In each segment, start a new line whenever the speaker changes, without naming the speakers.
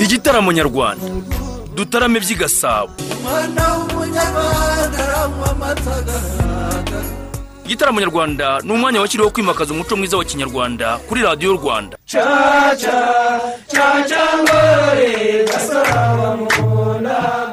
igitaramo nyarwanda dutarame by'i gasabo. Igitaramo nyarwanda ni umwanya washyiriweho kwimakaza umuco mwiza wa kinyarwanda kuri radiyo rwanda.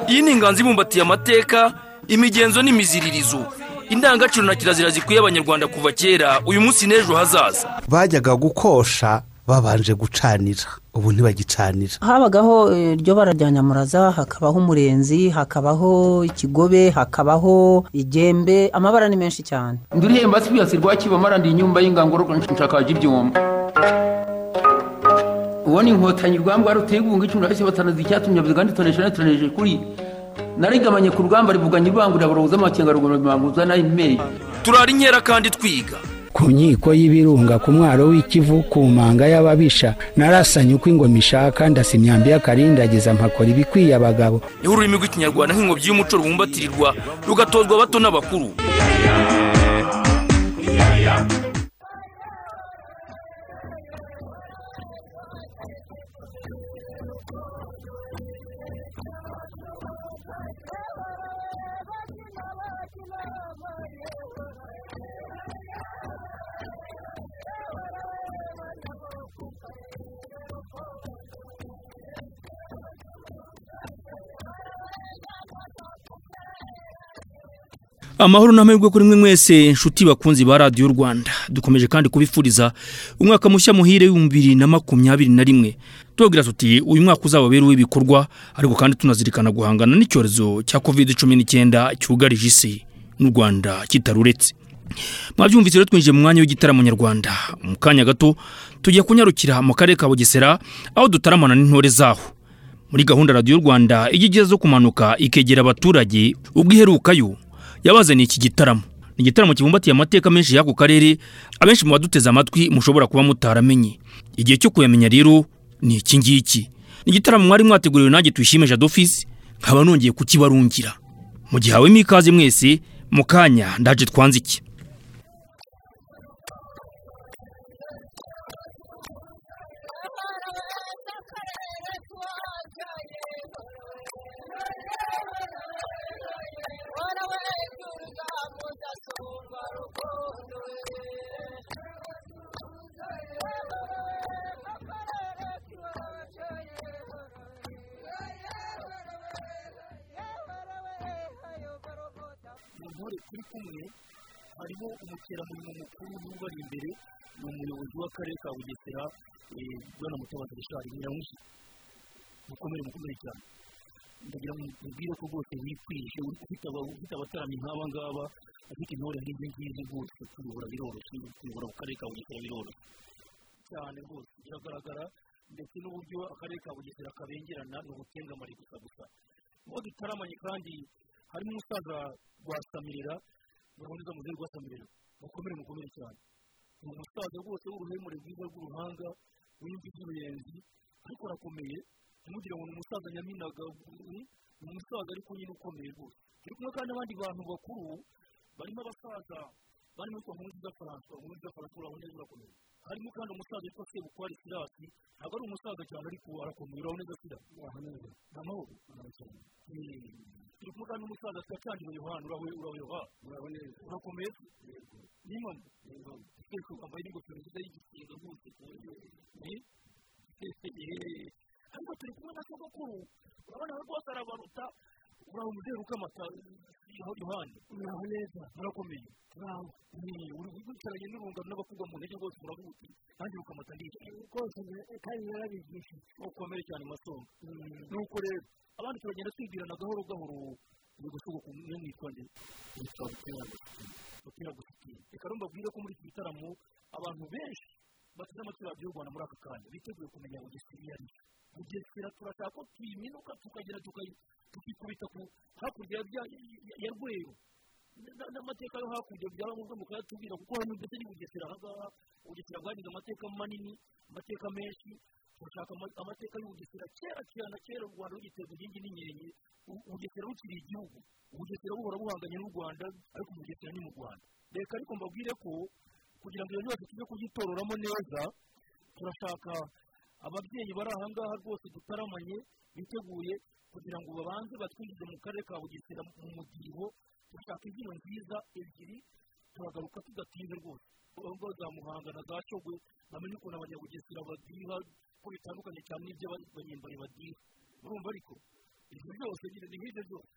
Iyi ni inganzo ibumbatiye amateka imigenzo n'imiziririzo. Indangagaciro na kirazira zikwiye abanyarwanda kuva kera uyu munsi n'ejo hazaza.
Bajyaga gukosha babanje gucanira ubu ntibagicanira
habagaho eh, iryo bara rya nyamuraza hakabaho umurenzi hakabaho ikigobe hakabaho igembe amabara ni menshi cyane.
Ndurihemba sibiyasi rwakibamara ndi inyumba y'ingangoro nshakaje ibyuma uwo ni inkotanyi rwamba rutegunga icumi na batanazi icyatumye avuga kandi tonesha netonesheje kuri. Narigamanye ku rugamba rivuganye urwangurira burobuza amakenga rugomba bimanguza na yo imeri.
Turara inkera kandi twiga.
Ku nkiko y'ibirunga ku mwaro w'ikivu ku manga y'ababisha narasanye uko ingoma ishaka ndasa imyambi y'akarindagiza mpakora ibikwiye abagabo.
Niho ururimi rw'ikinyarwanda nk'ingobyi y'umuco rubumbatirirwa rugatozwa abato n'abakuru. Amahoro n'amahirwe kuri mwe mwese inshuti bakunzi ba radiyo rwanda. Dukomeje kandi kubifuriza umwaka mushya muhire w'ibihumbi bibiri na makumyabiri na rimwe. Tubabwira tuti uyu mwaka uzababera uw'ibikorwa ariko kandi tunazirikana guhangana n'icyorezo cya covid cumi n'icyenda cyugarije isi n'u rwanda kitaruretse. Mwabyumvise rero twinjiye mu mwanya w'igitaramo nyarwanda. Mu kanya gato tugiye kunyarukira mu karere ka bugesera aho dutaramana n'intore zaho. Muri gahunda radiyo rwanda ijya igeze zo kumanuka ikegera abaturage ubwo iherukayo yabazaniye iki gitaramo? Ni igitaramo kibumbatiye amateka menshi y'ako karere abenshi mu baduteze amatwi mushobora kuba mutaramenye igihe cyo kuyamenya rero ni iki ngiki? Ni igitaramo mwari mwateguriwe nanjye tuyishimisha dofisi nkaba nongeye kukibarungira. Mu gihe hawemo ikaze mwese mu kanya ndaje twanzike intore turi kumwe harimo umuteramurimo mukuru n'ubari imbere ni umuyobozi w'akarere ka bugesera bwana mutabazi rishari nyiramushi mukomere mukomere cyane. Ndagira ngo mubwire ko rwose wikwije ufite abataramyi nk'aba ngaba ufite intore nk'izi ngizi rwose kuyobora biroroshye kuyobora mu karere ka bugesera biroroshye. Cyane rwose. Biragaragara ndetse n'uburyo akarere ka bugesera kabengerana ni ubutengamare gusa gusa. Uwo dutaramanye kandi harimo umusaza rwasamirira murabona muzehe rwasamirira mukomere mukomere cyane. Ni umusaza rwose w'uruhemure rwiza rw'uruhanga w'imvi z'uruyenzi ariko arakomeye. Ntimugire ngo ni umusaza nyaminaga ni umusaza ariko nyine ukomeye rwose. Turi kumwe kandi n'abandi bantu bakuru barimo abasaza barimo witwa nkurunziza faransa nkurunziza faransa urabona neza urakomeye. Harimo kandi umusaza witwa sebukwari sirasi ntabwo ari umusaza cyane ariko arakomeye urabona neza sira ni amahoro turi kumwe kandi n'umusaza twacangire yohani urawe urawe yohani urakomeye? N'impamvu twese wambaye n'ingofero nziza y'igisiga rwose ku buryo ariko turi kumwe na sogokuru. Urabona rwose arabaruta. Uraho umuzehe ukamata yohani uraho neza murakomeye uraho uri wicaranye n'urungano n'abakugwa mu ntege rwose muravuga uti nanjye ukamata ndicaye rwose kandi narabigisha ukomeye cyane masonga nuko rero abandi turagenda twibwirana gahoro gahoro ni niyo mwitwa nde? Yitwa butera gusukira reka rero mbabwire ko muri iki gitaramo abantu benshi bateze amatwi radiyo rwanda muri aka kanya biteguye kumenya bugesera iyo ari yo bugesera turashaka ko tuyiminuka tukagera tukikubita hakurya ya rweru. N'amateka yo hakurya byaba ngombwa mukayatubwira kuko hano ndetse ni bugesera. Aha ngaha bugesera bwagize amateka manini amateka menshi. Turashaka amateka y'ubugesera kera cyane kera u rwanda rugiterwa inkingi n'inyenye ubugesera bukiri igihugu. Ubugesera buhora buhanganye n'u rwanda ariko ubugesera ni mu rwanda. Reka ariko mbabwire ko kugira ngo iyo nyubako tujye kuyitororamo neza turashaka
ababyeyi bari aha ngaha rwose dutaramanye biteguye kugira ngo babanze batwinjize mu karere ka bugesera mu mudiho dushaka imbyino nziza ebyiri turagaruka tudatinze rwose urwo za muhanga na za shogwe bamenye ukuntu abanyabugesera badiha ko bitandukanye cyane n'ibyo banyembari badiha urumva ariko ibyo byose ni nk'ibyo byose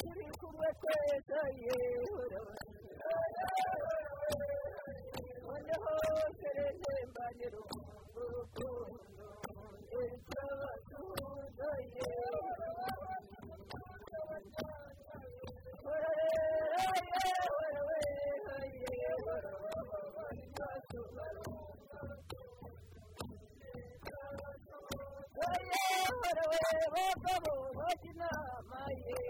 turi kumwe twese yewe Yeah.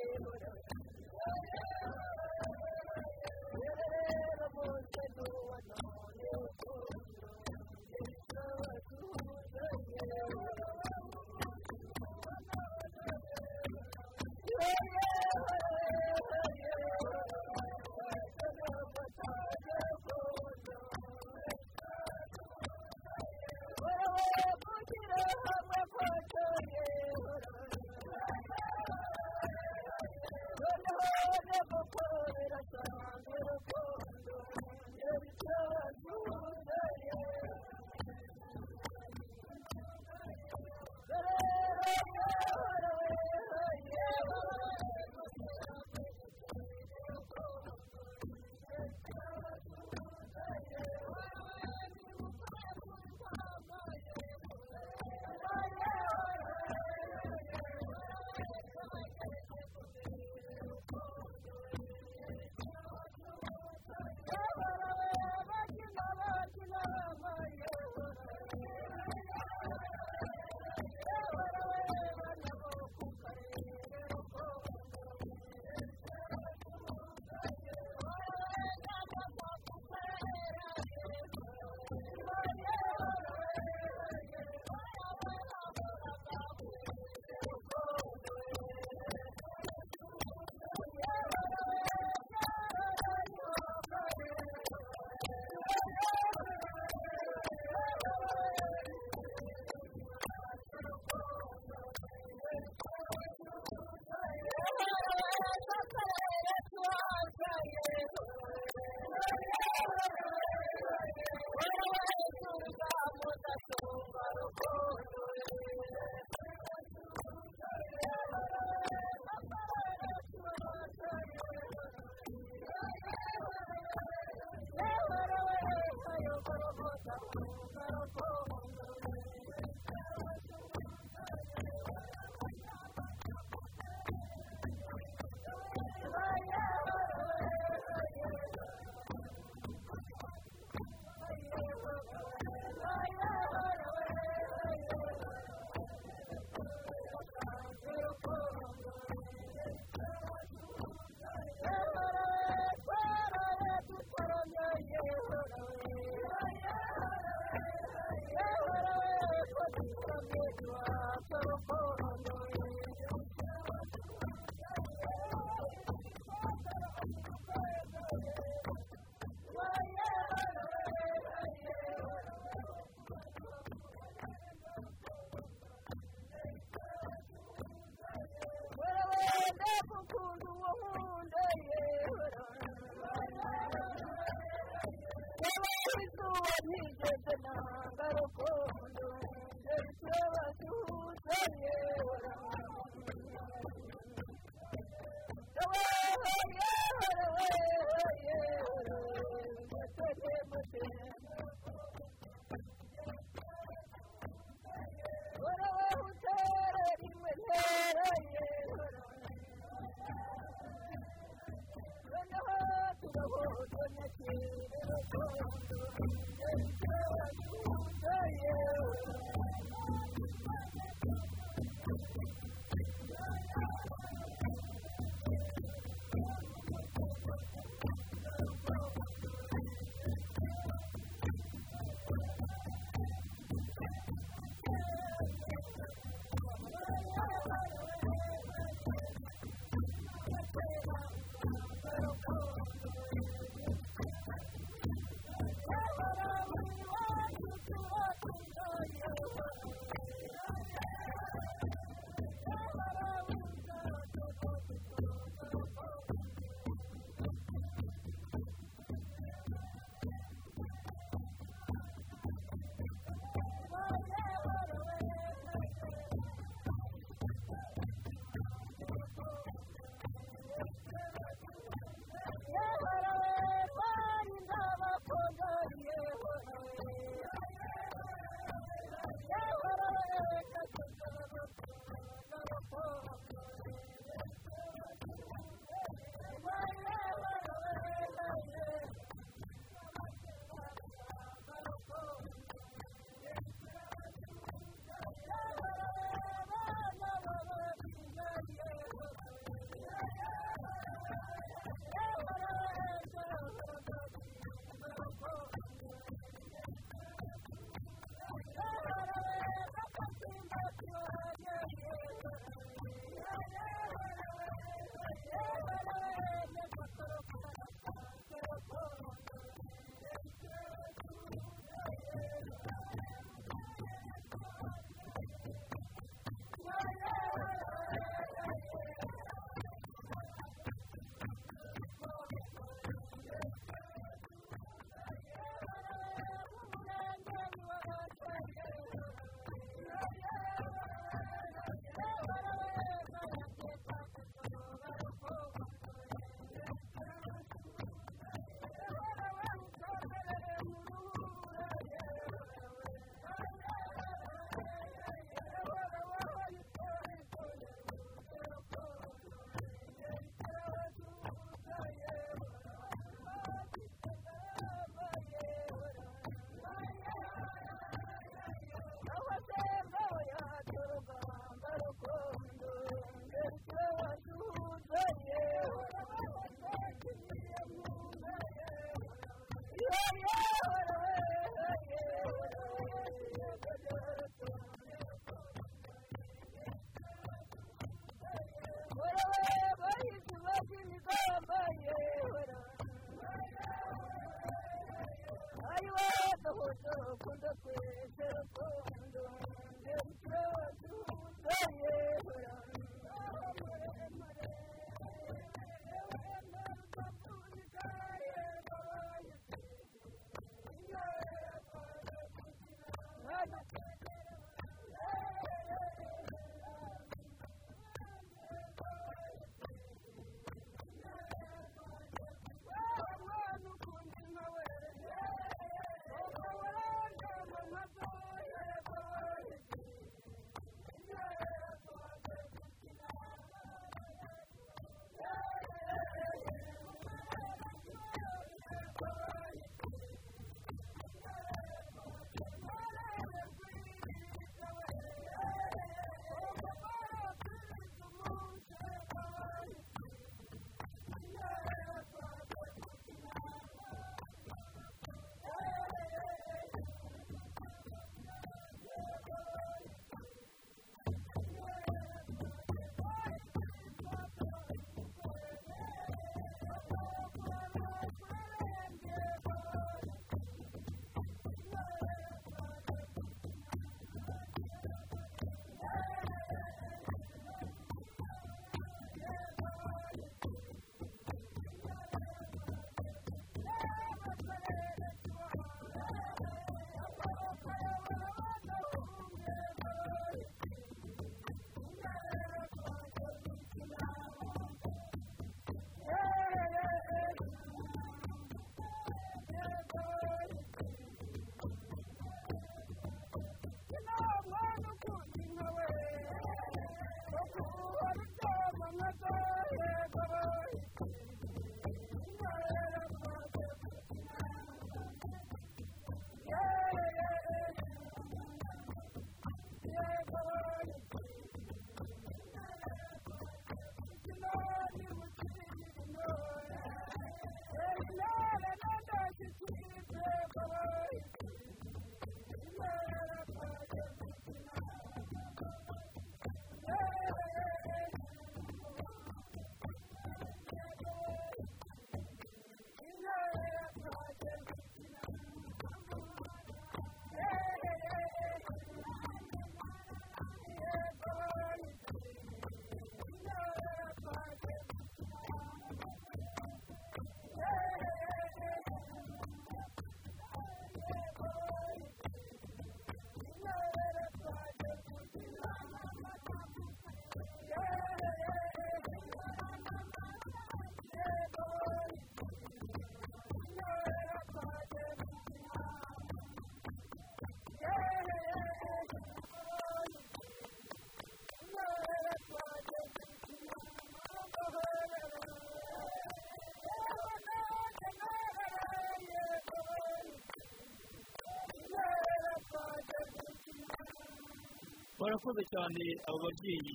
Barakoze cyane abo babyeyi.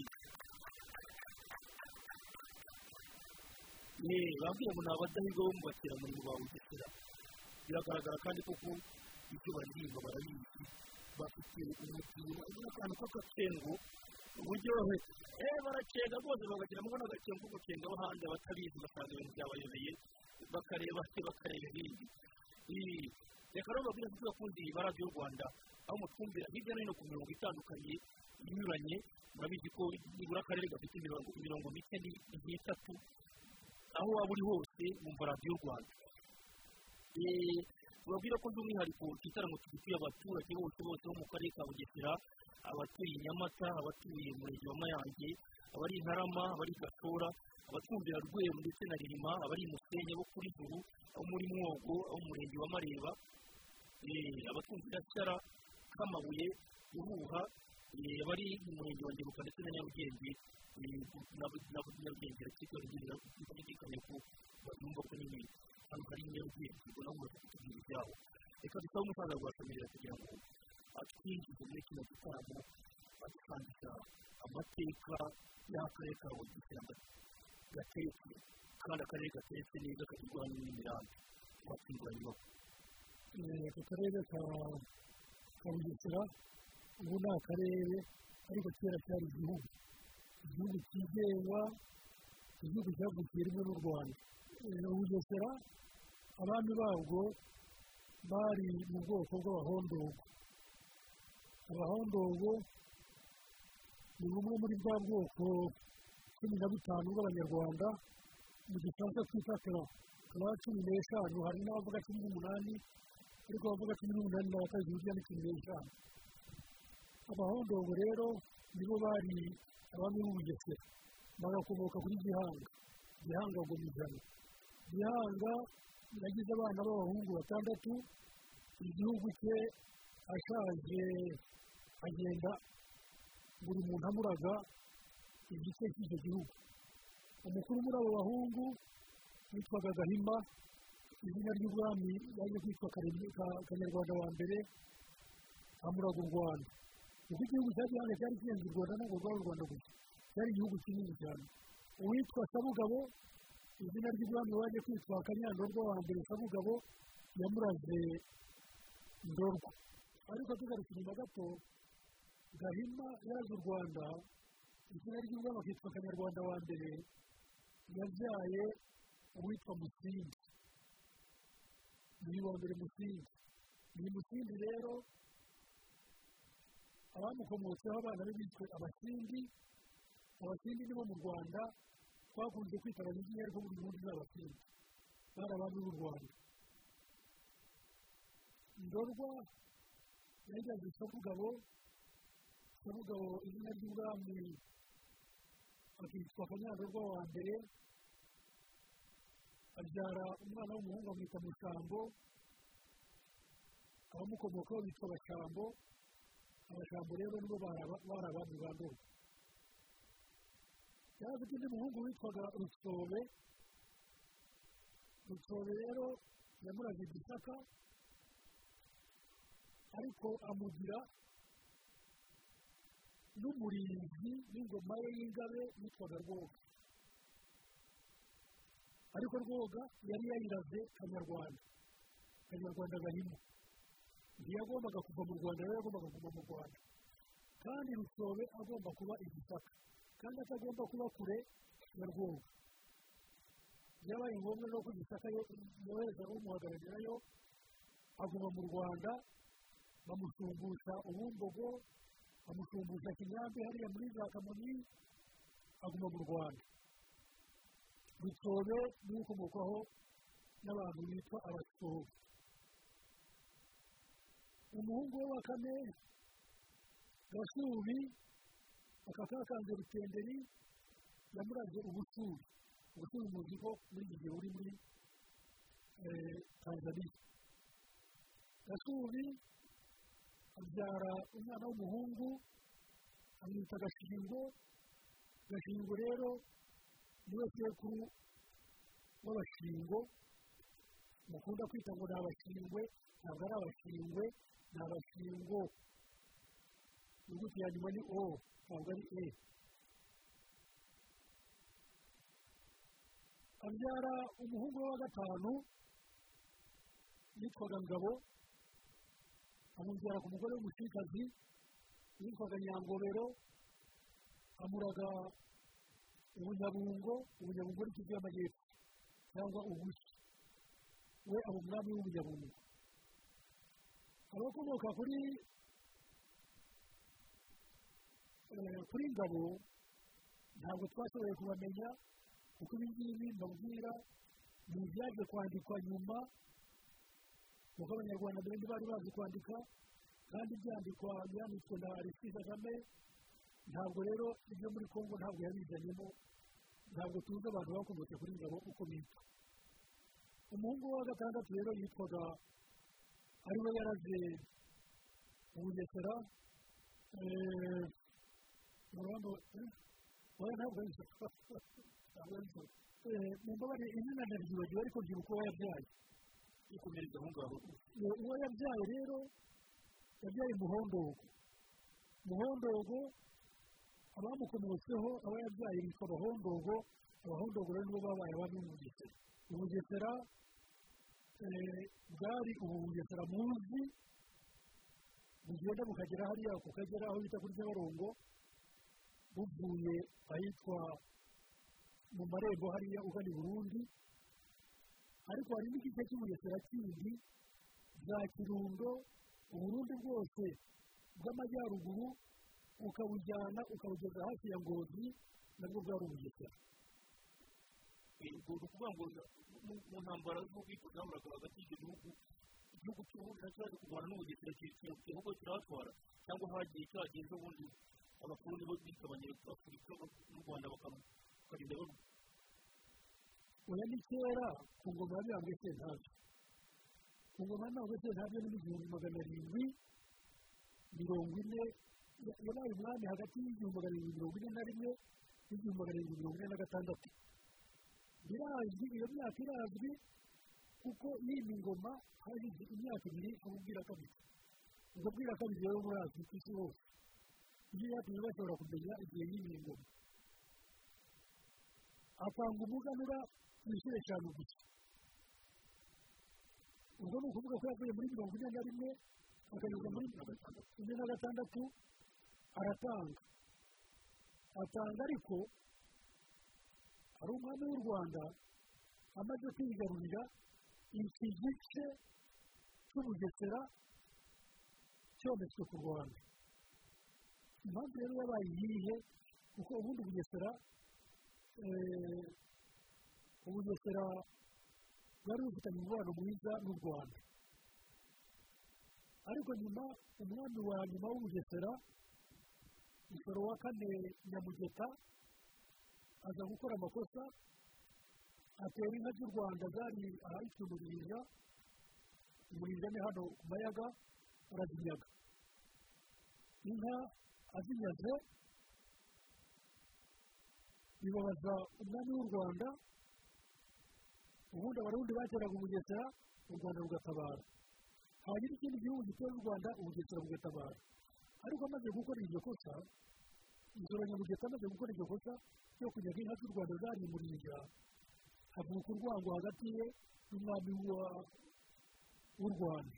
Ye babwiye ngo ni abadahirwa bo mu bateramurimo ba bugesera biragaragara kandi koko ibyo baririmba barabizi. Bafite umutiba n'akantu k'agacengo uburyohe. Eh baracenga rwose bagagira ngo n'agacengo ko gucenga abo hanze batabizi basanga ibintu byabayobeye bakareba se bakareba ibindi. Reka rero babwire ko bakundi ba radiyo rwanda aho mutwumvira hirya no hino ku mirongo itandukanye inyuranye murabizi ko nibura akarere gafite imirongo mike ni- n'itatu aho waba uri hose wumva radiyo rwanda. Eh, tubabwira ko by'umwihariko igitaramo tugituye abaturage bose bose bo mu karere ka bugesera abatuye nyamata abatuye umurenge wa mayange abari i ntarama abari i gashora abatwumvira rweru ndetse na ririma abari i musenyi abo kuri juru abo muri mwogo abo mu murenge wa mareba eh, abatwumvira shyara kamabuye ruhuha eh, abari mu murenge wa ngeruka ndetse na nyarugenge eh, nyarugenge rukikora rukikanye ko bumva ko nyine hano hari nyarugenge ubwo nabo bafite kutubwira ibyabo reka dusabe umusaza rwasamirira kugira ngo atwinjize muri kino gitaramo adusangiza amateka y'akarere ka bugesera gatetse kandi akarere gatetse neza kagirwanya n'imirambi watsindwa nyubako
aka karere ka ka bugesera ubu ni akarere ariko kera cyari igihugu. Igihugu cyigenga igihugu cyavukiye rimwe n'u rwanda. Eh, bugesera abami babwo bari mu bwoko bw'abahondogo. Abahondogo ni bumwe muri bwa bwoko cumi na butanu bw'abanyarwanda mu gifaransa twita kara kaba cumi n'eshanu hari n'abavuga cumi n'umunani ariko abavuga cumi n'umunani n'abatazi hirya ni cumi n'eshanu. Abahondongo rero nibo bari abami b'ubugesera bagakomoka kuri gihanga. Gihanga ni ijana gihanga yagize abana b'abahungu batandatu igihugu cye ashaje agenda buri muntu amuraga igice cy'icyo gihugu. Umukuru muri abo bahungu witwaga gahima izina ry'ubwami yaje kwitwa kanyarwanda wa mbere amuraga u rwanda kuko igihugu cya gihanga cyari kirenze u rwanda ntabwo rwari u rwanda gusa cyari igihugu kinini cyane uwitwa sabugabo izina ry'ubwami waje kwitwa kanyandorwa wa mbere sabugabo yamuraze ndorwa. Ariko tugarutse inyuma gato gahima yaje u rwanda izina ry'ubwami akitwa kanyarwanda wa mbere yabyaye uwitwa musingi. Ni wa mbere musingi. Ni musingi rero abamukomotseho abana be bitwe abasindi abasindi nibo mu rwanda twakunze kwita abanyiginya ariko buri munsi ni abasindi bari abami b'u rwanda. Ndorwa yajyaze sabugabo sabugabo izina ry'ubwami akitwa kanyandorwa wa mbere abyara umwana w'umuhungu amwita mushambo abamukomokaho bitwa bashambo rero nibo aba- bari abami ba ndorwa yari afite undi muhungu witwaga rutsobe rutsobe rero yamuraze gisaka ariko amugira n'umurinzi w'ingoma ye y'ingabe yitwaga rwoga. Ariko rwoga yari yayiraze kanyarwanda. Kanyarwanda gahima. Ntiyagombaga kuva mu rwanda rero yagombaga kuva mu rwanda kandi rusobe agomba kuba igisaka kandi atagomba kuba kure? Ya rwoga byabaye ngombwa rero ko gisaka yo- yohereza umuhagararirayo aguma mu rwanda bamushumbusha ubumbogo bamushumbusha kinyambi hariya muri za kamonyi aguma mu rwanda rutobe ni we ukomokwaho n'abantu bitwa abasohozi umuhungu we wa kane gashubi aka kakanze rutenderi yamuraze ubusuri ubusuri muzi ko muri iki gihe uri muri eh, tanzania. Gashubi abyara umwana w'umuhungu amwita gashingo. Gashingo rero ni we sekuru w'abashingo. Mukunda kwita ngo ni abashingwe ntabwo ari abashingwe ni abashingo inyuguti ya nyuma ni o ntabwo ari e abyara umuhungu we wa gatanu yitwaga ngabo amubyara ku mugore w'umushikazi yitwaga nyangobero amuraga ubunyabungo ubunyabungo ni kivu y'amajyepfo cyangwa ubushi. We aba umwami w'ubunyabungo abakomoka kuri kuri ngabo ntabwo twashoboye kubamenya kuko ibi ngibi mbabwira ni ibyaje kwandikwa nyuma kuko abanyarwanda mbere ntibari bazi kwandika kandi ibyandikwa byanditswe na alexi kagame ntabwo rero ibyo muri congo ntabwo yabizanyemo ntabwo tuzi abantu bakomotse kuri ngabo uko bitwa umuhungu wa gatandatu rero yitwaga ari we yaraze ubugesera eh, murambo eh, oya ntabwo ari zo ntabwo ari zo Eh, mumbabarire izina ndaryibagiwe ariko byibuka uwo yabyaye
ikomereza aho ngaho
uwo yabyaye rero yabyaye muhondogo muhondogo abamukomotseho aba yabyaye bitwa abahondogo abahondogo rero nibo babaye abami mu bugesera ubugesera eh, bwari ubu bugesera muzi bugenda bukagera hariya kukagera aho bita kuri nyabarongo buvuye ahitwa mu marembo hariya ugana i burundi. Ariko hari n'igice cy'ubugesera kindi bwa kirundo uburundi bwose bw'amajyaruguru ukabujyana ukabugeza hafi ya ngozi nabwo bwari ubugesera
ni ukuvuga ngo mu- ntambara z'ubwikururambaraga hagati y'ibyo bihugu igihugu na cyo cyaje kurwana n'ubugesera igihugu kirahatwara cyangwa hagiye cyagiye ejo bundi abakoloni bo bigabanya afurika n'u rwanda bakarinda baru
oya ni kera ku ngoma ya mibambwe sentabyo ku ngoma ya mibambwe sentabyo ni mu gihumbi magana arindwi mirongo ine ya- yabaye umwami hagati y'igihumbi magana arindwi mirongo ine na rimwe n'igihumbi magana arindwi mirongo ine na gatandatu birazwi iyo myaka irazwi kuko yimye ingoma hashize imyaka ibiri abubwira kabiri. Ubwo kabiri rero burazwi ku isi hose. Ibyo byatumye bashobora kumenya igihe yimye ingoma atanga umuganura ku inshuro eshanu gusa ubwo ni ukuvuga ko yavuye muri mirongo ine na rimwe akageza muri ine na gatandatu aratanga. Atanga ariko ari umwami w'u rwanda amaze kwigarurira iki gice cy'ubugesera cyometswe ku rwanda. Impamvu rero yabaye iyihe? Kuko ubundi bugesera eh, ubugesera bwari bufitanye umubano mwiza n'u rwanda. Ariko nyuma umwami wa nyuma w'ubugesera musoro wa kane nyamugeta aza gukora amakosa atera inka z'u rwanda zari ahitwa umurinja umurinja ni hano ku mayaga arazinyaga. Inka azinyaze bibabaza umwami w'u rwanda. Ubundi abarundi bateraga ubugesera u rwanda rugatabara. Hanyuma ikindi gihugu gitera u rwanda ubugesera bugatabara ariko amaze gukora iryo kosa insoro nyamugeta amaze gukora iryo kosa ryo kunyaga inka z'u rwanda zari umurinja havuka urwango hagati ye n'umwami wa- w'u rwanda.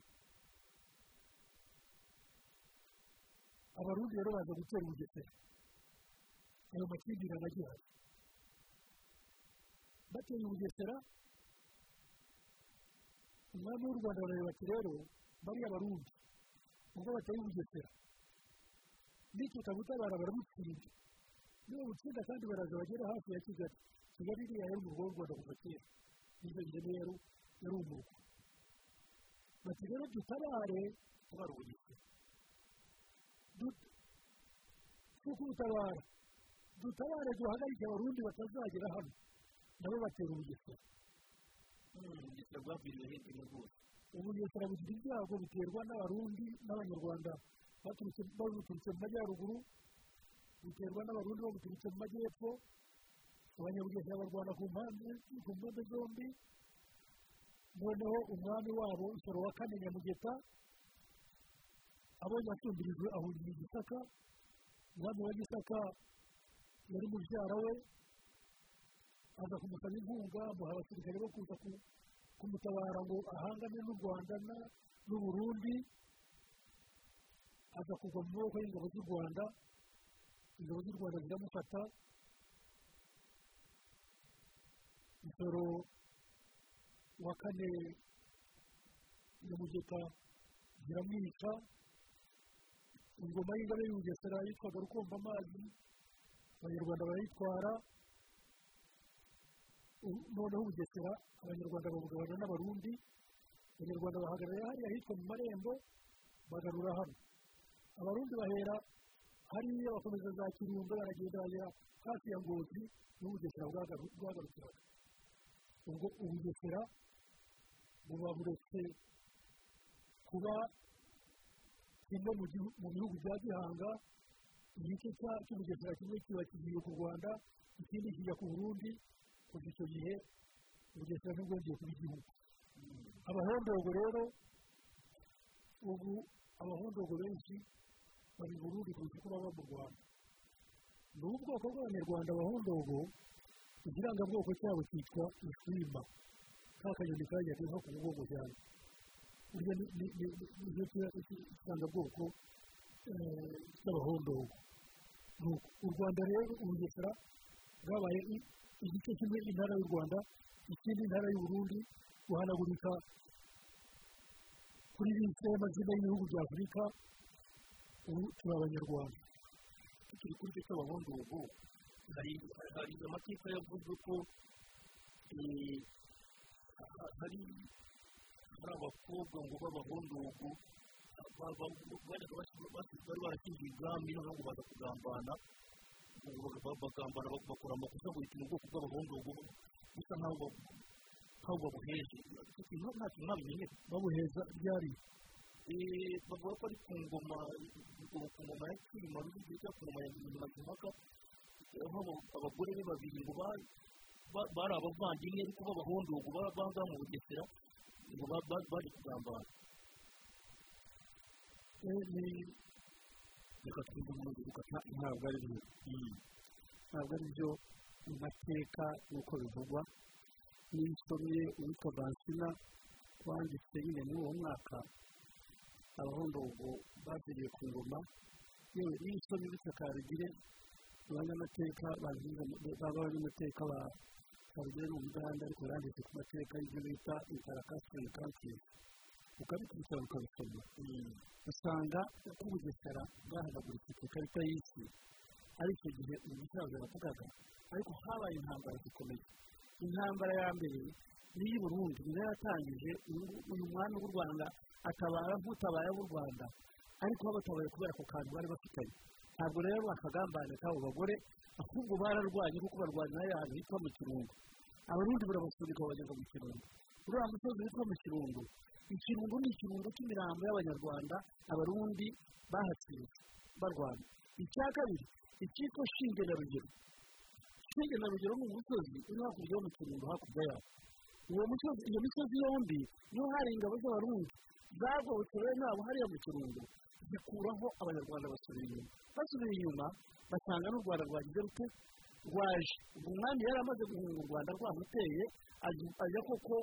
Abarundi rero baza gutera ubugesera ayo makimbirane agihari bateye ubugesera umwami w'u rwanda barareba bati rero bariya barundi ubwo bateye ubugesera n'icyo kabutabara baramutsinda niba butsinda kandi baraza bagera hafi ya kigali kigali iriya yari umurwa w'u rwanda kuva kera nizo ngene yari yari umurwa bati rero dutabare tabara ubugesera Du- si ukubutabara dutabare duhagarike abarundi batazagera hano nabo batera ubugesera
ubugesera bwabwiriwe hirya rwose
ubugesera bugira ibyago biterwa n'abarundi n'abanyarwanda baturutse mu majyaruguru biterwa n'abarundi babuturutse mu majyepfo abanyabugesera barwana ku mpande ku mpande zombi. Noneho umwami wabo nsoro wa kane nyamugeta
abonye asumbirijwe ahungira i gisaka. Umwami wa gisaka yari mubyara we aza kumusaba inkunga amuha abasirikare bo kuza ku- kumutabara ngo ahangane n'u rwanda na- n'u burundi. Aza kugwa mu maboko y'ingabo z'u rwanda. Ingabo z'u rwanda ziramufata misoro wa kane nyamugeta ziramwica ingoma y'ingabe y'ubugesera yitwaga rukomba amazi abanyarwanda barayitwara noneho ubugesera abanyarwanda babugabana n'abarundi abanyarwanda bahagarara hariya ahitwa mu marembo bagarura hano. Abarundi bahera hariya bakomeza za kirundo baragenda bagera hafi ya ngozi n'ubugesera bwagaru- bwagarukiraga ubwo ubugesera buba buretse kuba kimwe mu bihugu bya gihanga igice cy'ubugesera kimwe kiba kigiye ku rwanda ikindi kijya ku burundi kuva icyo gihe ubugesera ntibwongeye kuba igihugu. Abahondogo rero ubu abahondogo benshi bari burundi kurusha uko baba mu rwanda ni ubwoko bw'abanyarwanda abahondogo ikirangabwoko cyabo cyitwa ishwima. Ka kanyoni kajyaga nko ku mugongo cyane burya ni ikirangabwoko eh, cy'abahondogo Nuko u rwanda rero ubugesera bwabaye igice kimwe intara y'u rwanda ikindi intara y'u burundi guhanagurika kuri bise amazina y'ibihugu bya afurika ubu turi abanyarwanda
tukiri kuri cyo cy'abahondogo hari amateka yavuze ko eh, ha- hari abakobwa ngo b'abahondogo ba- ba- bajyaga basi- basi- bari barashingiye ibwami noneho ngo baza kugambana bagambana bak- bakora amakosa ngo bituma ubwoko bw'abahondogo bisa nk'aho ba- nk'aho babuheje nta kintu ntabimenye
babuheza ryari
Eh, bavuga ko ari ku ngoma ku ngoma ya cyilima rujugira cyangwa ku ngoma ya mazimpaka aho abagore be babiri ngo ba- ba- bari abavandimwe ariko b'abahondogo baba mu bugesera ngo ba- ba- bari kugambana
Eh,
reka twumve umuntu gukata
ntabwo ari byo ntabwo ari byo mu mateka nk'uko bivugwa n'isomye uwitwa vansina wanditse nyine muri uwo mwaka abahondogo baziriye ku ngoma yewe n'isomye bityo karugire abanyamateka b'abanyamateka ba karugire ni umuganda ariko yanditse ku mateka y'ibyo bita intarakasitiri kansisi. Ukabikurikirana ukabisoma. Usanga uko ubugesera bwahanaguritse ku ikarita y'isi. Ari icyo gihe umusaza yavugaga ariko habaye intambara zikomeye. Intambara ya mbere ni iy'i burundi niyo yatangije uyu- mwami w'u rwanda atabara nk'utabara w'u rwanda. Ariko babatabaye kubera ako kantu bari bafitanye. Ntabwo rero bakagambane k'abo bagore ahubwo bararwanye kuko barwanira ahantu hitwa mu kirungo abarundi barabasunika babageza mu kirungo uriya musozi witwa mu kirungo ikirungo ni ikirungo cy'imirambo y'abanyarwanda abarundi bahatsinze barwana icya kabiri icyitwa shinge na rugero. Shinge na rugero ni umusozi uri hakurya yo mu kirungo hakurya yawo. Iyo misozi yombi ni ho hari ingabo z'abarundi. Zagobotse bene wabo hariya mu kirungo zikuraho abanyarwanda basubira inyuma. Basubira inyuma basanga n'u rwanda rwagize rute? Rwaje. Umwami yari amaze guhunga u rwanda rwamuteye ajya- koko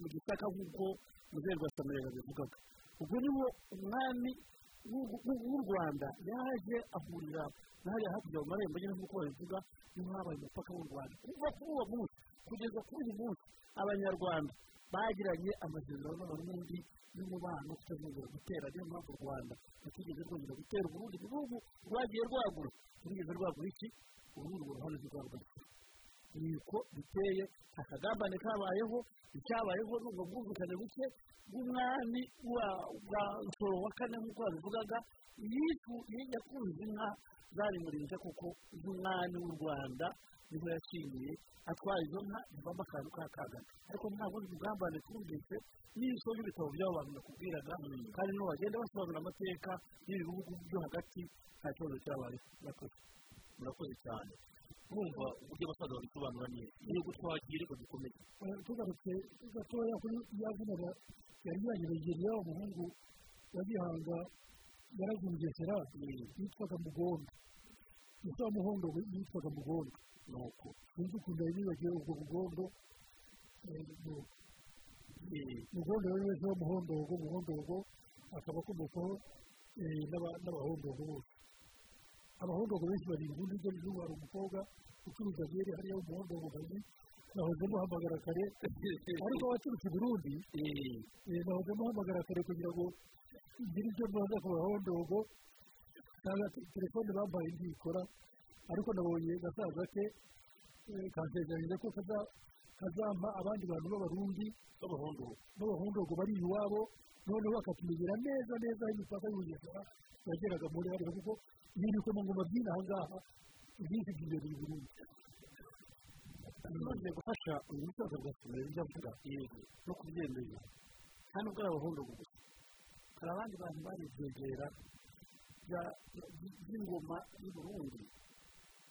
mu gisaka nk'uko muzehe rwa samuel yabivugaga. Ubwo ni ho umwami w'u- rwanda yaje ahurira hariya hakurya mu marembo nyine nk'uko babivuga ni ho habaye umupaka w'u rwanda. Kuva kuri uwo munsi kugeza kuri uyu munsi abanyarwanda bagiranye amasezerano n'abarundi y'umubano kutazongera gutera. Niyo mpamvu u rwanda rutigeze rwongera gutera uburundi ibihugu rwagiye rwagura rwigeze rwagura iki? Urundi ruhande rwagura ni uko biteye akagambane kabayeho icyabayeho ni ubwo bwumvikane buke bw'umwami wa- nsoro wa kane nk'uko babivugaga yakunze inka zari murinze kuko z'umwami w'u rwanda ni ho yashingiye atwara izo nka zivamo akantu k'akagana ariko ntabwo ni ubugambane twumvise n'ibisozi ibitabo by'abo bantu nakubwiraga kandi n'uwo bagenda basobanura amateka y'ibihugu byo hagati nta kibazo cyabaye murakoze
cyane. Mwumva uburyo abasaza babisobanura neza yego twagiye reka dukomeze
tugarutse gatoya kuri ya zina ya- yari yanyibagiriye wa muhungu wa gihanga
yaraje bugesera yitwaga mugondo. Wa muhondo yitwaga mugondo? Nuko. Sinzi ukuntu yari yibagiwe ubwo mugondo eh. Eh, mugondo rero wese w'umuhondogo muhondogo akaba akomokaho eh, n'aba- n'abahondogo bose. Abahondogo benshi bari ubundi bwo n'ubu hari umukobwa ucuruza byeri hariya w'umuhondogo kazi nahoze muhamagara kare. Ariko waturutse i burundi eh, nahoze muhamagara kare kugira ngo ngire ibyo mbaza ku bahondogo cyangwa te- telefone bambaye ndikora ariko nabonye gasaza ke eh, kansezeranyije ko kaza- kazampa abandi bantu b'abarundi b'abahondogo bari iwabo. Noneho bakatumenyera neza neza aho imipaka y'ubugesera yageraga muri hariya kuko ibintu bikomeye ngo babyine aha ngaha ibyinshi by'imbere i burundi
tumaze gufasha uyu musaza agasomera ibyo avuga yego no kubyemeza nta nubwo ari abahungu gusa hari abandi bantu bari ibyegera by'ingoma y'u Burundi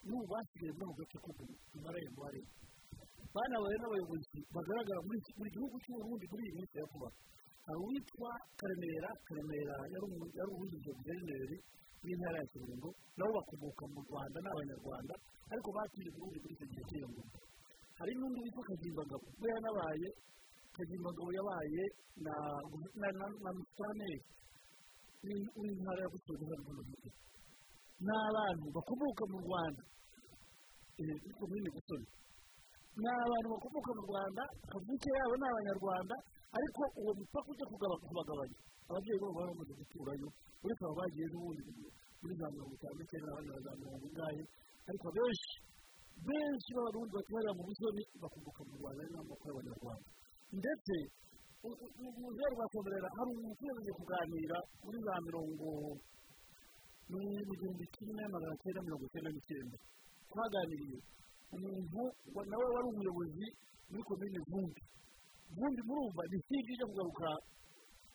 n'ubu basigaye muri ako gace k'ubu amarembo arimo banabaye n'abayobozi bagaragara muri iki- gihugu cy'u Burundi muri iyi minsi ya vuba hari uwitwa karemera. Karemera yari uwungirije guverineri w'intara ya kirundo. Nabo bakomoka mu rwanda ni abanyarwanda. Ariko batuye Burundi muri icyo gihe ngoma hari n'undi witwa kagimbangabo we yanabaye kagimbangabo yabaye na musitaneri w'intara ya busozi hano mu mujyi ni abantu bakomoka mu rwanda. Eh, komine gusoni ni abantu bakomoka mu rwanda kavukire yabo ni abanyarwanda ariko uwo mupaka ujya kubagabanya. Ababyeyi babo baba bamaze guturayo uretse abo bagiye n'ubundi muri za mirongo itanu n'icyenda n'abandi na za mirongo ingahe ariko benshi benshi b'abarundi baturira mu busoni bakomoka mu rwanda ari n'amoko y'abanyarwanda ndetse mu rwego rwa komerera hari umuntu ukwiriye kuganira muri za mirongo mu gihumbi kimwe magana cyenda mirongo icyenda n'icyenda. Twaganiriye umuntu wa- nawe wari umuyobozi muri komine vumbi vumbi murumva ni sigi ijya kugaruka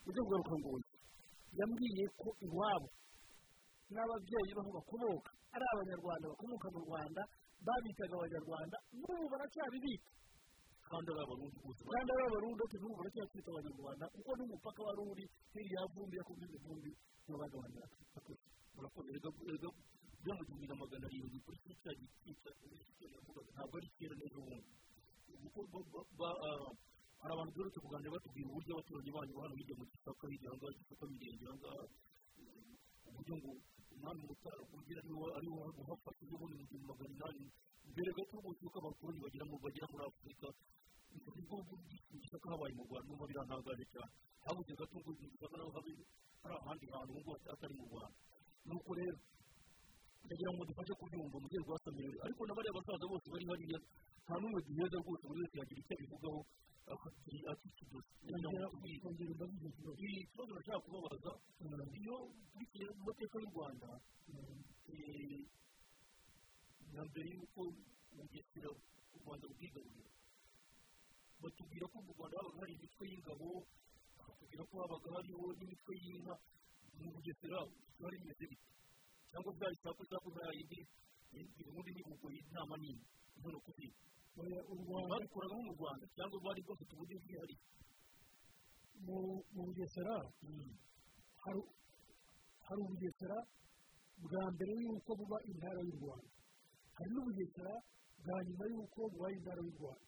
ujya kugaruka ngoyi yambwiye ko iwabo n'ababyeyi baho bakomoka ari abanyarwanda bakomoka mu rwanda babitaga abanyarwanda n'ubu baracyabibika. Kandi ari abarundi gusa. Kandi ari abarundi ariko n'ubu baracyatwita abanyarwanda kuko n'umupaka wari uri hirya ya vumbi ya komine vumbi n'abandi murakoze rega na magana arindwi kuri cya gitwita ntabwo ari kera ba- ah, hari abantu duherutse kuganira batubwira uburyo abaturage banyu hano hirya mu gisaka hirya aho ngaho gisaka mirenge aho ngaho uburyo ngo umwami mutara kugira ari wo ari wo guhafasha n'ubundi mu gihumbi magana inani mbere gato rwose yuko abakoloni bagera mu bagera muri afurika ni bwo gisaka habaye mu rwanda numva birantangaje cyane. Habuze gato ngo gisaka naho habe hari ahandi hantu nubwo atari mu rwanda. Nuko rero ndagira ngo dufashe kubyumva mu rwego rwa samiri ariko na bariya basaza bose bari hariya nta n'umwe duheza rwose buri wese yagira icyo abivugaho akagira ati kidoze ikibazo nashaka kubabaza iyo ukurikiye mu mateka y'u rwanda eh, na mbere y'uko bugesera u rwanda bwigarurira batubwira ko mu rwanda habaga hari imitwe y'ingabo bakatubwira ko habaga hariho n'imitwe y'inka mu bugesera hari bimeze bite cyangwa byari sako sako nta yindi ubundi ni ubwo inama nini none kuzi
u rwanda
babikoraga nko mu rwanda cyangwa bari bafite uburyo bwihariye
mu bugesera hari ubugesera bwa mbere y'uko buba intara y'u rwanda hari n'ubugesera bwa nyuma y'uko buba intara y'u rwanda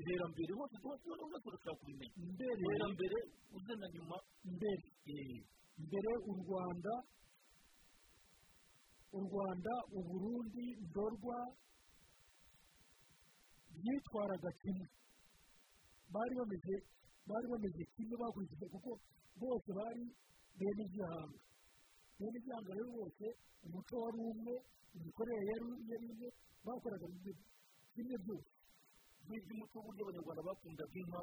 iterambere hose hose hose turashaka kubimenya
mbere
iterambere uze na nyuma
mbere
eh,
mbere u rwanda u rwanda uburundi ndorwa byitwaraga kimwe. Bari bameze bari bameze kimwe bakurikije kuko bose bari bene igihanga bene igihanga rero bose umuco wari umwe imikorere yari imwe bakoraga kimwe byose.
Nk'iby'umuco w'uburyo abanyarwanda bakundaga inka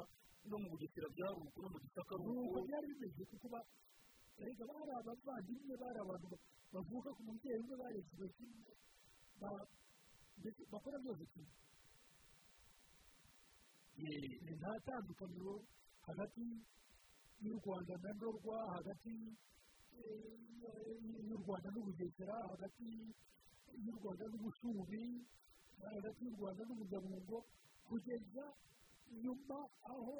no mu bugesera byari no mu gisaka uko
byari bimeze kuko erega bari abavandimwe bari abantu ba- bavuka ku mubyeyi umwe barekewe kimwe bakora byose kimwe
eh,
nta tandukaniro hagati y'u rwanda na ndorwa hagati eh, y'u rwanda n'ubugesera hagati y'u rwanda n'ubushubi hagati y'u rwanda n'ubugabungo kugeza nyuma aho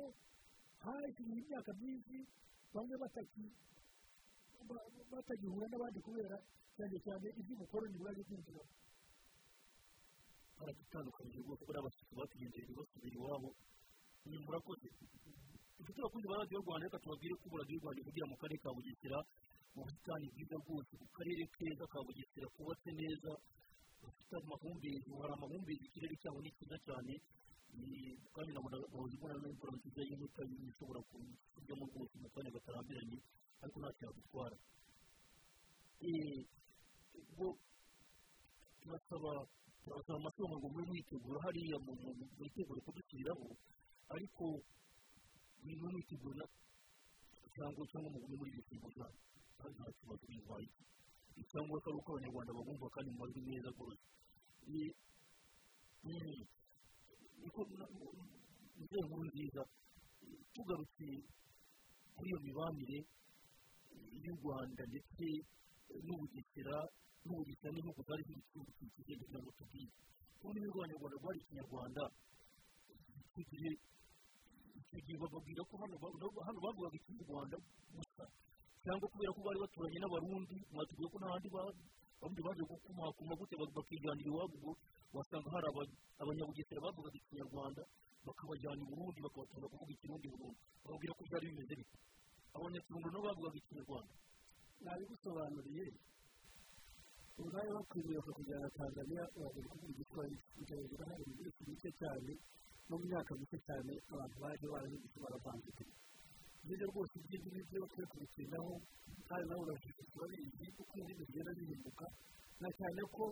hashyiriwe imyaka myinshi bamwe bataki
ba- batagihura n'abandi kubera cyane cyane iby'ubukoroni bwaje kwinjira
baradutandukanyije rwose bariya bashyitsi batugendereye basubira iwabo ni murakoze inshuti bakunze ba radiyo rwanda reka tubabwire ko radiyo rwanda ivugira mu karere ka bugesera mu busitani bwiza bwose ku karere keza ka bugesera kubatse neza bufite amahumbezi hari amahumbezi ikirere cyaho ni cyiza cyane kandi nabona abayobozi mbona n'imvura nziza y'inkuta ishobora kujyamo rwose mu kanya gatarambiranye ariko ntacyo yagutwara ubwo turasaba turasaba amatungo ngo mube mwitegura hariya mu mu- mu- mwitegure kudushyiriraho ariko mube mwitegura cyangwa cyangwa mugume muri ngingo zanyu kandi nta kibazo bibaye cyangwa ko ari uko abanyarwanda babumva kandi mu majwi meza rwose ni nkuru nziza tugarutse kuri iyo mibanire y'u rwanda ndetse n'ubugesera n'ubugesera n'ibihugu byari bikikije kugira ngo tubwire ururimi rw'abanyarwanda rwari ikinyarwanda. Icyo gihe icyo gihe bababwira ko hano ba- hano bavugaga ikinyarwanda gusa. Cyangwa kubera ko bari baturanye n'abarundi mwatubwiye ko n'abandi ba- abandi baje gukumakuma gute bak- bakijyanira iwabo ubwo wasanga hari aba- abanyabugesera bavugaga ikinyarwanda bakabajyana i burundi bakabatunda kuvuga ikirundi burundu. Bababwira ko byari bimeze bityo abanyakirundo nabo bavugaga ikinyarwanda
nabigusobanuriye ubu nawe bakwiriye kujyana tanzania wagera kuvuga igiswahili kugerageza hari ibintu bike cyane no mu myaka mike cyane abantu baje barahindutse baravanze ni byo rwose iby'indimi byo bakwiye kubitindaho kandi nawe urashishikariza urabizi uko indimi zigenda zihinduka na cyane ko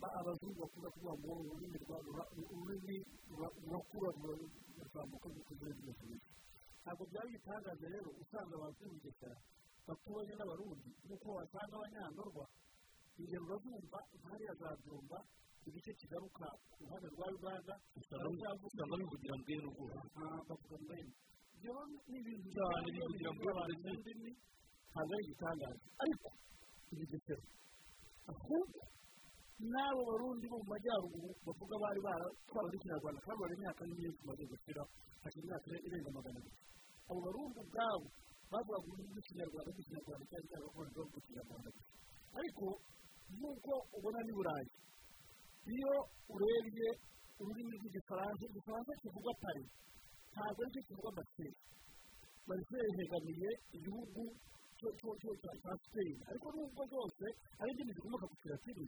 ba- abazungu bakunda kuvuga ngo ururimi rwa rura- ururimi rura- rurakura ruzamuka rukuzura ibintu ntabwo byaba igitangaza rero usanga abantu b'ubugesera baturanye n'abarundi. Nk'uko wasanga abanyandorwa ingero urazumva hariya za byumba igice kigaruka ku ruhande rwa uganda.
Usanga bivugira mbere rwose
bavuga mbere ibyo ni ibintu
Cyane bivugira mbere
abantu ndimi ntabwo ari igitangaza. Ariko ibigesera ahubwo n'abo barundi bo mu majyaruguru bavuga bari baratwara n'ikinyarwanda kandi bari imyaka n'imyinshi tumaze gushyira hashize imyaka irenga magana abiri. Abo barundi ubwabo bavugaga ururimi rw'ikinyarwanda rw'ikinyarwanda cyari cyarakorwa rw'ikinyarwanda gusa ariko nk'uko ubona n'i burayi iyo urebye ururimi rw'igifaransa igifaransa kivugwa pari ntabwo ari cyo kivugwa maseri maseri hegamiye igihugu cya sipeyini ariko nubwo zose ari indimi zikomoka ku kiratini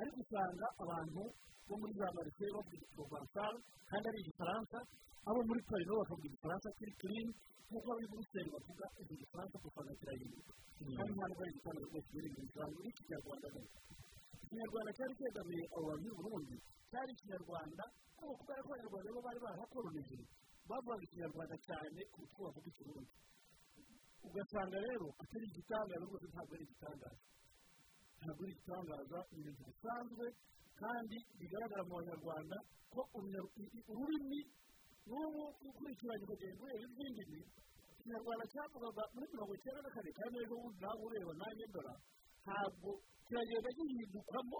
ariko usanga abantu bo muri za mariseye bavuga igifaransa kandi ari igifaransa abo muri pari nabo bakavuga igifaransa kiri kirini nk'uko ab'i buruseli bavuga icyo gifaransa usanga kirahinduka kandi ntabwo ari igifaransa rwose biri mu ijambo ry'ikinyarwanda neza ikinyarwanda cyari cyegamiye abo bantu burundi cyari ikinyarwanda kubera ko abanyarwanda bo bari barahakoronije bavugaga ikinyarwanda cyane kuko bavuga ikirundi. Ugasanga rero atari igitangaza rwose ntabwo ari igitangaza ntabwo ari igitangaza ni ibintu bisanzwe kandi bigaragara mu banyarwanda ko ururimi n'ubu ukurikiranye ukagenda ureba izindi ndimi ikinyarwanda cyavugaga muri mirongo icyenda na kane kandi ejo bundi nawe ureba nanjye ndora ntabwo kiragenda gihindukamo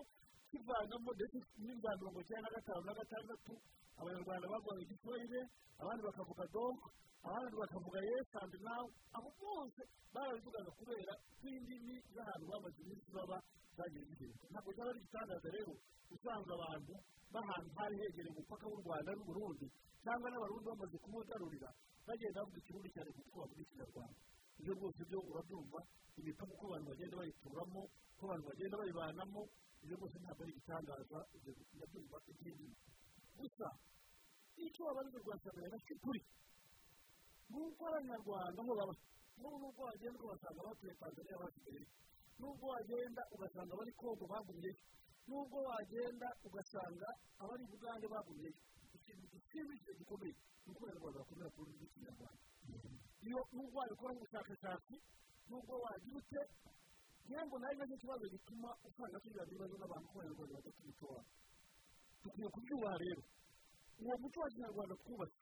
kivangamo ndetse n'ibya mirongo icyenda na gatanu na gatandatu abanyarwanda bavugaga igiswahili abandi bakavuga donko abandi bakavuga yesi andi nawe abo bose barabivugaga kubera ko indimi z'ahantu bamaze iminsi baba zagiye zihinduka ntabwo byaba ari igitangaza rero usanga abantu b'ahantu hari hegereye umupaka w'u rwanda n'uburundi cyangwa n'abarundi bamaze kumugarurira bagenda bavuga ikirundi cyane kuko bavuga ikinyarwanda. Ibyo rwose byo urabyumva imipaka uko abantu bagenda bayituramo uko abantu bagenda bayibanamo ibyo rwose ntabwo ari igitangaza ibyo ndabyumva iby'indimi. Gusa icyo abarundi rwasaga cy'ukuri nubwo abanyarwanda aho baba n'ubu nubwo wagenda ugasanga batuye tanzania basigaye nubwo wagenda ugasanga abari kongo bagumyeyo nubwo wagenda ugasanga abari bugande bagumyeyo ikintu gishimishije gikomeye ni uko abanyarwanda bakomera ku rurimi rw'ikinyarwanda iyo nubwo wabikoraho ubushakashatsi nubwo wagira ute ntabwo nawe na cyo kibazo gituma usanga tugira ibibazo n'abantu ko abanyarwanda badafite umuco dukwiye kubyubaha rero uwo muco wa kinyarwanda twubatse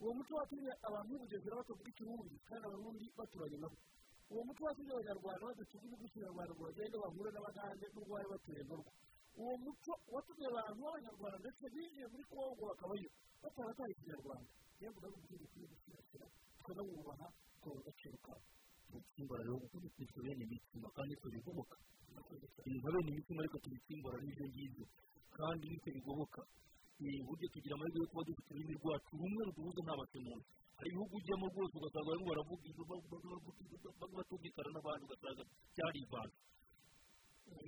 uwo muco watumye abantu b'ubugesera batavuga ikirundi kandi abarundi baturanye nabo uwo muco watumye abanyarwanda badacuruza rw'ikinyarwanda ngo bagende bahure n'abagande n'ubwo bari batuye narwo uwo muco watumye abantu b'abanyarwanda ndetse binjiye muri kongo bakabayo batarataye ikinyarwanda niyo mpamvu ari uburyo bukwiye gusigasira tukanawubaha tukabona agaciro kabo
gutsimbara rero kuko bitwa bene imitsima kandi nitwe bigoboka nka bene imitsima ariko tubitsimbara n'ibyo ngibyo kandi nitwe bigoboka buryo tugira amahirwe yo kuba dufite ururimi rwacu rumwe ruduhuza nta hari ibihugu ujyamo rwose ugasanga barimo baravuga batumvikana n'abandi ugasanga byarivanze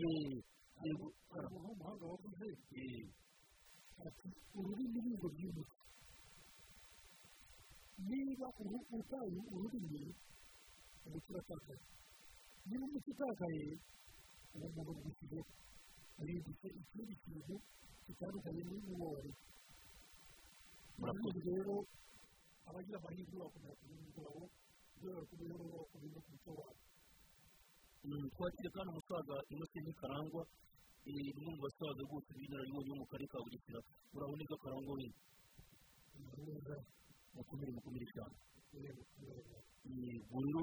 yego
umuhanga wavuze ururimi ni byimutse niba utaye ururimi umuti uratakaye niba umuti utakaye uwo muntu rwishyizeho urindutse ikindi kintu gitandukanye n'uwo wari murakoze rero abagira amahirwe bakomeza kumenya rwabo ibyo bakomeza bakomeza ku muco wabo
twakire kandi umusaza innocent karangwa umwe mu basaza rwose b'inararibonye bo mu karere ka bugesera uraboneka karangwa we mukomere mukomere cyane ubwo rero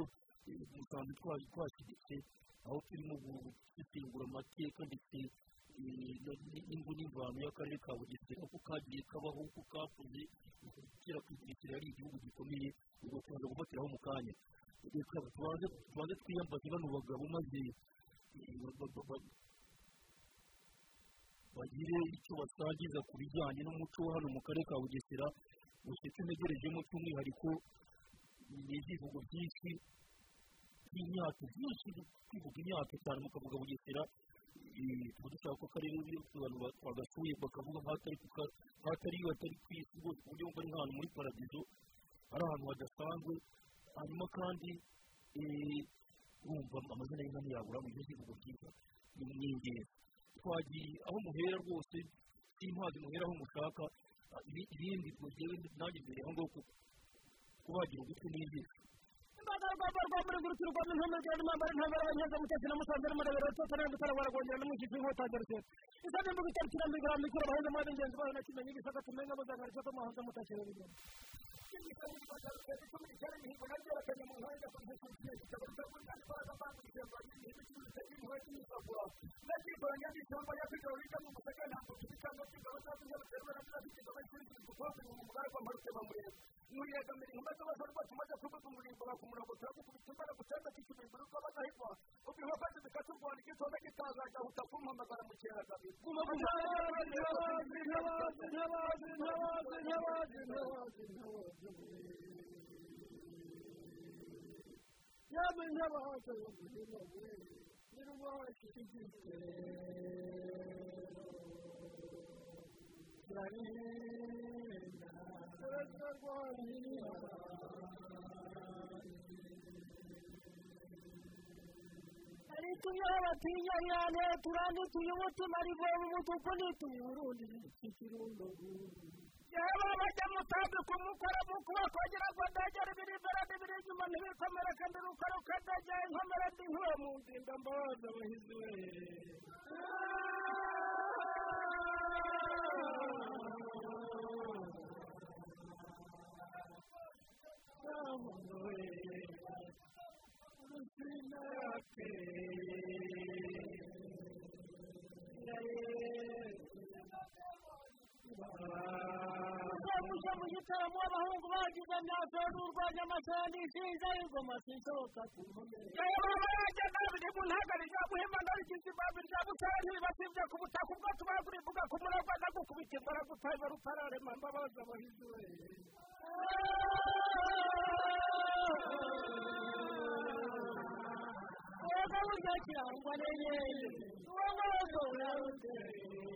musanzwe twashyigitse aho turimo gusesengura amateka ndetse n'ingo n'imvano y'akarere ka bugesera. Uko kagiye kabaho uko kakuze kera bugesera ari igihugu gikomeye ubwo gufatiraho mu kanya. Tubanze twiyambaze bano bagabo maze bagire icyo basangiza ku bijyanye n'umuco hano mu karere ka bugesera. Gusa icyo ntegerejemo cy'umwihariko ni ibyivugo byinshi by'imyaka byinshi kwivuga imyaka cyane mukavuga bugesera tuba dushaka ko akarere abantu bagasuye bakavuga nk'ahatari hatari ku isi rwose ku buryo bumva ari nk'ahantu muri paradizo ari ahantu hadasanzwe hanyuma kandi wumva amazina y'inka ntiyabura mu byivugo byiza ni ingenzi twagiye aho muhera rwose simpazi muhera aho mushaka ibindi rwogere nanjye imbere aho ngaho kubagira ugutwi n'ijisho
imbaga rwamba rwa muri guruti rwanda intumwa rwanda impambara intambara abanyenza mutesi na musanze n'umurebero cyose nawe mutara baragongera n'umushyitsi nk'utangarutse isabye mbuga itari kirambi garambikura abahinzi mu b'ingenzi bayo na kimenyi ibisaka tumenye muzangara cyo kumuhanza mutakira urugendo
kwinjiza mu rwanda rugenda rw'umwihariko imihigo na byo bakajya mu muhanda kugira ngo bikaba byo kurya rwanda banki kugira ngo bagire imihigo icuruza imihogo n'imisogoro nabyigoranye n'ishyamba nyakwiga babika mu musaka ntabwo tubikanga kwiga bazakuza baterwa na turafite gahunda y'icuruzwa dukora mu muganga marute bamureba nuriyegamira intumwa z'abaza rwose umaze kuvuga umurimbo bakumurongo turagukubita imbaraga utanga kikibintu uri kuba badahigwa ubwiho kandi bikatugora igihe utonda kitazagahuta kumpamagara mu kiragabiro
ntabazi ntabazi ntabazi ntabazi ntabazi ntabazi
ntabazi
yamenye abahanzi b'ubuzima bwe n'indwara ifite turarinda turarwanya ariko iyo batinya yane turandi tuyumutima rivoma umutuku nituye urundi ikirundo yaba bajya mutambi kumukora mu kuboko kugira ngo ndagere ibiri imbere n'ibiri inyuma ntibikomere kandi rukora ukadajya inkomere ndi nk'uwo mu nzinga mbabaza abahizi we Rusina Uzamushya mu gitaramo abahungu bagize myasa n'urwanya amasandi ishinja y'ingoma sinsohoka ku nkomere yaba yagenda biri mu ntagari rya muhima ndarigize ibambi rya butare ntibibasibye ku butaka ubwo tubagura ivuga ku muragwa ndagukubita imbaraga utabiba rutararema mbabaza abahizi we Oga burya kirangwa n'inyenyeri uwo mwogo urawuteye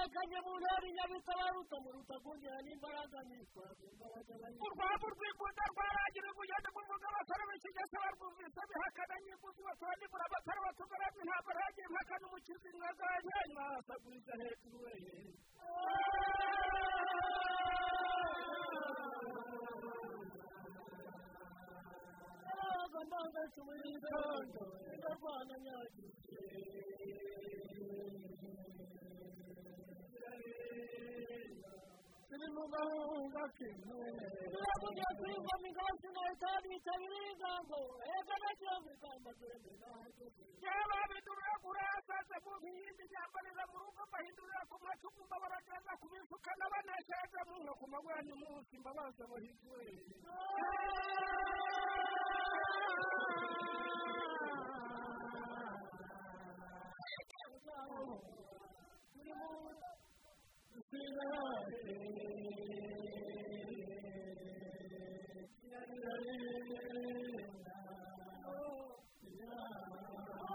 nagerekanye mu ntara inyabitabaruta mu rutagungira n'imbaraga nitwaza imbaraga urwabo rw'imbunda rwaragira umugende mu mbuga abasore b'ikigese barwumvise bihakana nyimbuzi batandi muri abatari batugarage ntabwo ragiye impaka n'umukizi mwaganye mwasaguriza hejuru we Gambanga cy'umuriro ndarwana nyagiye ibintu gahunga kimwe
turavuga kuri ngoma ingabo sinahita bitabira ingango ega nagiye mu rugamba dore ndahageze
yaba bidurira kurasaza mu bindi byambarira mu rugo bahindurira ku macumu baragenda ku mifuka n'abanashyaza mu nka ku magwani munsi mbabaza bahizwe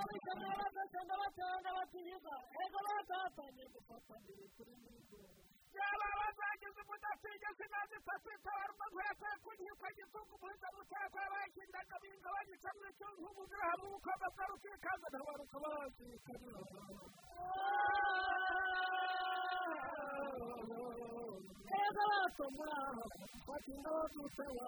abikamera bagasanga batanga
mu
ega batomura
batinda badutaba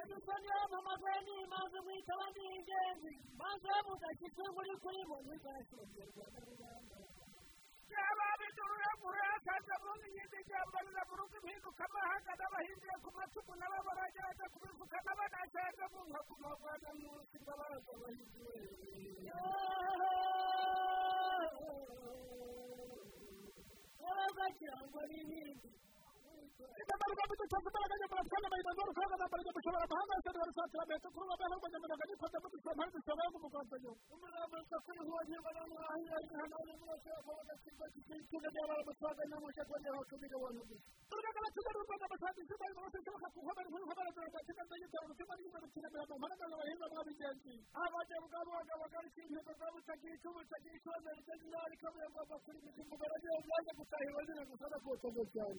Edusoni yampamagaye nimaze mwitaba ndi ingenzi maze mudashyitse muri kuri bo ntigashyirwa
yaba bidurira kurasaza mu yindi byambarira mu rugo impinduka amahanga n'abahinduye ku macumu nabo baragerageza kubivuga n'abanashyaza mu nka ku magwana munsi mbabaza bahinduye
bagakirangwa n'ibindi
Ingaruka biduteza imbaraga nyamuratwara amayinamo rukaga nambarira gushobora amahanga yose barasatira metero kuri ubu amahanga nyamuraga nifata mu dusoma dusoma yo mu muganzayo umugambi wose kuri uwo nyibona mwahiye hano ni mwese bavuga kigo cy'ikinga byaba abasaga nyamushe kongera bakubira abantu gusa urugaga batuma rwanda basaga izina y'umuntu wese ushobora kuhobera inkuru nkobera dore bakina ndagitera umutima n'imwe rukinamira mu mparaga z'abahinga mwabigenzi abajya bwabo bagabo garika intego zabo utagira icyo butagira icyizere cyo nyari kamwe ngomba kuri miti umugore agiye byaje gutahirwa nyine gusa no kuwutogo cyane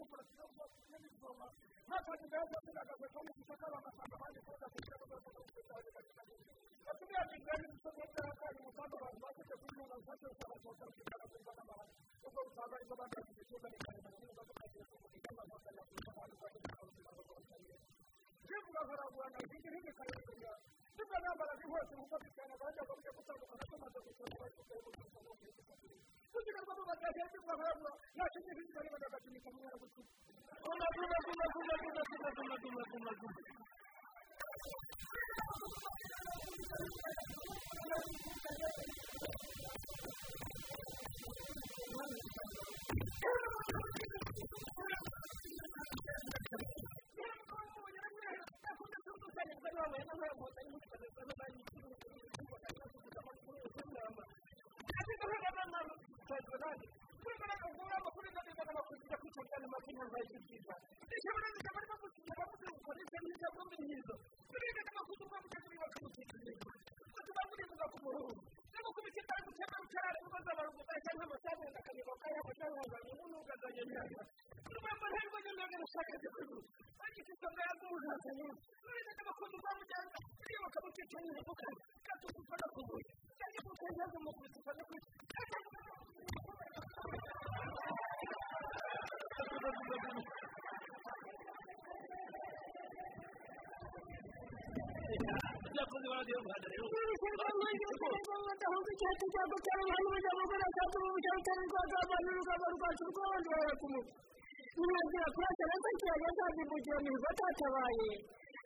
rwanda rufite ibindi bikorwa ndetse n'abana bihuse kuko bitanga abajya mu buryo butandukanye bw'amazu gusa bafite ubuzima kuzigamamo bakajya kuba baragura ntacyo n'ibindi bari bagakatirika mu mwanya gusa
amaguru maguru maguru maguru maguru maguru maguru maguru
Thank you. hejuru kandi turi kubona ubwo amakuru y'inzego z'amakuru kwica mu mazina za ejo heza ishobora kuba barimo gusinya abakozi bakoresha neza mu mihigo turiga amakuru twandika kuri bakabukika hejuru tukaba turibuka ku muhungu no gukubita ikibazo cyangwa cyane kuko abantu gukora cyangwa amasaha bakanyuka bakayabona cyangwa bakanyuka n'ukazajya nyirayo urupapuro ruriho n'imyenda rushaka zikuru bagifite isonga ya z'umuhazanye turiga amakuru kwa muganga turiga bakabukika hejuru kandi tukaba dukora ku buryo cyangwa tukaba dukora ku buryo cyangwa tukaba dukora ku buryo
abakozi ba radiyo rwanda rero
baragaragaza icyatsi cyangwa cyangwa hano umuryango ugaragaza umuryango cyangwa urwanda abantu urugamba rwacu rw'abandi barakumva ntibagera kurasana ko kirageza mu gihe mihigo atatabaye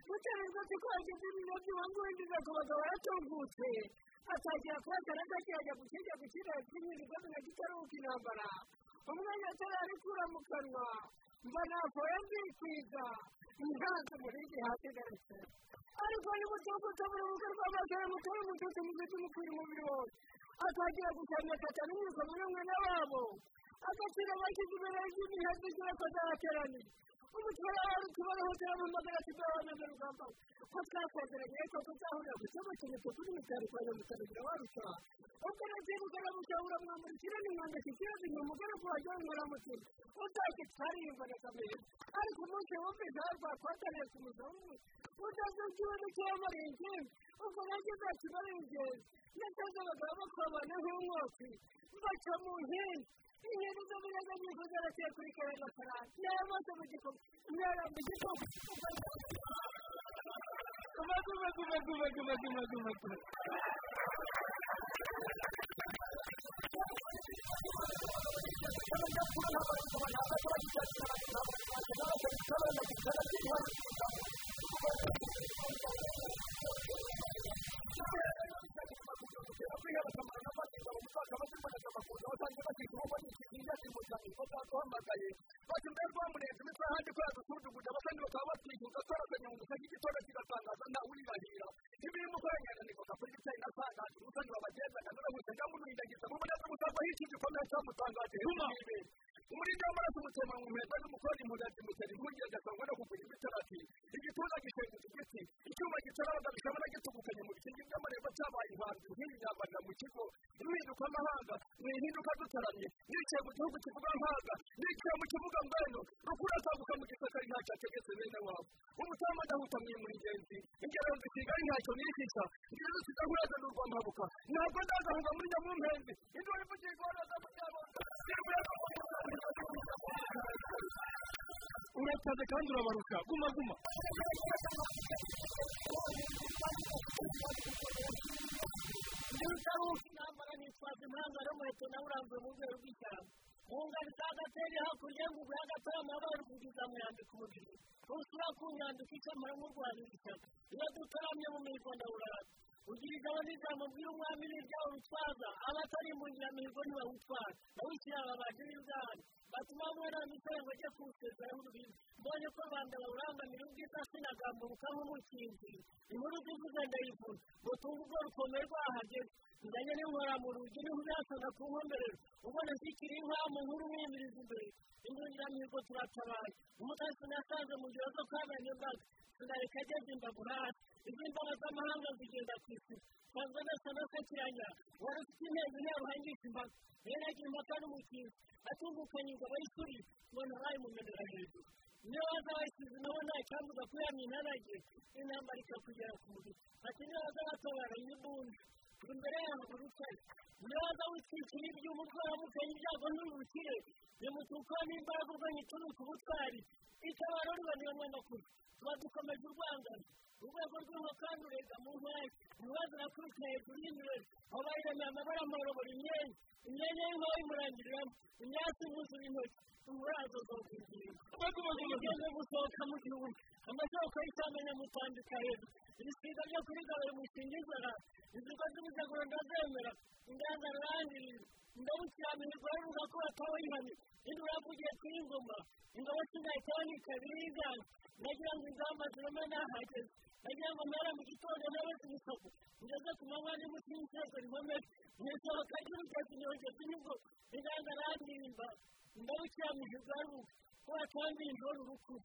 gutangaza ko kwageza iminota ibanga wenda ugakomeza waratungutse atangira kurasana ko kirajya gukirya gukira kimihigo binagitaruka intambara umwanya atararikura mu kanwa mba ntakoye mbikwiza ntazi umurenge hasi gato ariko n'uburyo bw'ubutabera urubuga rw'amagare mutore mu cyose mu gihe cy'umupira umubiri wose atagira gusanga atatu n'ibikorwa n'umwe n'ababo agaciro bashyize imbere y'igihugu ntabwo igihe akazahateraniye umukiriya ari kubaho cyangwa imodoka zitwara abantu rugamba ko twakongereye ko tuzahurira ku kigo cy'umutu kuri mitari kwa nyamutari birabarushaho kuko nagiye mugana mu cyawe uramwambukira n'umwanda kikira zimwe umugore ko wagira ngo uramutse utake twariyumvana kamere ariko umunsi wumvise harwa kwatangiye ku muzungu utazi ikibazo cy'amarenge ubwo nanjye ntacyo barengeje ndetse abagabo bakabana nk'umwotsi baca mu nkenge ingendo zo muri izo ngingo zaraciye kuri kera mafaranga n'amaso mu gikopu umwana mu gikopu
amaguru maguru maguru maguru maguru maguru abashaka abashinzwe
amakuru abasanzwe bashyirwa muri iki gihe yasimbuza kuko bwaguhamagaye bajya imbere rwamurenge imitwe hanze kubera dusuzuguje abasani bakaba batwishyuza twarazanye mu dusa cy'igitondo kigatangaza nta wurirahira ibi ni umugore nyananirwa kakora na sandazi umusani wabagendaga n'urabutse cyangwa umurindagiza mu mubare w'umusanzu ahishyuza ikomeye cyamutangaje umuriro w'amaraso umutema mu mpeta n'umukozi mugati mutera inkungi agasanga no kugira ibitarafi igituza gishinze ku giti icyuma gicaraho gishobora gitumukanye mu bikingi by'amarembo cyabaye ibanza nk'iyi myambaro mu kigo impinduka amahanga ni impinduka dutaramye nicaye mu gihugu kivuga amahanga nicaye mu kibuga mbwenu rukura atambuka mu gisaka nta cyategetse bene wabo umutama adahuta mu mu ingenzi ingero zikigali ntacyo nihisha ngiyo zidahura zandurwa mpabuka ntabwo ndazahunga muri nyamumpembe indwara ivugiye igorora z'amajyaruguru
urakaze kandi urabaruka guma guma.
Utaruka intambara nitwaza impanga n'umuheto nawe urambuye mu rwego rw'ishyamba mu ngari za gateri hakurya ngo uguhe agatarama bari kugeza mu yambika umubiri ntusura ku nyandiko ishyaka iyo dutaramye mu mihigo ndawurara ugira ijabo n'ijambo bwira umwami n'ibyawe urutwaza abatari mu nyamihigo ntibawutwara nawushyira ababaje b'ibwami batuma mwana w'umusore ngo ajye kuwusezeraho urubibi mbonye ko rwanda bawurangamira ubwiza sinagamburuka nk'umukinzi inkuru zivuze ndayivuna ngo tunge ubwo rukomeye rwahageze nzanye n'inkora mu rugi ni ho uzasanga ku nkomberero ubona zikiri inka mu nkuru mwimiriza imbere indungiramihigo turatabaye umutasi nasanze mu gihe zo kabanya imbaga sinareka ageze imbago hasi izo ndwara z'amahanga zigenda ku isi ntabwo zidasabwa kiranya wari ufite intego nta buhangisha imbaga rero agira impaka n'umukiza atungukanyirwa abayisuri ubona bari mu mirimo hejuru niyo bazaba bayisize nabo nta cyabuza kuyamuha intanage n'intambara ikakugera ku mubiri ati niyo bazaba batabara inyugundi turi imbere yawe buri kwezi uraza witwikira ibyuma ukoramutse ibyago n'ubukire bimutukwa n'imbaraga urwanya icuruza ubutwari itabara riboneye umwenda kure tuba dukomeje urwangano urwego rw'inka kandi urega mu ntwari ibibazo nakurikiye hejuru y'imibare wabaye amabara amarobora imyenda imyenda y'inka bayimurangiriramo imyatsi imyuzura intoki mugende gusohoka mu gihugu amasoko y'isanganya mutandika hejuru ibisiga byo kuri gawe musingizara ibigo by'ubuzima ndazemera inganda rurangirira ingabo kiranirwa ruvuga ko batabayihanye indi uravugiye kuri ingoma ingabo isigaye cyane kabiri y'inganda nagira ngo ingamba zirimo ntahageze nagira ngo mpera mu gitondo ntabese ibisoko ngeze ku manywa n'imusingi cyose rikomeye mu isohoka ry'urugendo nyongeza inyungu inganda rangirimba ingaruka yabyo ubwabo kubera ko hano ni rero urupfu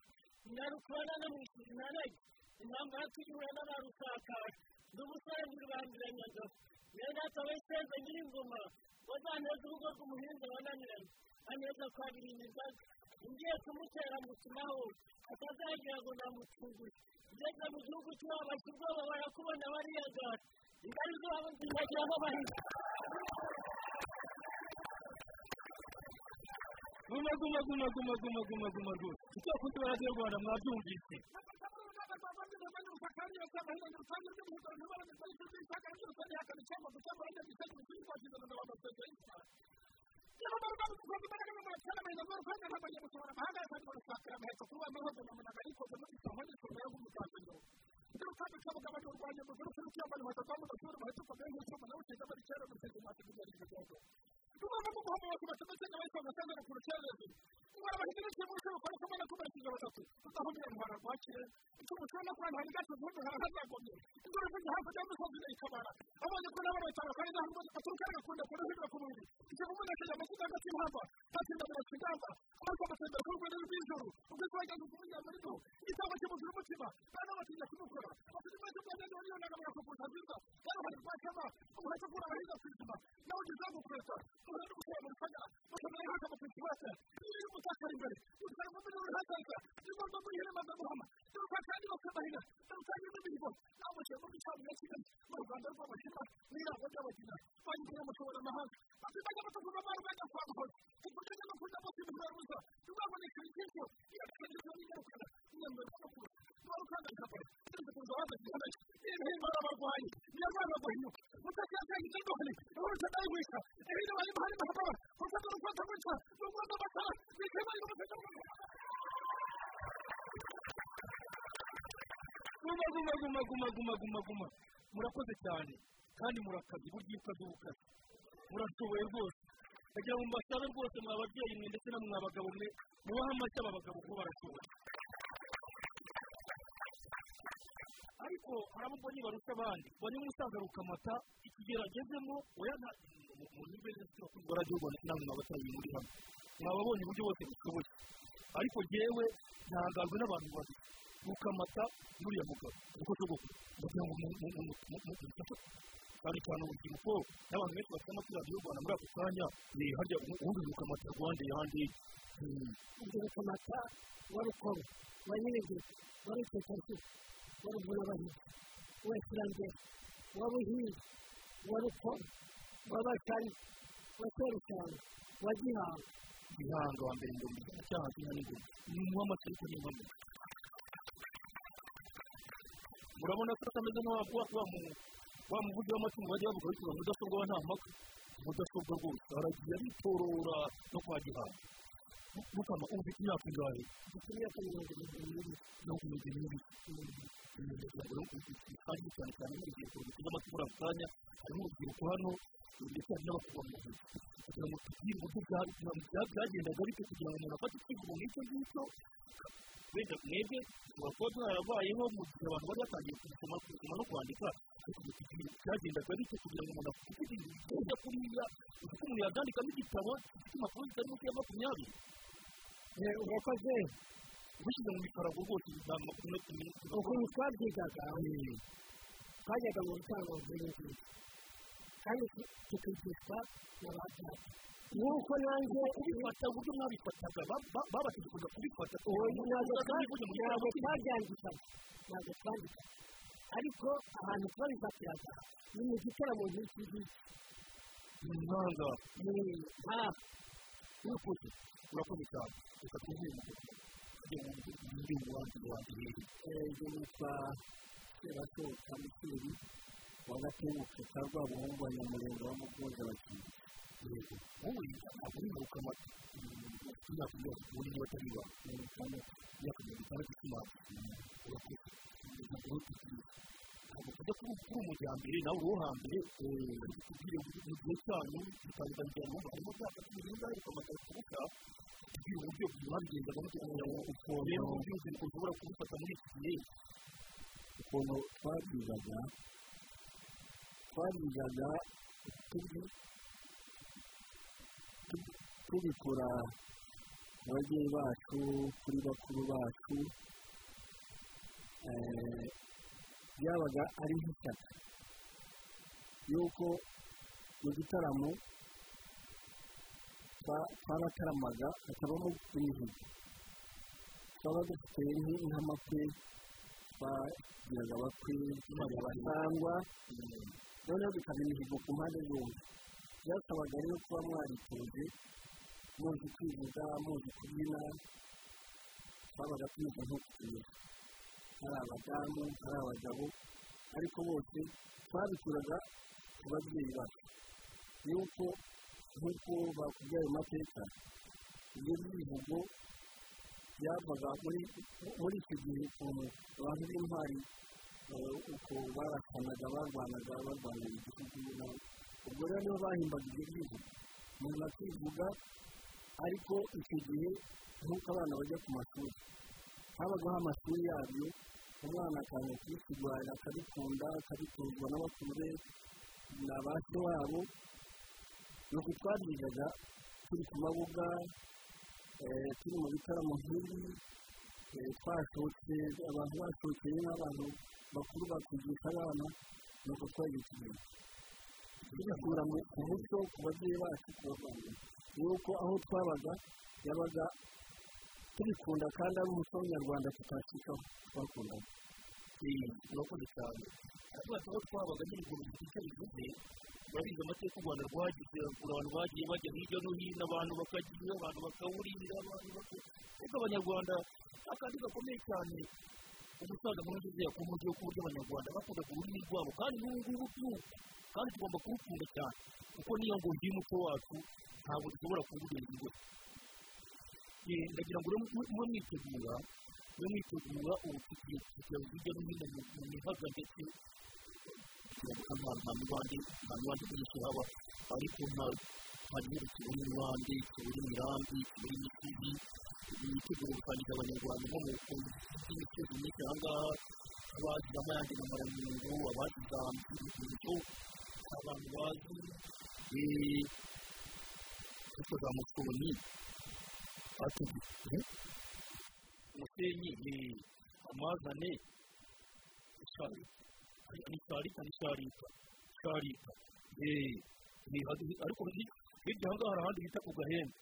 inarukora n'amwishyura inarage impamvu hatiriwe n'abarusakara n'ubusore bw'urubangiranyagaho rero hatabaye iseza nyir'ingoma wazaneza urugo rw'umuhinzi wananiranye ameza kwa birinda ugiye kumutera mutumaho atazagira ngo namutunguye ugeze mu gihugu cy'iwabo bashyirwaho barakubona bariyagara ingari zabo zikageraho bahita
guma guma guma guma guma guma guma guma. Icyo kundi radiyo rwanda mwabyumvise
Cuma vamos como uma conversando, você vai conversando no Cruzeiro, urabahita n'icyo kurusha gukora kumwe na kumwe na batatu tutahugire mu bantu bakire icyo mushobora no kubana hari gato vuba nta hazakomye ibyo rufite hafi cyangwa se nzira ikabara abonye ko n'abana batandukanye n'aho baturuka bagakunda kuba hirwa ku mubiri icyo kuvuga akajya mu kudaga cy'imhamba ntatsinda mu ntoki ingamba ariko agatembera ku rwego rw'ijoro ubwo kuba yajya kumenya muri bo igitambo cy'umubiri w'umutima nta n'abatinya kumukora abafite ikibazo cyo kugenda muri iyo nama bakakuza nziza yari hari kwakama umuhate ukura abahinga ku izima nawe ugeze aho gukureta ubuhanga ukura mu rusagara ukamenya nk'akamufite utakara imbere usanga umuriro urahagarara niba ugomba guhera bakaguhama turuka kandi bakamahera turuka kandi n'imihigo nawe ushobora kubicanira ya kigali mu rwanda rw'amashyirwa n'ibirango by'abakiriya bagiye gushobora amahanga bafite agafatwa n'amaruganda kwa buhoro iburyo n'amakuta bose bihuraruza ntibaboneke ibigezweho iyo bakagezweho n'ingaruka n'imyambaro y'amakuru n'abakandagira kure kugira ngo bahagaze hagati ibihembo abarwayi niyo mpamvu bahinyuka mutaka yatangiye ikigohane aho urusha nawe wica ibintu barimo harimo hakaba urusha n'urukwato rwica n'umwenda w'amatara
guma guma guma guma guma guma guma murakoze cyane kandi murakaze burya iyo ukaze uba ukaze murashoboye rwose ndagira ngo mbasabe rwose mwa babyeyi mwe ndetse na mwa bagabo mwe mubahe amashyi aba bagabo kuko barashoboye ariko hari abo mbonye barusha abandi mbonye umusaza rukamata ikigero agezemo oya nta mu nyungu ze z'abakozi radiyo rwanda namwe mwabatabiye muri hamwe mwababonye uburyo bose bushoboye ariko jyewe ntangajwe n'abantu babiri. Rukamata n'uriya mugabo. Uko sogoko ndagira ngo cyane cyane urubyiruko n'abantu benshi bafite amatwi radiyo rwanda muri ako kanya ni harya ubundi rukamata rwanda yandi.
Ibyo rukamata wa rukoro wa nyirigwe wa rutekarisi wa ruvunabahigi wa kirangera wa gihanga
wa mbere mbere cyaha cy'inka n'ingoma ni amategeko n'impamo murabona ko atameze wa wa mu wa muvugi w'amatungo bajya bavuga witwa mudasobwa wa nta mpaka mudasobwa rwose aragiye aritorora no kwa gihanga mukama ubu imyaka ingahe
dufite imyaka mirongo irindwi n'ibiri
mirongo irindwi n'ibiri kandi cyane cyane nk'urubyiruko ruteze amatwi muri ako kanya harimo urubyiruko hano ndetse hari n'abakobwa mu gihugu kugira ngo tugire uburyo byagendaga bityo kugira ngo umuntu afate icyivugo nk'icyo ngicyo wenda mwebwe ushobora kuba byarabayeho mu gihe abantu bari batangiye gusoma gusoma no kwandika byagendaga bityo kugira ngo umuntu afite ibintu kuriya ufite umuntu yabyandikamo igitabo gifite impapuro zitari munsi ya makumyabiri
urakoze
ubishyize mu mikarago rwose bizana makumyabiri
ukuntu twabyigaga twajyaga mu bitango by'inzu kandi tukigishwa na ba data nk'uko nanjye
kubifata uburyo mwabifataga babategekaga kubifata
ntabwo twabyandikaga ntabwo twandikaga ariko ahantu twabifatiraga ni mu gitaramo nk'iki ngiki
ni umuhanga
ni hafi
urakoze urakoze cyane reka tuvuye undi wanjye wanjye rero
ibyo nitwa serashoka misiri wa gatenguka ka rwabuhungu wa nyamurenge wa mugoza bakinnyi
yego wowe ntabwo rukamata ufite imyaka mirongo itatu niba atari iba mirongo itandatu imyaka mirongo itandatu ikimanza urakoze ntabwo uri kugira kuri kuri umujyambere nawe uwo hambere tubwire mu gihe cyanyu bitandukanye harimo byapa by'ibirunga rukamata kubuka tubwire uburyo mwabigendaga kugira ngo ukore urubyiruko rushobora kubifata muri iki gihe
ukuntu twabyigaga twabyigaga tubikura mu babyeyi bacu kuri bakuru bacu byabaga ari nk'ishyaka yuko mu gitaramo twarataramaga hakabamo imihigo twaba dufite nk'amakwe twagiraga abakwe abasangwa. Noneho bikaba imihigo ku mpande zombi. Byasabaga rero kuba mwaritoje muzi kwivuga muzi kubyina twabaga tumeze nko kutumira
hari abadamu hari abagabo ariko bose twabikoraga ku babyeyi bacu. Yuko nk'uko bakubyaye amateka ibyo bivugo byavaga muri icyo gihe ukuntu abantu b'intwari eh, uko barasanaga barwanaga barwanira igihugu ubwo rero nibo bahimbaga ibyo bivugo umuntu akivuga ariko icyo gihe nk'uko abana bajya ku mashuri. Habagaho amashuri yabyo umwana akajya kubisigurira akabikunda akabitozwa n'abakuru be na ba se wabo ni uko twabyigaga turi ku mabuga eh, turi mu bitaramo nk'ibi eh, twashotse abantu bashokeye n'abantu bakuru bakwigisha abana ni uko twagiye tugenda tubikura mu ku muco ku babyeyi bacu ku bavandimwe. Yuko aho twabaga yabaga tubikunda kandi ari umuco w'umunyarwanda tutacikaho twakundaga
urakoze cyane ariko aho twabaga nyine ukuntu dufite icyo bivuze urabizi amateka u rwanda rwagize abantu bagiye bajya hirya no hino abantu bakagira abantu bakawurira abantu baka- ariko abanyarwanda akandi gakomeye cyane umusaza nkurunziza yakomeje ku buryo abanyarwanda bakundaga ururimi rwabo kandi n'ubu ngubu by'ubu kandi tugomba kurukunda cyane kuko niyo ngo y'umuco wacu ntabwo dushobora kuwurenza imbere ndagira ngo mube mwitegura mube mwitegura ubu tugiye kujya hirya no hino mu- mu mihaga ndetse kugira ngo nta mibande nta mibande myinshi haba ariko nta nta gihugu kibura imibande kibura imirambi kibura imisozi mwitegura gusangiza abanyarwanda inkomoko y'imisozi myinshi aha ngaha abagize amayange na abagize ahantu h'urwibutso abantu bazi ariko za musoni atugize umusenyi ni amazane isharika ni isharika ariko hi- hirya aha ngaha hari ahandi bita ku gahembe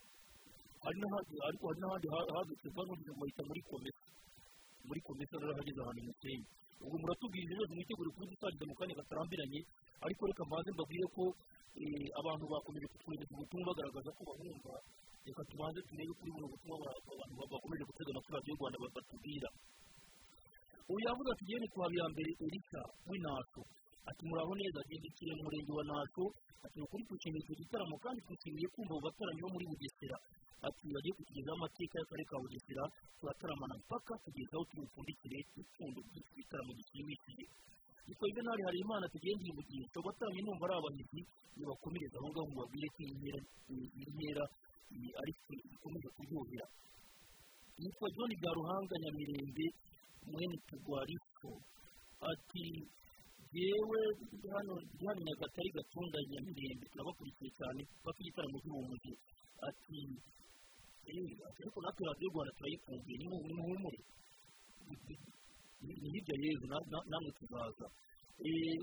hari n'ahandi hadutse bano bahita muri komesa muri komesa rero hageze ahantu musenyi ubwo muratubwira rero mwitegure kuba dusangiza mu kanya gatarambiranye ariko reka mbanze mbabwire ko abantu bakomeje kutwohereza ubutumwa bagaragaza ko bahumva reka tubanze turebe kuri buno butumwa ba- abantu ba- bakomeje gutega amatwi radiyo rwanda ba- batubwira uyu yavuze ati yeni kwa mbere erika w'inaso ati muraho neza agendekeye mu murenge wa naso ati ukuri twishimiye icyo gitaramo kandi twishimiye kumva abo bataramyi bo muri bugesera ati bagiye kutugezaho amateka y'akarere ka bugesera turataramana mpaka kugeza aho tubupfundikire ipfundo ry'iki gitaramo gishimishije twebwe ntari hari imana tugenda yivugisha abatambyi numva ari abahizi nibakomereza aho ngaho mubabwire ko iyi iyi ariko ikomeje kuryohera yitwa john garuhanga nyamirembe mwene tugwariko ati yewe hano hano nyagatare gatunda nyamirembe turabakurikiye cyane bafite igitaramo cy'ubuvuzi ati "Eh, ati, ariko natwe radiyo rwanda turayikunze ni mu- ni hirya yezu na- na- namwe tuzaza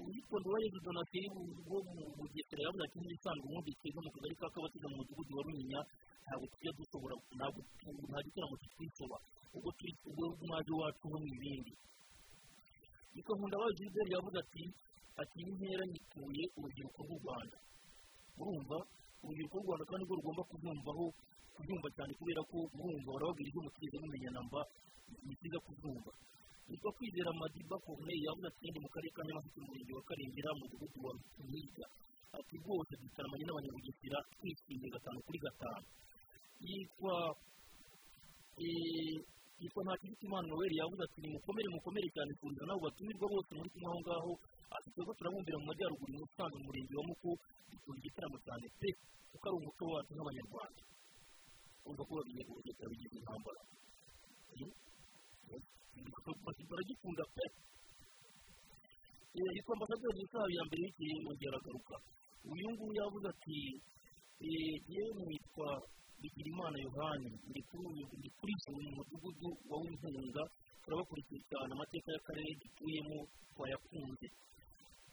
uwitwa nduwayezu donateri wo mu bugesera yavuze ati nk'ibisanzwe ubundi twebwe mu kagari ka kabatiza mu mudugudu wa runyinya ntabwo tujya dushobora ntabwo nta gitaramo kitwisoba ubwo turi mwaje wacu no mu ibindi yitwa nkundabaye gilbert yavuze ati ati iyi ntera nyituye urubyiruko rw'u rwanda urumva urubyiruko rw'u rwanda kandi rwo rugomba kubyumvaho kubyumva cyane kubera ko urumva barababwira ibyo mutigeze mumenya namba ni byiza kubyumva yitwa kwizera madiba corneille yavuze ati mu karere ka nyamasheke mu murenge wa karengera mu mudugudu wa mwiga ati rwose dutaramanye n'abanyabugesera twishimiye gatanu kuri gatanu yitwa eh, yitwa ntakirutimana noel yavuze ati nimukomere mukomere cyane kurira nabo batumirwa bose muri kumwe aho ngaho ati twebwe turabumbira mu majyaruguru i musanze mu murenge wa muko dukunda igitaramo cyane pe kuko ari umuco wacu nk'abanyarwanda urumva ko bagiye kubugesera bigize intambara baragikunda pe Eh, yitwa ambasaderi isaha ya mbere y'igihe yongera agaruka uyu nguyu yavuze ati eh, yewe nitwa bigirimana yohani ndi kuri uyu mudugudu wa w'inkunga turabakurikiye cyane amateka y'akarere dutuyemo twayakunze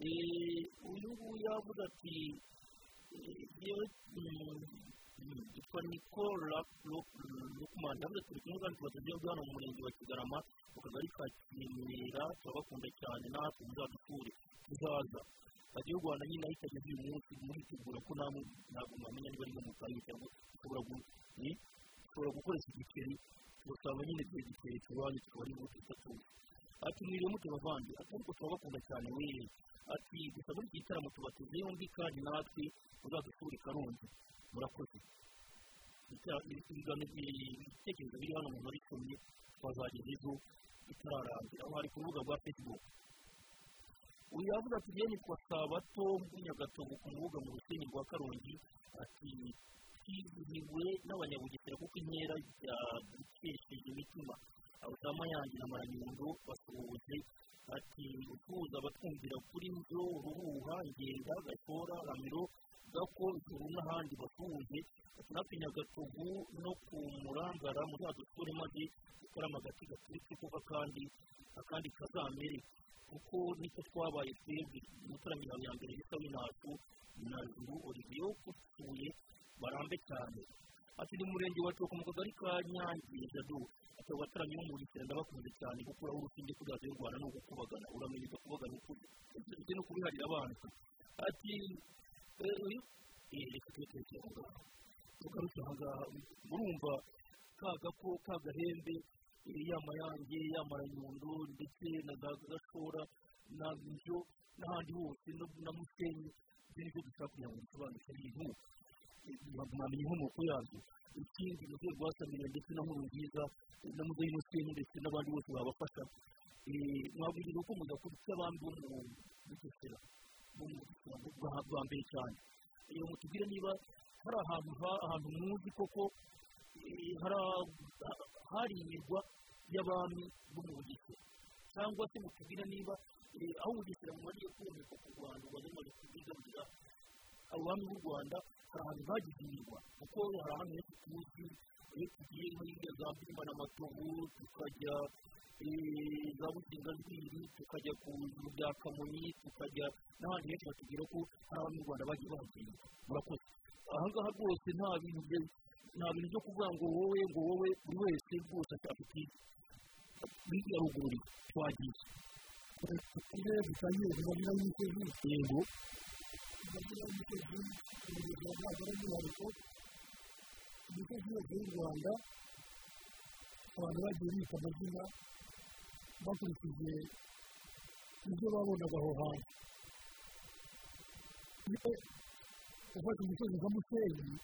Eh, uyu nguyu yavuze ati yewe yitwa nikola lukumani yavuze turi kumwe kandi tubagezeho hano mu murenge wa kigarama mu kagari ka kimera turabakunda cyane natwe muzadusure tuzaza radiyo rwanda nyine aho itageze uyu munsi muritegura ko ntabwo mwamenya niba ari mu kanya cyangwa ushobora gukoresha igiceri tugasanga nyine tuba igiceri tubanyu tukaba ari buti tutatuzi ati mwiriwe mute bavandi ati ariko turabakunda cyane we ati gusa muri iki gitaramo tubateze yombi kandi natwe uzadusura i karongi murakoze ibitekerezo biri hano umuntu abisomye twazageza ejo bitararangira aho hari ku rubuga rwa facebook. Uyu yavuze ati njyewe nitwa sabato nyagatovu ku rubuga mu rusenyi rwa karongi. Ati twizihiwe n'abanyabugesera kuko inkera yadukesheje imitima. Abasama yanjye na maranyundo basuhuje ati utuza abatwumvira kuri nzo ruhuha ngenda gashora ramiro gako ijuru n'ahandi basuhuje ati natwe nyagatovu no ku murangara muzadusure maze dukoramo agati gaturitse kuko kandi akandi kazamere. Kuko ni cyo twabaye twebwe umuturanyi ya mbere bisa w'inacu na juru olivier usuye barambe cyane. Ati ni murenge wa coko mu kagari ka nyange jado. Ati abo bataramyi bo mu bugesera ndabakunze cyane gukuraho urushinge kuri radiyo rwanda ni ugukubagana uramenya ugakubagana ukuri ndetse no kubiharira abana ati reka tuyetekere aho ngaho tugarutse aha ngaha murumva ka gako ka gahembe ya mayange ya maranyundo ndetse na za gashora na byo n'ahandi hose na musenyi. Ibyo ni dushaka kugira ngo dusobanukire ibintu mwamenya inkomoko yabyo ikindi mu rwego rwasamira ndetse na nkuru nziza na muzeyi musenyi ndetse n'abandi bose babafasha mwabwiriza uko mudakurikira abandi bo mu bugesera bo mu bugesera bwa mbere cyane rero mutubwire niba hari ahantu ahantu muzi koko hari imirwa y'abami bo mu bugesera. Cyangwa se mutubwire niba aho ubugesera bumariye kuboneka ku rwanda uba bamaze kubwigarurira abami b'u rwanda hari ahantu bagize imirwa kuko hari ahantu henshi tuzi iyo tugiye nk'iriya za mbimba n'amatovu tukajya za businganzwiri tukajya ku biro bya kamonyi tukajya n'ahandi henshi batubwira ko hari abami b'u rwanda bagiye bahagenda murakoze aha ngaha rwose nta bintu byo kuvuga ngo wowe ngo wowe buri wese rwose ashaka ikipe yaruguru twagiye
iyo dutangiye kubagira imisozi
yego
kubagira imisozi urugero ntabwo ari umwihariko imisozi yose y'u rwanda abantu bagiye bita amazina bakurikije ibyo babonaga aho hantu iyo ufata umusozi nka musenyi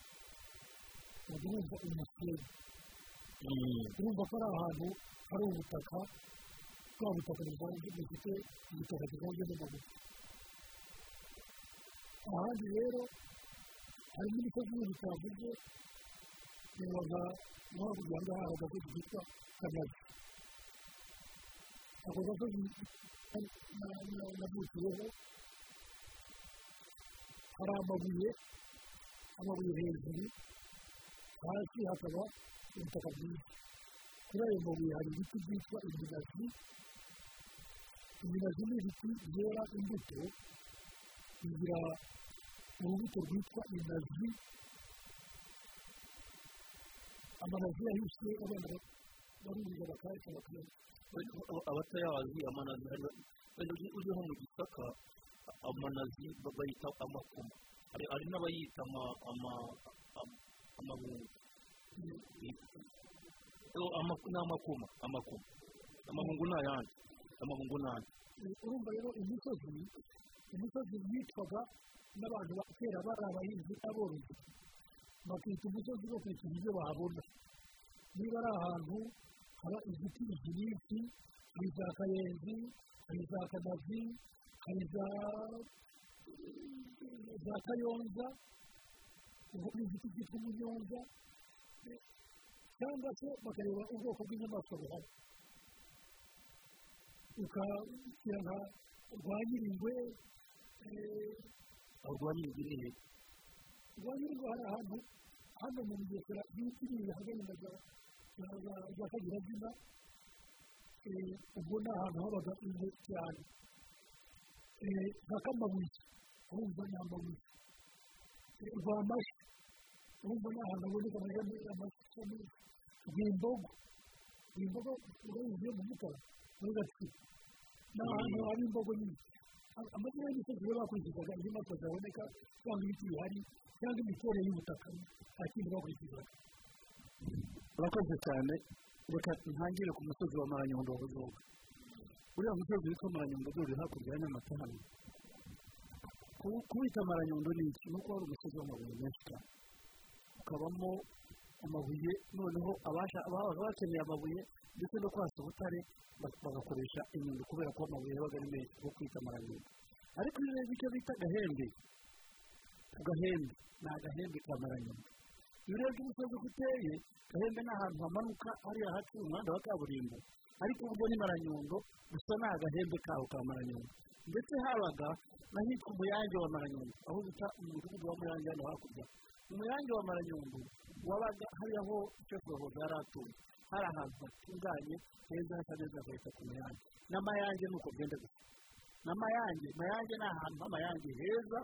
ujya wumva umusenyi urumva ko ari ahantu hari ubutaka bwa butaka buvanze bufite ubutaka buvanze n'amabuye ahandi rero harimo imisozi yindi yabaga naho kugira ngo hari agasozi kitwa kanazi ako gasozi navukiyeho hari amabuye amabuye hejuru hasi hakaba ubutaka bwiza kuri ayo mabuye hari ibiti byitwa iminazi iminazi ni ibiti byera imbuto bigira urubuto rwitwa inazi amanazi yahishe abana barurira bakahita bakayarya
abatayazi amanazi uri nko mu gisaka amanazi bayita amakoma hari n'abayita amabungu ni amakoma amakoma amabungu ni ayandi amabungu ni ayandi
urumva rero imisozi imisozi yitwaga n'abantu ba kera bari abahinzi n'aborozi bakita umusozi bakurikije ibyo bahabona niba ari ahantu haba igiti byinshi hari za kayenzi hari za kanazi hari za za kayonza igiti cyitwa umunyonza cyangwa se bakareba ubwoko bw'inyamaswa buhari. Ukashyira nka rwa nyiringwe
aho rwa nyiringwe ni hehe
rwa nyiringwe hari ahantu hano mu bugesera biri hagana na za kagira zina ubwo ni ahantu habaga inzu cyane nka kamabuye urumva ni amabuye rwa mashi urumva ni ahantu haboneka amajyane y'amashami rwimbogo rwimbogo yo mu mutara muri gatsibo ni ahantu hari imbogo nyinshi amazina y'imisozi rero bakurikizaga inyamaswa zaboneka cyangwa ibiti bihari cyangwa imiterere y'ubutaka nta kindi bakurikizaga
urakoze cyane. Reka ntangire ku musozi wa maranyundo w'urubuga
uriya musozi witwa maranyundo uri hakurya ya nyamata hano Ku- kuwita maranyundo ni iki? Ni uko hari umusozi w'amabuye menshi cyane. Ukabamo amabuye noneho ababaga bakeneye amabuye ndetse no kwasa ubutare ba- bagakoresha inyundo kubera ko amabuye yabaga ari menshi bwo kwita maranyundo ariko iyo urebye icyo bita agahembe ku gahembe ni agahembe ka maranyundo iyo urebye umusozi uko uteye gahembe ni ahantu hamanuka hariya hafi y'umuhanda wa kaburimbo. Ariko ubwo ni maranyundo gusa ni agahembe kaho ka maranyundo ndetse habaga n'ahitwa umuyange wa maranyundo aho bita umudugudu wa muyange hano hakurya. Umuyange wa maranyundo wabaga hari aho sheforohoza yari atuye hari ahantu hatunganye heza hasa neza bahita ku muyange. N'amayange ni uko byenda gusa. N'amayange mayange ni ahantu h'amayange heza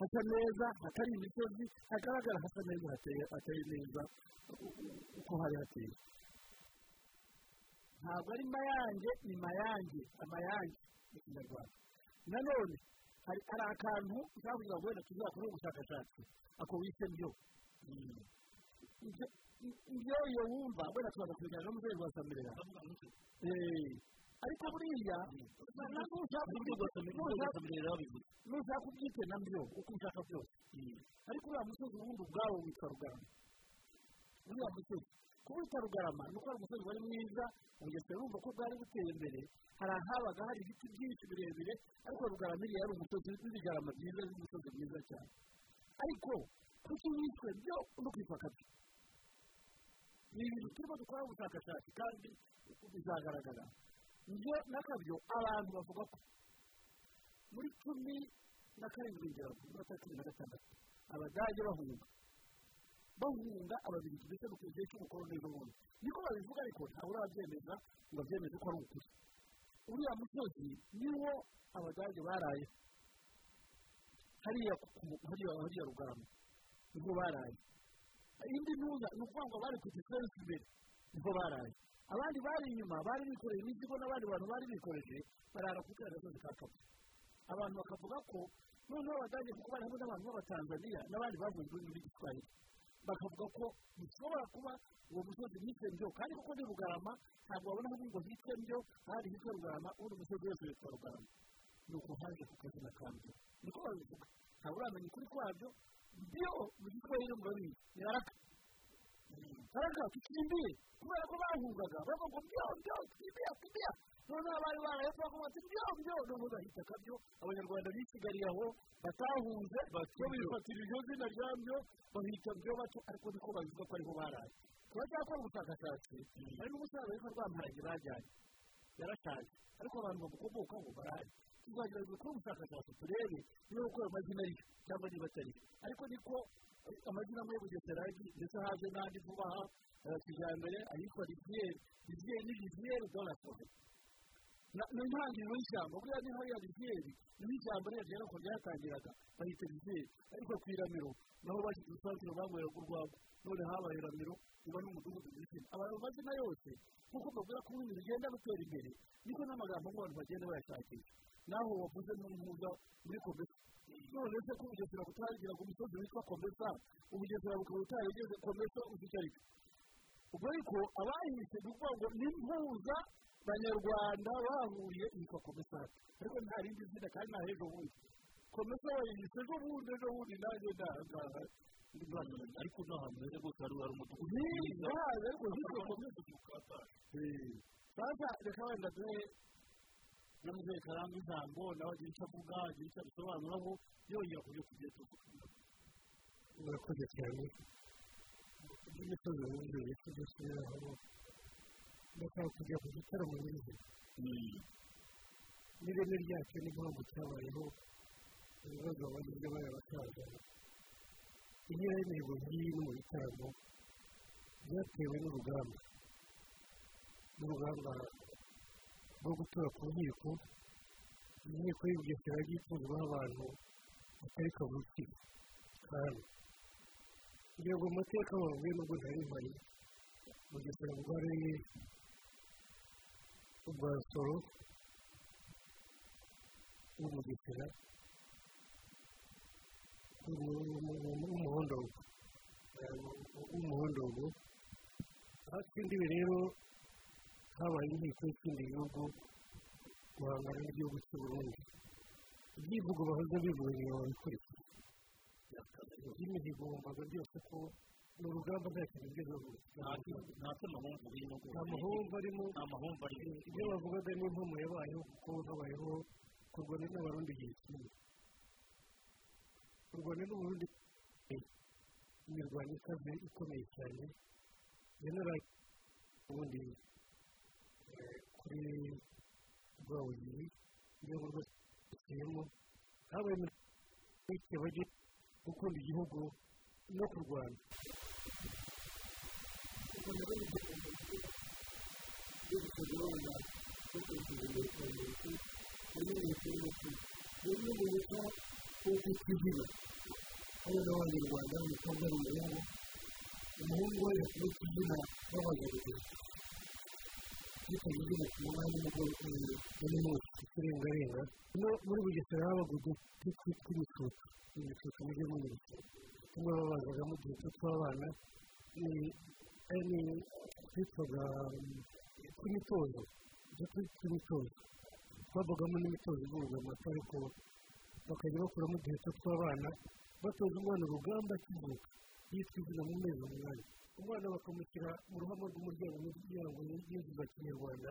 hasa neza hatari imisozi hagaragara hasa neza hateye neza uko hari hateye. Ntabwo ari mayange ni mayange amayange mu kinyarwanda. Nanone hari akantu ushobora ngo wenda tuzakore ubushakashatsi. Ako wise byo ibyo iyo wumva wenda tubaza kubijyana no mu rwego ariko buriya nushaka ubyite na byo uko ushaka byose ariko uriya musozi ubundi ubwawo witwa rugarama uriya musozi kuwita rugarama ni uko ari umusozi wari mwiza ubugesera urumva ko bwari buteye imbere hari ahabaga hari ibiti byinshi birebire ariko rugarama iriya yari umusozi w'ibigarama byiza n'umusozi mwiza cyane ariko kuki witwe byo no kwitwa kabyo ni ibintu turimo dukora ubushakashatsi kandi bizagaragara ibyo n'akabyo abantu bavuga ko muri cumi na karindwi ngero muri cumi na gatandatu abadage bahunga. Bahunga ababiligi ndetse no ku gihe cy'ubukoloni n'ubundi niko babivuga ariko ntawe urabyemeza ngo babyemeze ko ari ukuri. Uriya musozi niwo abadage baraye. Hariya hariya rugarama ni ho baraye. Indi ntuza ni ukuvuga ngo bari ku gisensi imbere ni ho baraye. Abandi bari inyuma bari bikoreye imizigo n'abandi bantu bari bikoreje barara ku gasozi ka kapu abantu bakavuga ko noneho abadage kuko bari hamwe n'abantu b'abatanzaniya n'abandi bavuye mu rurimi rw'igiswahili bakavuga ko bishobora kuba uwo musozi hitwe mbyo kandi kuko ni rugarama? Ntabwo wabona aho ngo hitwe mbyo ahandi hitwa rugarama ubundi umusozi wose witwa rugarama. Ni uko haje ku kazina ka mbyo niko babivuga ntabwo uramenya ukuri kwabyo byo mu giswahili murabizi ni araka araka tukimbiye kubera ko bahungaga bavuga mbyo mbyo kibiya kibiya noneho abari barahetse bavuga bati mbyo mbyo noneho bahita akabyo abanyarwanda bisigariye aho batahunze bo bifatira iryo zina rya mbyo bahita mbyo bato ariko niko babivuga ko ariho baraye turacyakora ubushakashatsi hari n'umusaza witwa rwamparage bajyanye yarashaje ariko abantu bamukomokaho baraye tuzagerageza gukora ubushakashatsi turebe niba gukora amazina ariyo cyangwa niba atariyo ariko niko amazina amwe y'ubugesera ndetse haje n'andi vuba aha kijyambere ayitwa riviyeri riviyeri ni riviyeri donatore ni intangiriro y'ishyamba buriya ni hariya riviyeri ni ho ishyamba ryagera ko ryatangiraga. Bahita riviyeri ariko ku iramiro naho bashyize urusantiro banyweraga urwagwa none habaye iramiro iba n'umudugudu w'izina abantu amazina yose nk'uko mbabwira ko ibintu bigenda bitera imbere niko n'amagambo abantu bagenda bayashakisha. Naho wavuze n'umuhuza muri komesa none se ko ubugesera butaragira ku musozi witwa komesa ubugesera bukaba butarigeze komesa uzi icyo ari cyo ubwo ariko abahise ni ukuvuga ngo n'impuza banyarwanda bahuriye yitwa komesari ariko nta rindi zina kandi nta hejo bundi. Komesari yise ejo bundi ejo bundi nanjye ndahangaha
ariko no heza rwose hari umudugudu
ntihaze ariko hitwa komesari sasa reka wenda duhe na muzehe karanga ijambo nawe agira icyo avuga agira icyo abisobanuraho yongera ku byo tugiye tuvuga.
Murakoze cyane. By'imisozi wundi witwa udasubiraho ndashaka kujya ku gitaramo nyirizina n'ireme ryacyo n'impamvu cyabayeho. Ibibazo bagize bari abasaza. Inyura y'imihigo nk'iyi no mu bitaramo. Byatewe n'urugamba. N'urugamba rwo gutora ku nkiko inkiko y'ubugesera yagiye ituzwaho abantu batari kavukire kandi kugira ngo amateka bavuye nubwo ntari mpari bugesera bwari ubwa soro w'umugesera w'umuhondo w'umuhondogo hatsindiwe rero habaye inkiko y'ikindi gihugu
guhangana n'igihugu cy'u Burundi ibyivugo bahoze inyuma babikurikiye by'imihigo bumvaga byose ko ni urugamba nta kintu
birimo
nta mahomvu arimo. Ibyo bavugaga ni impamo yabayeho kuko habayeho kurwana n'abarundi igihe kinini kurwana n'uburundi imirwano ikaze ikomeye cyane. Generali ubundi kuri rwabugiri urwego rwose rutuyemo habaye imirwano bajye gukunda igihugu no kurwana hano n'abanyarwanda umukobwa ari umuhungu we yakubita izina babagarira yitaga izina ku manywa y'umugoroba n'umunsi ikirengarenga no muri bugesera habaga uduti tw'ibitutu ibitutu mujye munyurwa tumwe babazagamo ni twitwaga tw'imitozo uduti tw'imitozo twabagamo n'imitozo ivurwa amata ariko bakajya bakuramo uduheto tw'abana batoza umwana urugamba akivuka yitwa izina mu mezi umunani. Umwana bakamushyira mu ruhame rw'umuryango w'imiryango y'inzu za kinyarwanda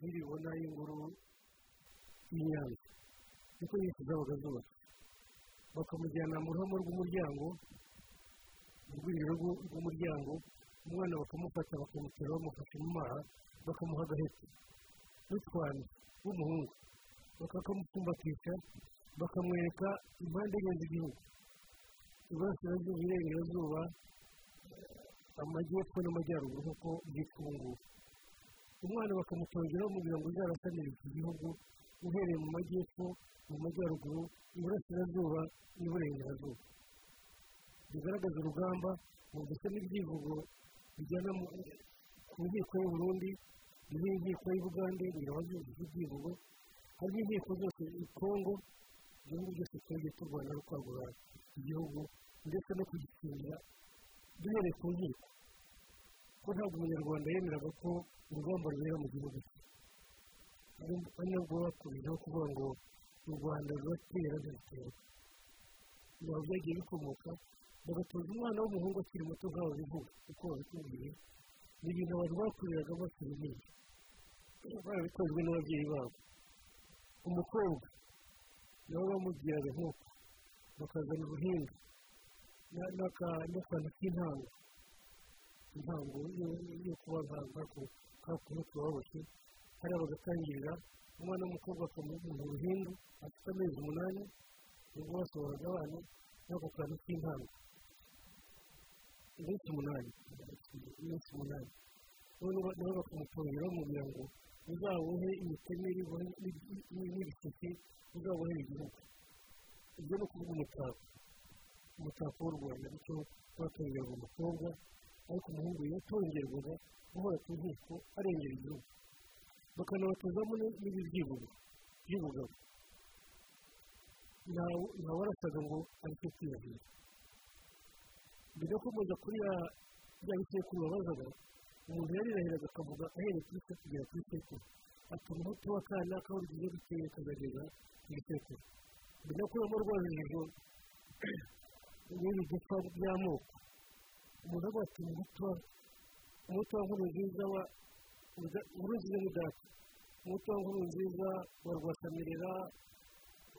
n'iribona y'inguru y'inyanza niko nyinshi zabaga zubatse bakamujyana mu ruhame rw'umuryango mu rwinjiro rw'umuryango umwana bakamufata bakamutera bamufashe mu maha bakamuha agahete n'utwana w'umuhungu. Bakakamupfumbatisha bakamwereka impande enye z'igihugu iburasirazuba iburengerazuba amajyepfo n'amajyaruguru ubu ngubu umwana bakamutongeraho kugira ngo uzarasanire iki gihugu uhereye mu majyepfo mu majyaruguru iburasirazuba n'iburengerazuba. Bigaragaza urugamba mu ndetse n'ibyivugo bijyana ku nkiko y'u Burundi n'inkiko y'u Bugande biraba byujuje ibyivugo hari n'inkiko zose i Kongo ibihugu byose twagiye turwana no kwagura igihugu ndetse no kugitsindira duhereye ku nkiko. Ko ntabwo umunyarwanda yemeraga ko urugamba rubera mu gihugu cye. Ari nabwo bakomejeho kuvuga ngo u rwanda ruratera ntirutera ntabwo byagiye bikomoka bagatoza umwana w'umuhungu akiri muto nk'abo bivuga kuko babikubwiye ni ibintu abantu bakoreraga bakiri nyine barabitojwe n'ababyeyi babo. Umukobwa nabo bamubwiraga nk'uko bakazana ubuhinga n'akantu k'intango intango. Yo kuba kakuntu tubaboshye hariya bagatangirira umwana w'umukobwa akamuha uruhindu afite amezi umunani ni bwo basohoraga abana n'ako kantu k'intango iminsi umunani. Iminsi umunani. Nabo bakamutorera bamubwira ngo uzawuhe imitemeri n'ibiseke uzabohera igihugu ibyo ni ukuvuga umutako. Umutako w'u rwanda bityo batongerwa umukobwa ariko umuhungu yatongerwaga guhora ku nkiko arengera igihugu. Bakanabatozamo n'ibi byivugo by'ubugabo ntawarasaga ngo ariko kwiyahira bigakomeza kuri ya bisekuru babazaga umuntu yarirahiraga akavuga ahereye kuri se kugera kuri sekuru ati umuhutu w'akana kaho rugiye guteye kazageza ku gisekuru binakuramo rwa rujijo n'ibindi dupfa by'amoko umuntu avuga ati umuhutu umuhutu wa nkuru nziza wa ni data umuhutu wa nkuru nziza wa rwasamirera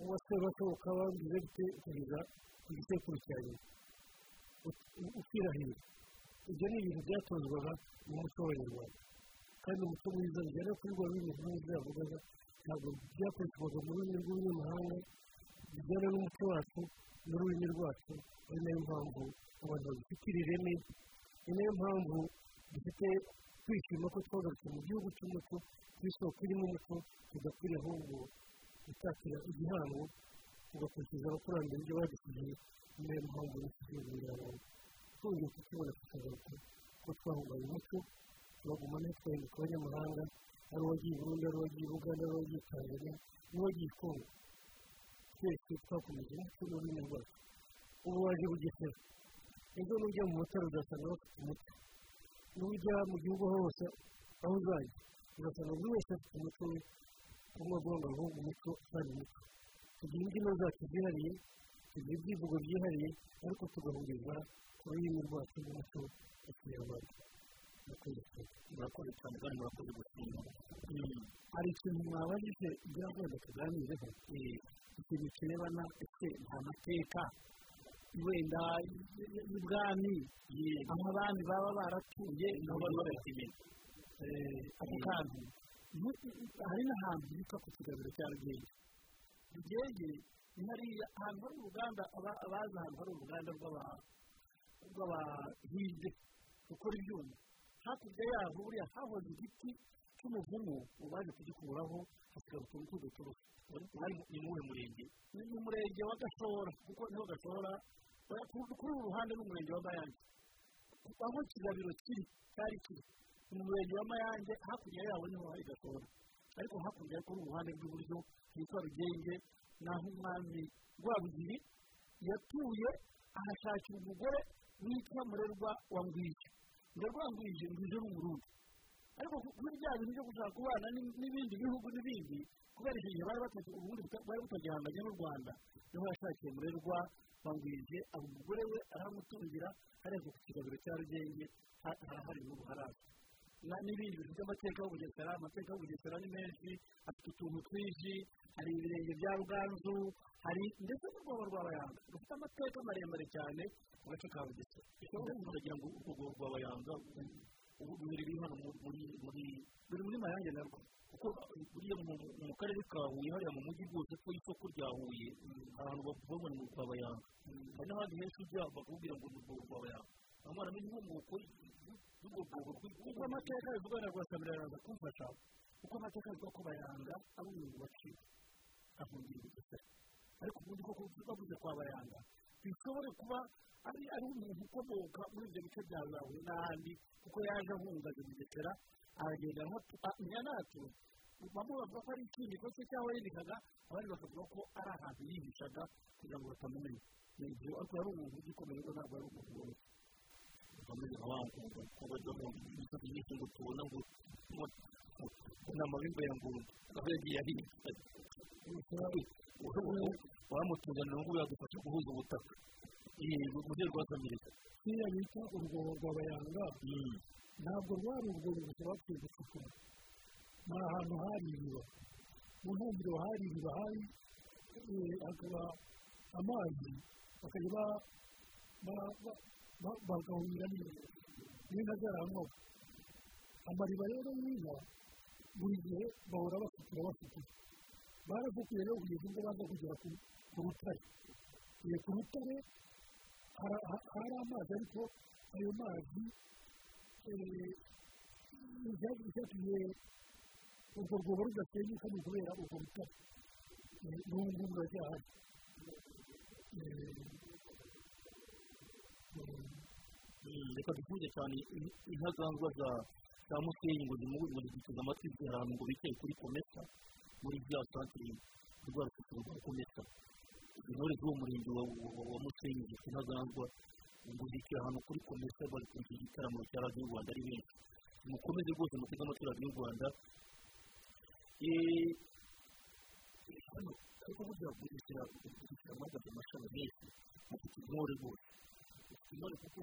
uwa sebashoboka bambize bite kugeza ku gisekuru cya nyuma ukirahira ibyo ni ibintu byatozwaga mu muco w'abanyarwanda kandi umuco mwiza bijyana kuri rwa rurimi rwiza yavugaga ntabwo byakoreshwaga mu rurimi rw'abanyamahanga bijyana n'umuco wacu n'ururimi rwacu ari na yo mpamvu abantu babifitira ireme ni na yo mpamvu dufite kwishima ko twagarutse mu gihugu cy'umuco ku isoko irimo umuco tudakwiriye ahubwo gutatira igihango tugakurikiza abakurambere ibyo badusigiye. Ni na yo mpamvu kugira ngo twongeye kukibona tukagaruka ko twahunganya umuco tubaguma ntitwahinduka abanyamahanga ari uwagiye i burundi ari uwagiye i buganda ari uwagiye tanzania n'uwagiye kongo twese twakomeje umuco n'ururimi rwacu ubu waje bugesera ejo nujya mu mutara uzasanga bafite umuco n'ujya mu gihugu hose aho uzajya ugasanga buri wese afite umuco we
kuvuga ngo ngo umuco utari umuco tugira imbyino zacu zihariye tugira ibyivugo byihariye ariko tugahuriza ku rurimi rwacu rw'umuco wa kinyarwanda
murakoze cyane kandi murakoze gusinya
hari ikintu mwabajije kugira ngo wenda tuganireho ikintu kirebana ese nta mateka? Wenda y'ubwami aho abandi baba baratuye
nabo bari barakeneye
ako kantu. Hari n'ahantu bita ku kigabiro cya rugenge rugenge hariya ahantu hari uruganda abazi ahantu hari uruganda rw'abahinde rukora ibyuma. Hakurya yaho buriya hahoze igiti cy'umuvumu baje kugikuraho hasigara utuntu tw'uduturufu
ni muwe murenge?
Ni mu murenge wa gashora kuko ni ho gashora kuri uru ruhande ni umurenge wa mayange. Aho kigabiro kiri cyari kiri ni mu murenge wa mayange hakurya yawo ni ho hari gashora. Ariko hakurya kuri uru ruhande rw'iburyo hitwa rugenge naho umwami rwabugiri yatuye ahashakira umugore witwa murerwa wa ngwije. Murerwa wa ngwije ni umurundi. Ariko kuri bya bintu byo gushaka kubana n'ibindi bihugu n'ibindi kubera icyo gihe bari batagihanganye n'u rwanda. Niho yashakiye murerwa bangwije abo umugore we aramutungira areba ku kigabiro cya rugenge harahari n'ubu haraza n'ibindi bintu by'amateka y'ubugesera amateka y'ubugesera ni menshi afite utuntu twinshi hari ibirenge bya ruganzu hari ndetse n'urwobo rw'abayanga. Rufite amateka maremare cyane mu gace ka bugesera.
Ishobora kugira ngo urwobo rw'abayanga ubu biri hano muri
mayange narwo.
Kuko buriya mu karere ka huye hariya mu mujyi rwose ko isoko rya huye ahantu bavuga ngo ni urwabayanga hari n'ahandi henshi ujya bakubwira ngo ni urwabayanga aho baramenya inkomoko y'ubwo bwoko
kuko amateka bivuga na rwasamira araza kumfasha kuko amateka avuga ko bayanga ari umuntu waciwe ahungira ubugesera ariko ubundi koko bavuze kwa bayanga bishobore kuba ari ari umuntu ukomoka muri ibyo bice bya zawe n'ahandi kuko yaje ahungaza ubugesera aragenda nyanato bamwe bavuga ko ari ikindi ko se cyangwa yindikaga abandi bakavuga ko ari ahantu yihishaga kugira ngo batamumenya ni ibyo ariko yari umuntu ugikomeye ko ntabwo ari umuntu wose
bameze nka wa ko bajya mu misozi myinshi ngo tubona ngo ni amabimba ya ngurube aho yagiye ahinga wamutuzanira ngo yagufasha guhuza ubutaka mu rwego rw'akamirika
kiriya bita urwobo rw'abayanga ntabwo rwari urwobo gusa bapfuye gucukura ni ahantu hari iriba mu ntangiriro hari iriba hari hakaba amazi bakajya bagahurira n'inka zaranywa amariba rero y'inka buri gihe bahora basukura basukura barasukuye rero kugeza ubwo baza kugera ku rutare ku rutare hari amazi ariko ayo mazi icyatumye urwo rwobo rudasenyuka ni ukubera urwo rutare n'ubu ngubu ruracyahari
reka dukunze cyane intagangwa za za musenyi ngo zimugiteze amatwi ahantu ngo bicaye kuri komesa muri bya santire rwa rufite rwa komesa. Intore z'uwo murenge wa musenyi zifite intagangwa ngo zicaye ahantu kuri komesa kumva igitaramo cya radiyo rwanda ari benshi. Mukomeze rwose muteze amatwi radiyo rwanda. Hano ariko burya bugesera mwagaze amashami menshi. Mufite intore rwose. Intore kuko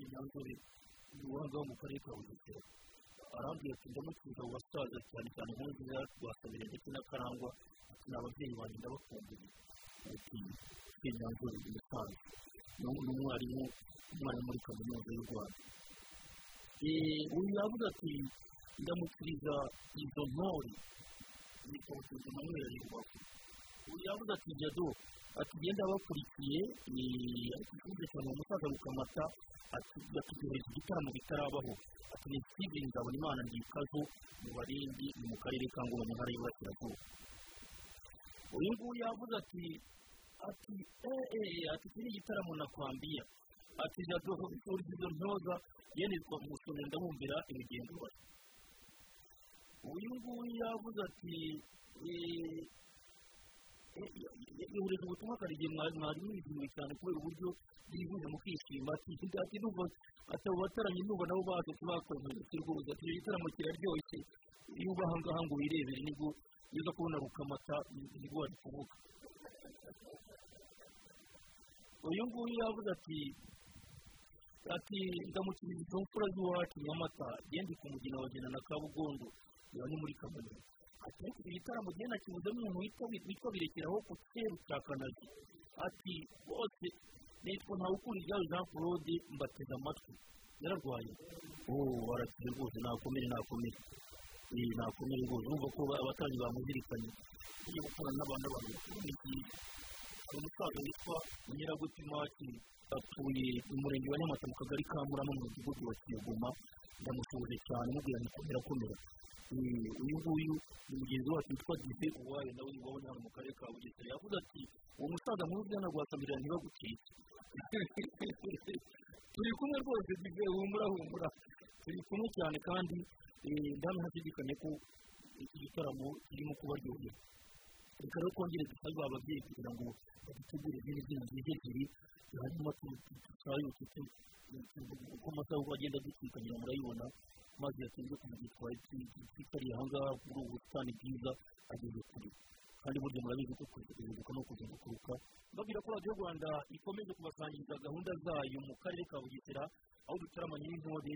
inyanzure ni uwanga wo mu karere ka bugesera arambwira ati ndamutuza abo basaza cyane cyane nk'uziza rwasabire ndetse na karangwa ni ababyeyi banjye ndabakumbuye ati inyanzure ni umusaza ni umwarimu umwarimu muri kaminuza y'u rwanda uyu yavuga ati ndamukiriza izo ntore yitwa butuzi manuel uyu yavuze ati jado ati genda bakurikiye ariko ifunze cyane uwo musaza rukamata yatugejeje igitaramo bitarabaho ni steven nzabona imana ndikazo mu barindi ni mu karere ka ngoma mu ntara y'uburasirazuba. Uyu nguyu yavuze ati ati eee ati iki ni igitaramo nakwambiye ati jado uriza izo ntoza yenezwa mu musonga ndabumvira imigenzo. Bari uyu nguyu yavuze ati yohereza ubutumwa kare igihe mwari mwizihiwe cyane kubera uburyo bwihuse mu kwishima. Ati numva ati abo bataramye numva nabo baje tubakoze iki rwose ati icyo gitaramo kiraryoshye. Iyo uba aha ngaha ngo wirebere ni bwo uza kubona rukamata ni bwo wari kuvuga uyu nguyu yavuze ati ati ndamukiriza izo mfura z'iwacu nyamata. Genda ku mugina wa na kabugondo. Biba ni muri kamonyi ati ariko iki gitaramo genda kibuzemo umuntu witwa birekeraho ku cyeru cya kanazi ati bose nitwa ntawukura ibyawe jean claude mbateze amatwi yararwaye oh barakize rwose nakomere nakomere eh nakomere rwose urumva ko abatangi bamuzirikanye ugiye gukorana n'abantu n'abantu bakuru n'igihe hari umusaza witwa nyiragutimaki atuye mu murenge wa nyamata mu kagari ka murama mu mudugudu wa kiyogoma ndamusuhuje cyane mubwira ngo komera komera uyu nguyu ni mugenzi wacu witwa dive uwayo nawe wabonye hano mu karere ka bugesera yavuze ati uwo musaza muzi hano rwasamirira ntibagucike turi kumwe rwose dive humura humura turi kumwe cyane kandi ndabona ntashidikanya ko iki gitaramo kirimo kubaryohera reka rero twongere dusabe ababyeyi kugira ngo badutegure izindi zina ebyiri hanyuma tusayuke uko amasaha uko agenda adutwikanyira murayibona ku gihe twari twitariye aha ngaha muri ubu busitani bwiza ageze kure kandi burya murabizi ko kuzibuka no kugenda kuruka mbabwira ko radiyo rwanda ikomeje kubasangiza gahunda zayo mu karere ka bugesera aho dutaramanye n'intore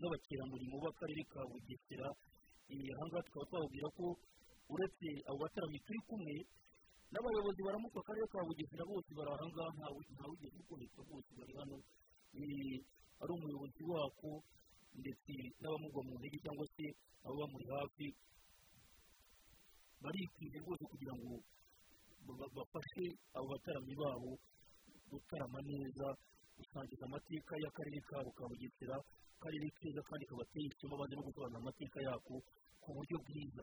z'abakerarugendo b'akarere ka bugesera aha ngaha tukaba twababwira ko uretse abo bataramye turi kumwe n'abayobozi baramuka akarere ka bugesera bose bari aha ngaha ntawugeze ukoreshwa bose bari hano ari umuyobozi wako ndetse n'abamugwa mu ntege cyangwa se abo bamuri hafi barikwije rwose kugira ngo bafashe abo bataramyi babo gutarama neza gusangiza amateka y'akarere kabo ka bugesera akarere keza kandi kabateye ishema bazi no gusobanura amateka yako ku buryo bwiza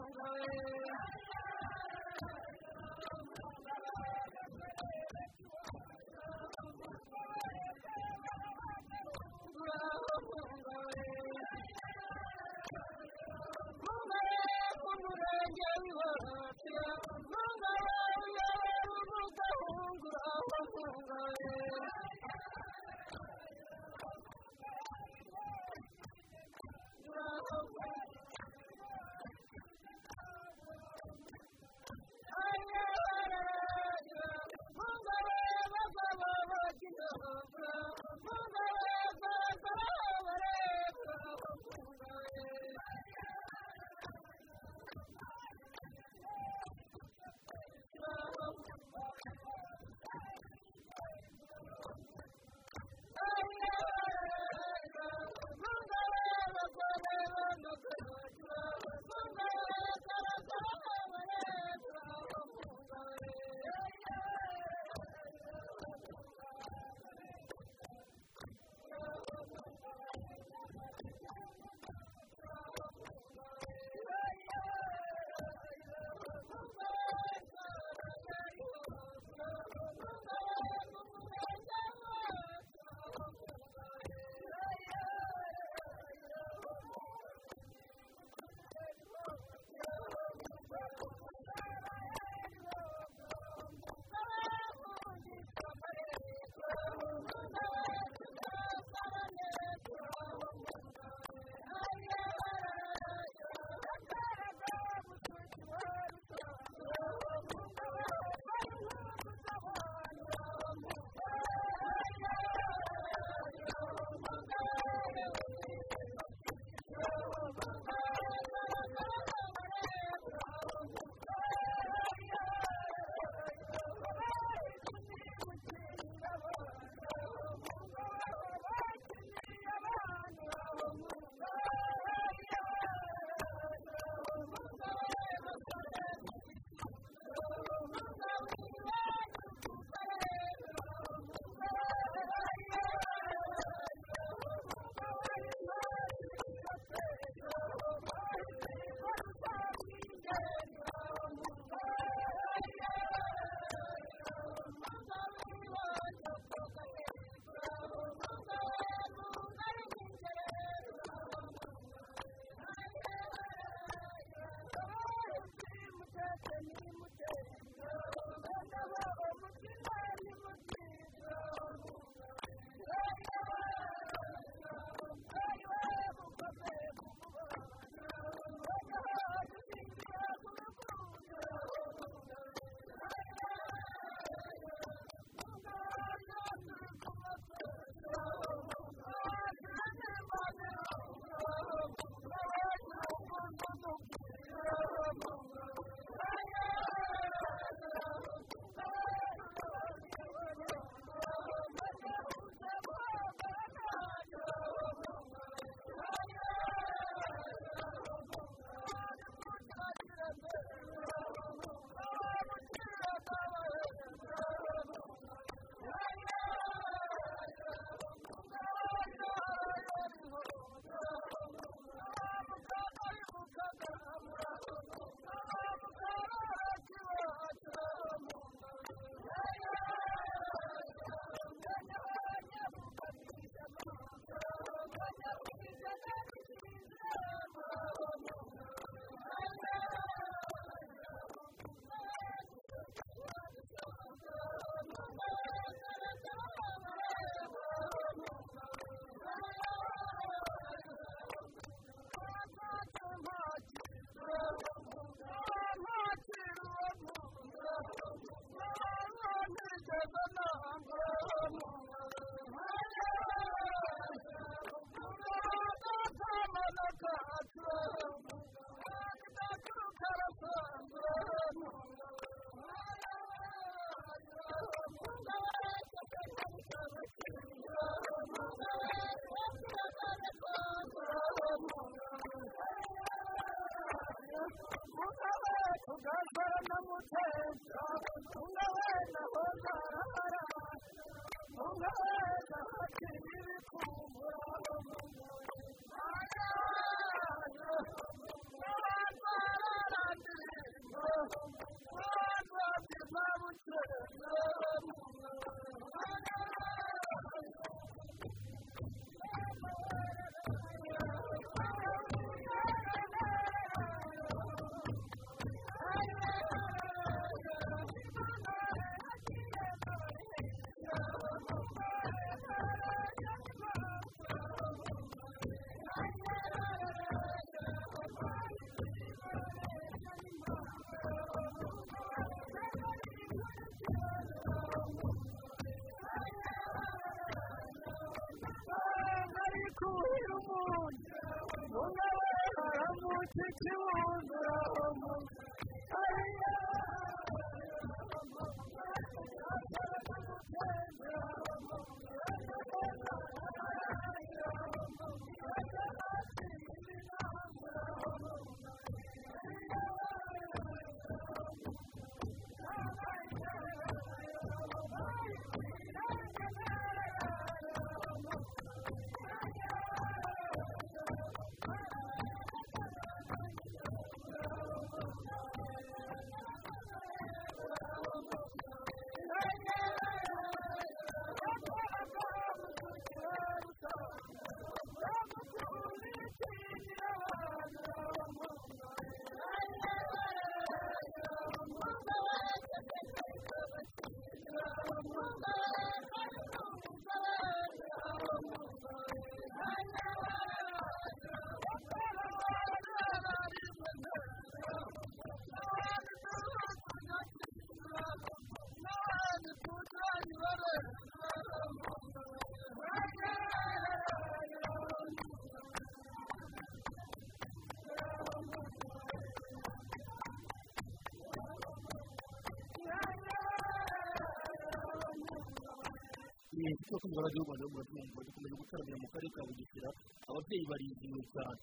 kuhira umuntu tunga wenda haramutse
cyo kumva radiyo rwanda murabyumva dukomeje gutaramira mu karere ka bugesera ababyeyi barizihiwe cyane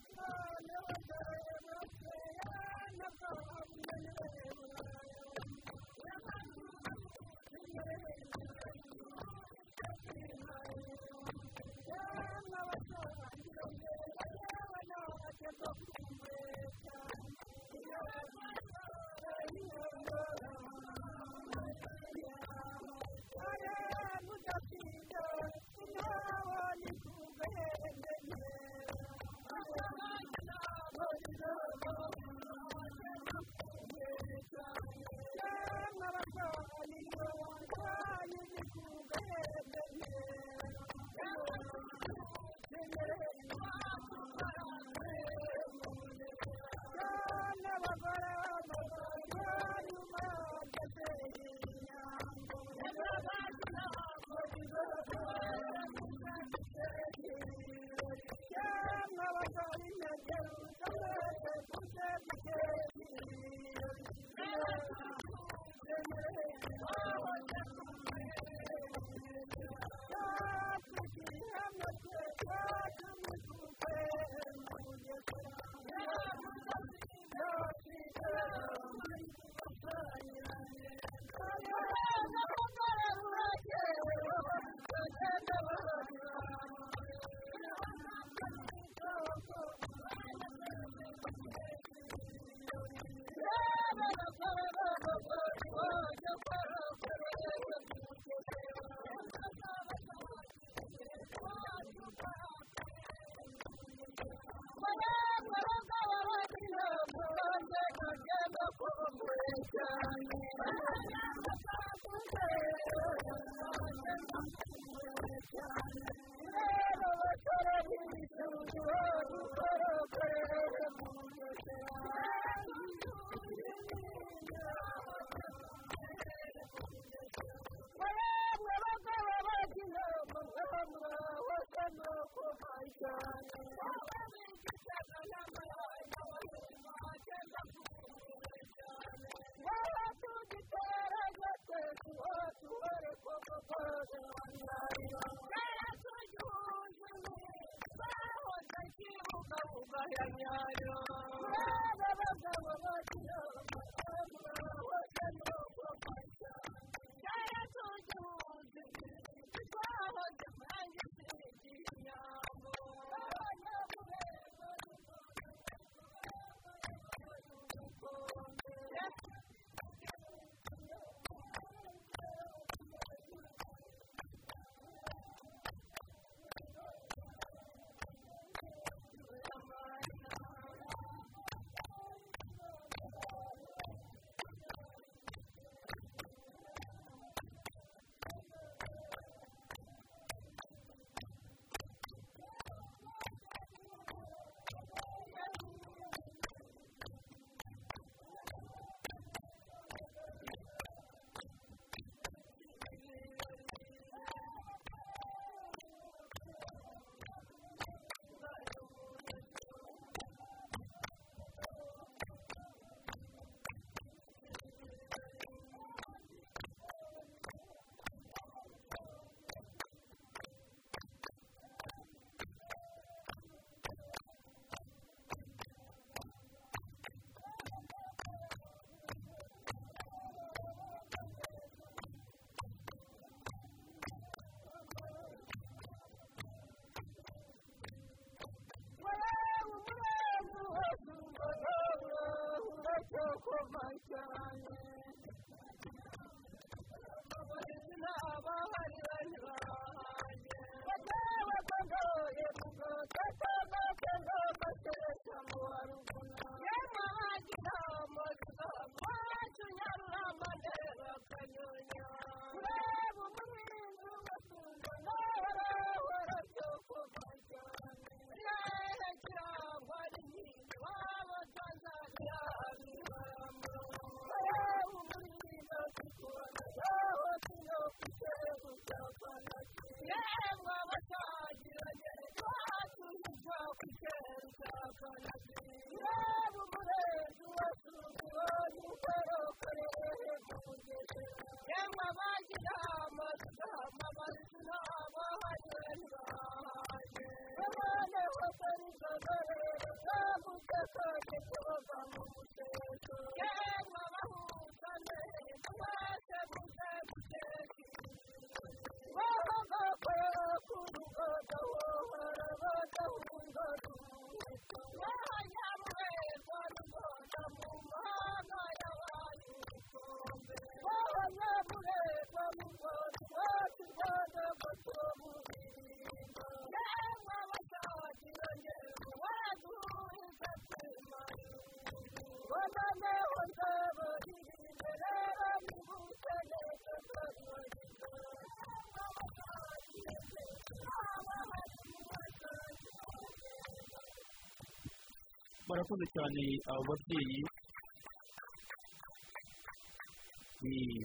barakoze cyane abo babyeyi.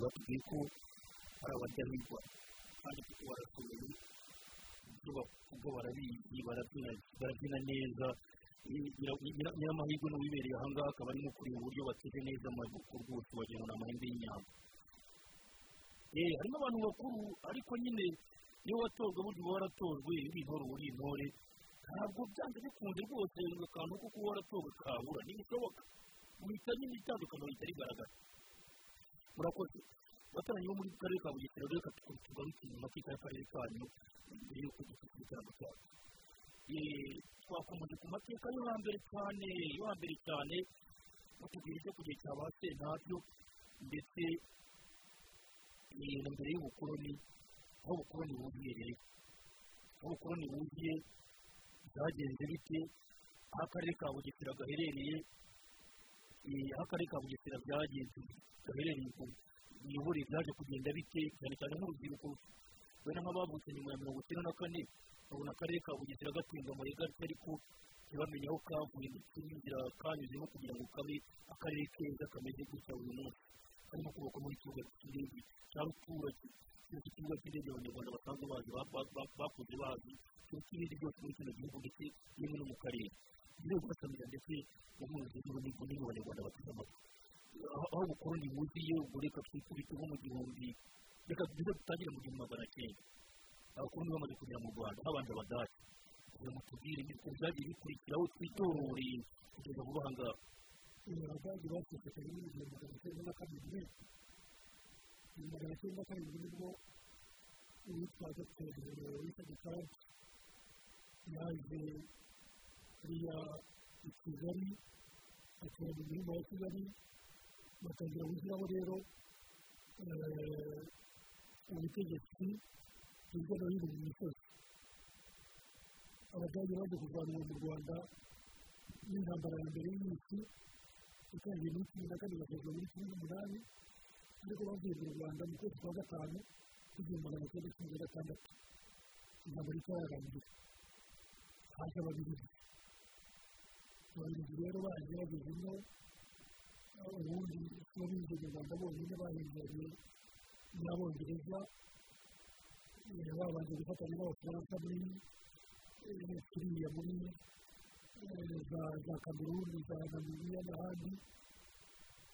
Batubwiye ko ari abadahigwa kandi kuko barashoboye bavuga barabizi barabyina neza. Nyira- nyira- nyiramahirwe n'uwibereye aha ngaha akaba arimo kureba uburyo bateze neza amaboko rwose wagira ngo ni amahembe y'inyama Eh, harimo abantu bakuru ariko nyine iyo watorwa burya uba waratojwe uri intore uri intore. Ntabwo byanze bikunze rwose akantu ko kuba waratorwa kabura. Ntibishoboka uhita nyine itandukaniro rihita rigaragara murakoze. Abataranye bo muri karere ka bugesera reka tugaruke mu mateka y'akarere kanyu mbere y'uko dufite Eh, twakomeje ku mateka yo hambere cyane yo hambere cyane. Batubwira ibyo ku gihe cya ba sentabyo ndetse na mbere y'ubukoloni aho ubukoloni buzuye rero aho ubukoloni buzuye byagenze bite aho akarere ka bugesera gaherereye eh, aho akarere ka bugesera byagenze gaherereye ku miyoborere byaje kugenda bite cyane cyane nk'urubyiruko. Wenda nk'abavutse nyuma ya mirongo icyenda na kane babona akarere ka bugesera gatunga muri gato ariko ntibamenye aho kavuye ndetse n'inzira kanyuzemo kugira ngo kabe akarere keza kameze gutya buri munsi. Karimo kubakwa muri ikibuga cy'indege cya ruturage cyose ikibuga cy'indege abanyarwanda basanzwe bazi ba- ba- ba- bakuze bazi cyose ibindi byose muri kino gihugu ndetse n'imwe no mu karere ibyo guhasamira ndetse nzego n'ibigo n'ibyo abanyarwanda bateze amatwi aho aho ubukoloni buziye ubwo reka twikubite nko mu gihumbi reka tuze dutangire mu gihumbi magana cyenda abakoloni bamaze kugera mu rwanda habanje abadage kugira ngo tubwire ibintu byagiye bikurikiraho twitororeye kugeza vuba aha ngaha
abadage basesekaye muri igihumbi magana cyenda na karindwi igihumbi magana cyenda na karindwi ni bwo uwitwa dogiteri witwa gikansi yaje kuriya i kigali atura mu mirima ya kigali batangira gushyiraho rero ubutegetsi hirya no hino mu misozi abadage baje kurwanira mu rwanda n'intambara ya mbere y'isi itangiye muri cumi na kane bakageza muri cumi n'umunani ariko bavuye mu rwanda mu kwezi kwa gatanu k'igihumbi magana cyenda cumi na gatandatu intambara itararangira haje ababiligi ababiligi rero baje bagezemo ubundi n'abinjiye mu rwanda bonyine bahinduriye n'abongereza eh, babanje gufatanya n'abafaransa muri eh, kiriya muri eh, za kameruni za namibiya n'ahandi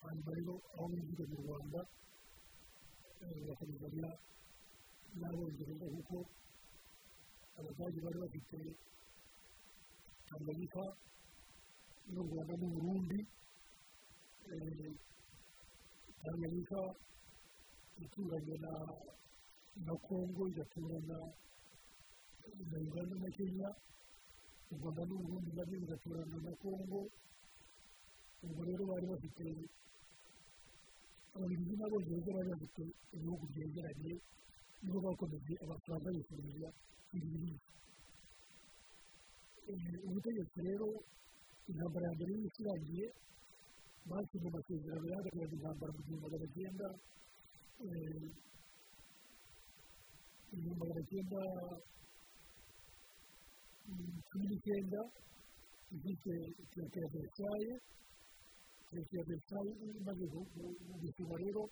hanyuma rero aho binjiye mu rwanda. Eh, bakomezanya n'abongereza kuko abadage bari bafite tanganyika n'u rwanda n'uburundi eh, tanganyika ituranye na kongo igaturana na uganda na kenya. U rwanda n'uburundi na byo bigaturana na kongo ubwo rero bari bafite ababiligi n'abongereza bari bafite ibihugu byegeranye nibo bakomeje abafaransa bifuza ibi bihugu ubutegetsi rero intambara ya mbere y'isi irangiye basinye amasezerano yahagararaga intambara mu gihumbi magana cyenda igihumbi magana cyenda cumi n'icyenda ifite leta ya versaye leta ya versaye imaze gusiba rero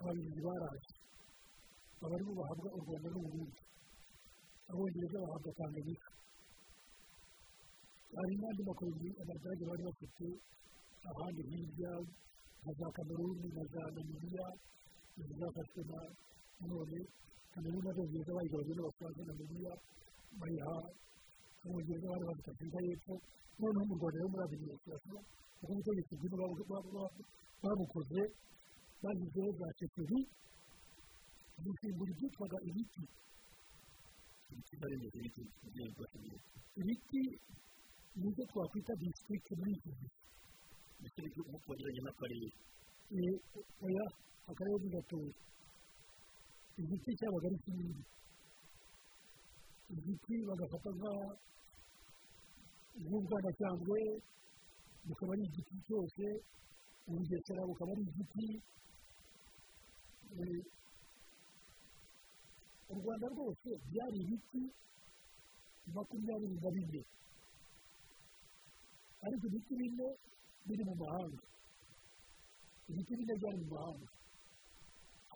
ababiligi baraje aba ari bo bahabwa u rwanda n'uburundi abongereza bahabwa tanganyika hari n'andi makomini abadage bari bafite ahandi hirya nka za kameruni na za namibiya izi zafashwe na none kameruni n'abongereza bayigabanye n'abafaransa namibiya bayiha abongereza bari bafite afurika y'epfo noneho mu rwanda rero muri adiminisitirasiyo kuko ubutegetsi bwino babukoze bashyizeho za sheferi gusimbura ibyitwaga ibiti ibiti ni ibyo twakwita disitirigiti muri iki gihe
disitirigiti nko kubageranya n'akarere
oya akarere gatoya igiti cyabaga ari kinini igiti bagafata nk'ubwanacyambwe bukaba ari igiti cyose ubugesera bukaba ari igiti. U rwanda rwose byari ibiti makumyabiri na bine. Ariko ibiti bine biri mu mahanga. Ibiti bine byari mu mahanga.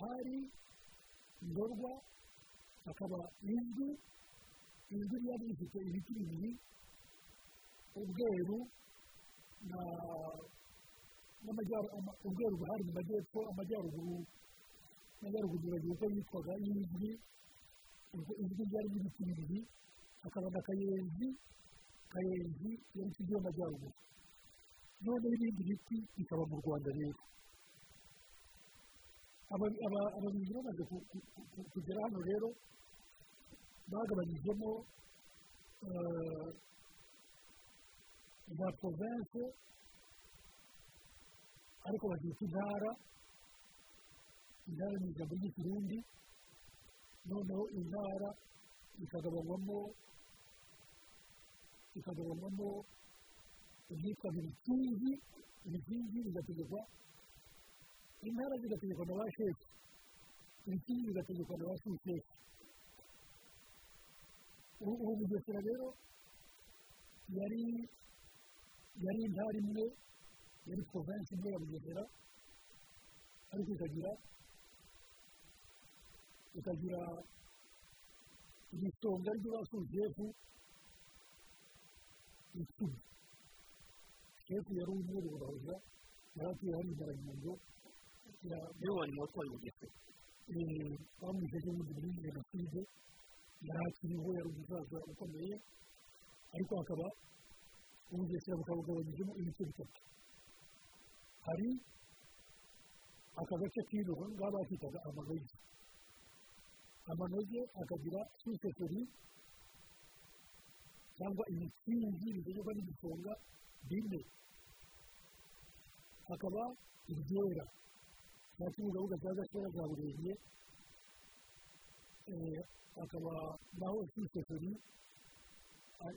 Hari ndorwa hakaba inzu inzu yari ifite ibiti bibiri ubweru ubweru buhari mu majyepfo amajyaruguru amajyaruguru biragira uko yitwaga y'ijwi ijwi ryarimo ibiti bibiri hakaba na kayenzi kayenzi yari ikijyi y'amajyaruguru noneho ibindi biti bikaba mu rwanda rero ababiligi bamaze kugera hano rero bagabanyijemo za province ariko bazita intara intara ni ijambo ry'ikirundi noneho intara ikagabanywamo ikagabanywamo ibyitwa ibikingi ibikingi bigategekwa intara zigategekwa na ba shefu ibikingi bigategekwa na ba sushefu ubu bugesera rero yari yari intara imwe yari province imwe ya bugesera ariko ikagira ikagira ibisonga ry'abasujefu icumi shefu yari umwe rurahoja yari atuye hano imbere mu nzu
wari mu batwaye ubugesera
bamwisheje ubundi muri jenoside yari akiriho yari umusaza ukomeye ariko hakaba ubugesera bukaba bugabanyijemo ibice bitatu hari aka gace k'iruhu ngaba bakitaga amanoge amanoge akagira suseferi cyangwa imikingi bitegekwa n'igisonga bine hakaba iryera cya kibugabuga cya gashora za burenge hakaba naho suseferi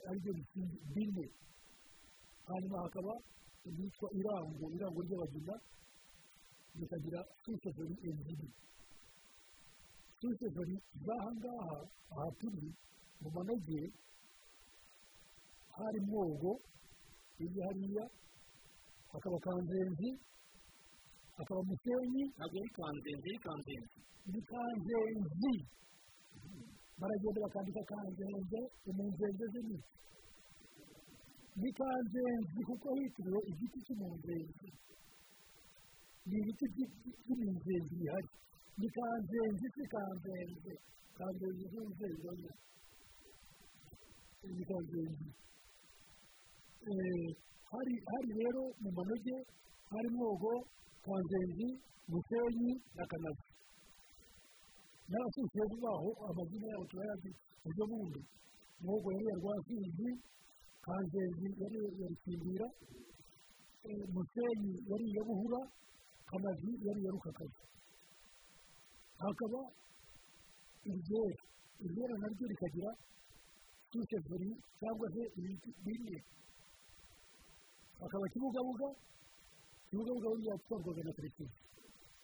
ari byo bikingi bine hanyuma hakaba ibyitwa irango irango ry'abagina bikagira suseferi ebyiri suseferi z'aha ngaha aha turi mu manoge hari mwogo hirya hariya hakaba kanzenzi hakaba musenyi
ntabwo yari kanzenzi yari kanzenzi
ni kanzenzi baragenda bakandika kanzenze umunzenze z'imiti ni kanzenzi kuko hitiriwe igiti cy'umunzenzi ni ibiti by'umunzenzi bihari ni kanzenzi si kanzenze kanzenzi z'inzego ye ni kanzenzi hari hari rero mu manoge hari mwogo kanzenzi musenyi na kanazi n'abasusiyezu baho amazina yabo turayazi ejo bundi mwogo yari iya rwasizi kanzenzi yari iya rusimbira musenyi yari iya buhura kanazi yari yarukakazi hakaba iryera iryera naryo rikagira susefuri cyangwa se ibiti bine hakaba kibugabuga kibugabuga we yatwarwaga na perezida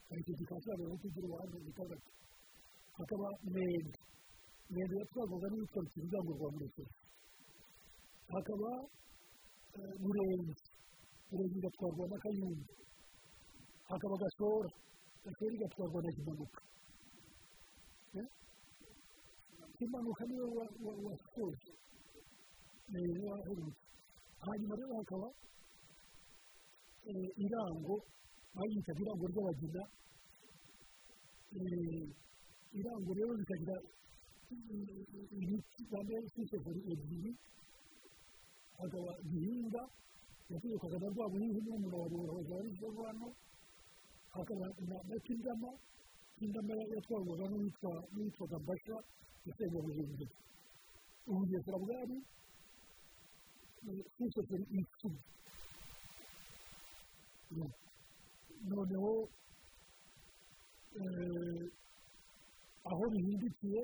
karekezi ka kabiri tugira uruhande rwitwa hakaba mwendo mwendo yatwarwaga n'uwitwa rukirugango rwa murekezi hakaba eh, burenzi burenzi igatwarwa na kayumba hakaba gasora gasora igatwarwa na kimanuka. Eh? kimanuka ni we wa- wa- wasoje ni we waherutse hanyuma rero hakaba eh, irango. Bayitaga irango ry'abagina Eh, irango rero rikagira ibiti cyangwa sisefuri ebyiri hakaba gihinga yategekwaga na rwa buhinzi n'umuntu wa rubura bakaba ari byo hano hakaba na kindama kindama yatwarwaga n'uwitwa n'uwitwaga mbasha yasenga buhinzi ubugesera bwari sisefuri icumi noneho eh, aho bihindukiye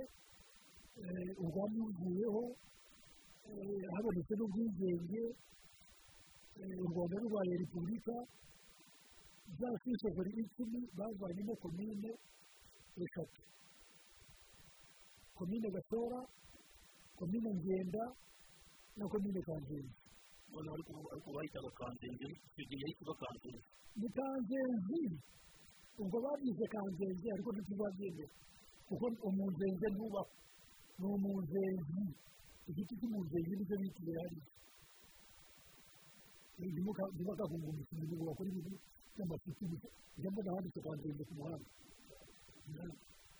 eh, ubwami buvuyeho eh, habonetse n'ubwigenge eh, u rwanda rubaye repubulika za sisefuri icumi bavanyemo komine eshatu. Komine gatora komine ngenda na komine kanzenze.
Ubona ariko bahitaga kanzenze icyo gihe yahitaga kanzenze.
Ni kanzenzi ubwo babyise kanzenze ariko ntituzabyemera kuko umunzenze ntubaho ni umunzenzi. Igiti cy'umunzenzi ni cyo bitiye hariya ntibakavunga umukinnyi ngo bakore ibintu by'amafuti gusa. Njya mbona handitse kanzenze ku muhanda.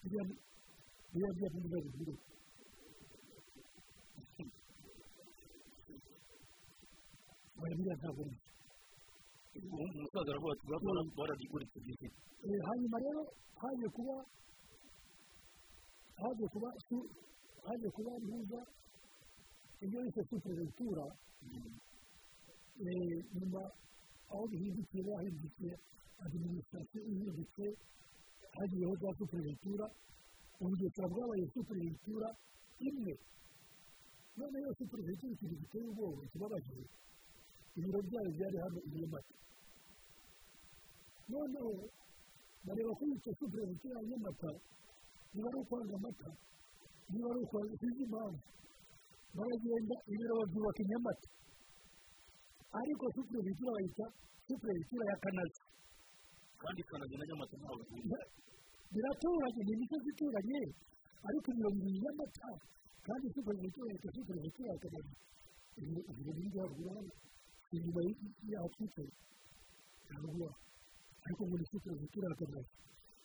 Biriya biriya byapa ntibibazo biriho biriya ntabwo
umusaza aravuga ati barabiguritse igihe
Eh, hanyuma rero haje kuba haje kuba haje kuba ntuza ibyo bise superegitura nyuma aho bihindukiye bahindukiye adiminisitirasiyo ihindutse hagiyeho za superegitura ubugesera bwabaye superegitura imwe none iyo superegitura ikintu giteye ubwoba kibabaje ibiro byayo byari hano i nyamata noneho bareba ko yitwa superegitura ya nyamata niba ari ukwanga amata niba ari ukwanga sinzi impamvu baragenda ibiro babyubaka i nyamata ariko superegitura bayita superegitura ya kanazi
kandi kanazi na nyamata ntabwo
Ba- biraturanye ni imisozi ituranye ariko ibiro biri i nyamata kandi superegitura yitwa superegitura ya kanazi ibiro biri hano inyuma yaho haruguru aho ariko ngo ni superegitura ya kanazi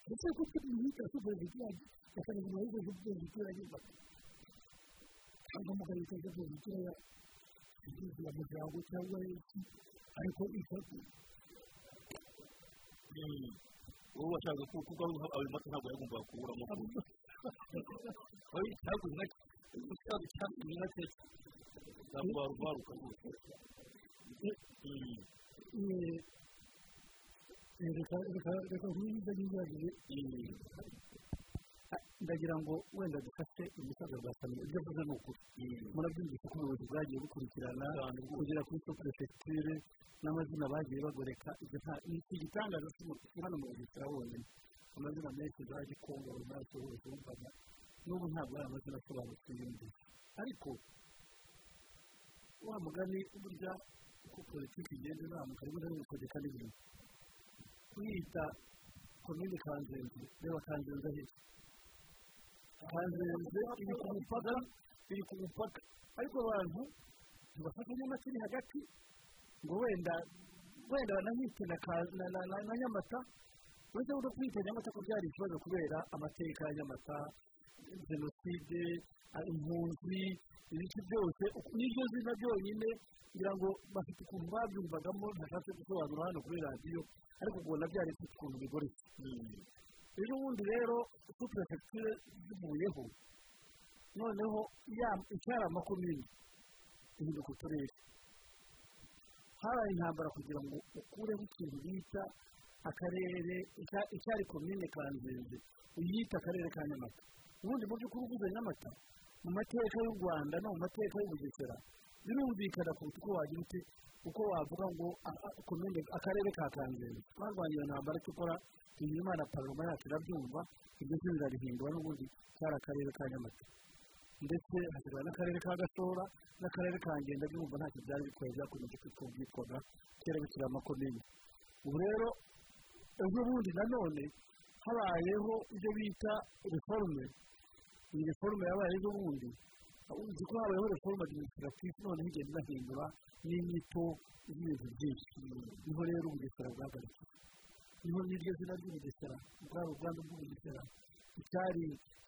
ndetse kuko mwita superegitura ya kanazi mwahise superegitura ya nyamata cyangwa mugahita superegitura ya ya muryango cyangwa iki ariko ifata
wowe washaka ko kuko ayo mata ntabwo yagombaga kuburamo wowe inka umusaza cyangwa cye ntabwo warubaruka rwose
reka nk'iyo n'inyange ndagira ngo wenda dufate umusaza rwa samiya ibyo avuze ni ukuri murabyumvise ko ubuyobozi bwagiye bukurikirana kugera kuri superefegiture n'amazina bagiye bagoreka ibyo nta ni igitangaza hano mu bugesera honyine amazina menshi za gikongo runaka hose wumvaga n'ubu ntabwo ari amazina asobanutse yumvise ariko wa mugani burya uko politiki igenda izamuka rimwe na rimwe itegeka n'ibintu kuyita komine kanzenze. Reba kanzenze ahita kanzenze iri ku mupaka iri ku mupaka. Ariko abantu ntibafata nyamata hagati ngo wenda wenda banahite na nyamata. Uretse no kwita nyamata ko byari ikibazo kubera amateka ya nyamata jenoside impunzi ibiki byose n'iryo zina ryonyine ngira ngo bafite ukuntu babyumvagamo ntashatse gusobanura hano kuri radiyo ariko ubona byari bifite ukuntu bigoretse ejo bundi rero superefegiture zivuyeho noneho ya- icyari amakomini ihinduka uturere. Habaye intambara kugira ngo ukureho ikintu bita
akarere icya- icyari komine kanzenze uyita akarere ka nyamata. Ubundi mu by'ukuri uvuze nyamata mu mateka y'u rwanda no mu mateka y'ubugesera birumvikana kuruta uko wagira ute uko wavuga ngo akarere ka kanzenze. Twarwanya iyo ntambara tukora imana paroma yacu irabyumva ibyo byo birabihindura n'ubundi cyari akarere ka nyamata. Ndetse hasigara n'akarere ka gashora n'akarere ka ngenda byumva ntacyo byari bikwiye byakomeje kubyikora kera bikiri amakomine ubu rero ejo bundi nanone habayeho ibyo bita reforme iyi reforme yabaye ejo bundi uzi ko habayeho reforme administrative noneho igenda inahindura n'inyito y'ibintu byinshi ni ho rero ubugesera bwagarukiye ni ho n'iryo zina ry'ubugesera bwari ubwandu bw'ubugesera icyari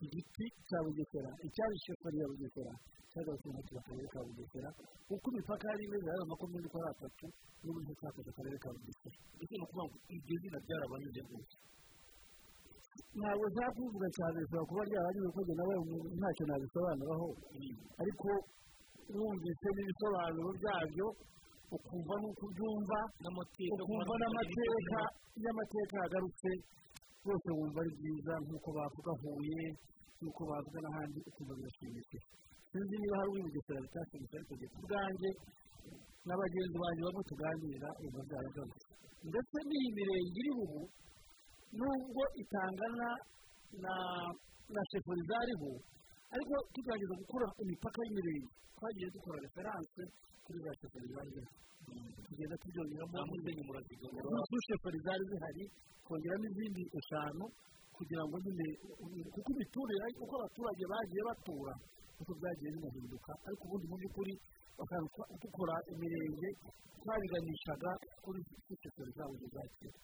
igiti cya bugesera icyari shefari ya bugesera cyagarutse mu akarere ka bugesera uko imipaka yari imeze yari makumyabiri uko ari atatu n'uburyo cyakoze akarere ka bugesera ndetse no kuvuga ngo iryo zina ryarabanyuze rwose ntabwo nzakuvuga cyane bishobora kuba ryaranyuze kuko njye nawe ntacyo nabisobanuraho ariko wumvise n'ibisobanuro byabyo ukumva n'uko ubyumva ukumva n'amateka y'amateka yagarutse rwose wumva ari byiza nk'uko bavuga huye nk'uko bavuga n'ahandi ukumva birashimishije sinzi niba hari uwibugesera bitashimishije ariko ku bwanjye na bagenzi banjye bamwe tuganira wumva byaragarutse ndetse n'iyi mirenge iri ubu nubwo itangana na na sheferi zariho ariko tugerageza gukora imipaka y'imirenge twagiye dukora referanse kuri za sheferi zariho tugenda tubyongeramo. N'utu sheferi zari zihari kongeramo izindi eshanu kugira ngo nyine kuko imiturire uko abaturage bagiye batura uko byagiye binahinduka ariko ubundi mu by'ukuri dukora imirenge twabiganishaga kuri sheferi zabo za kera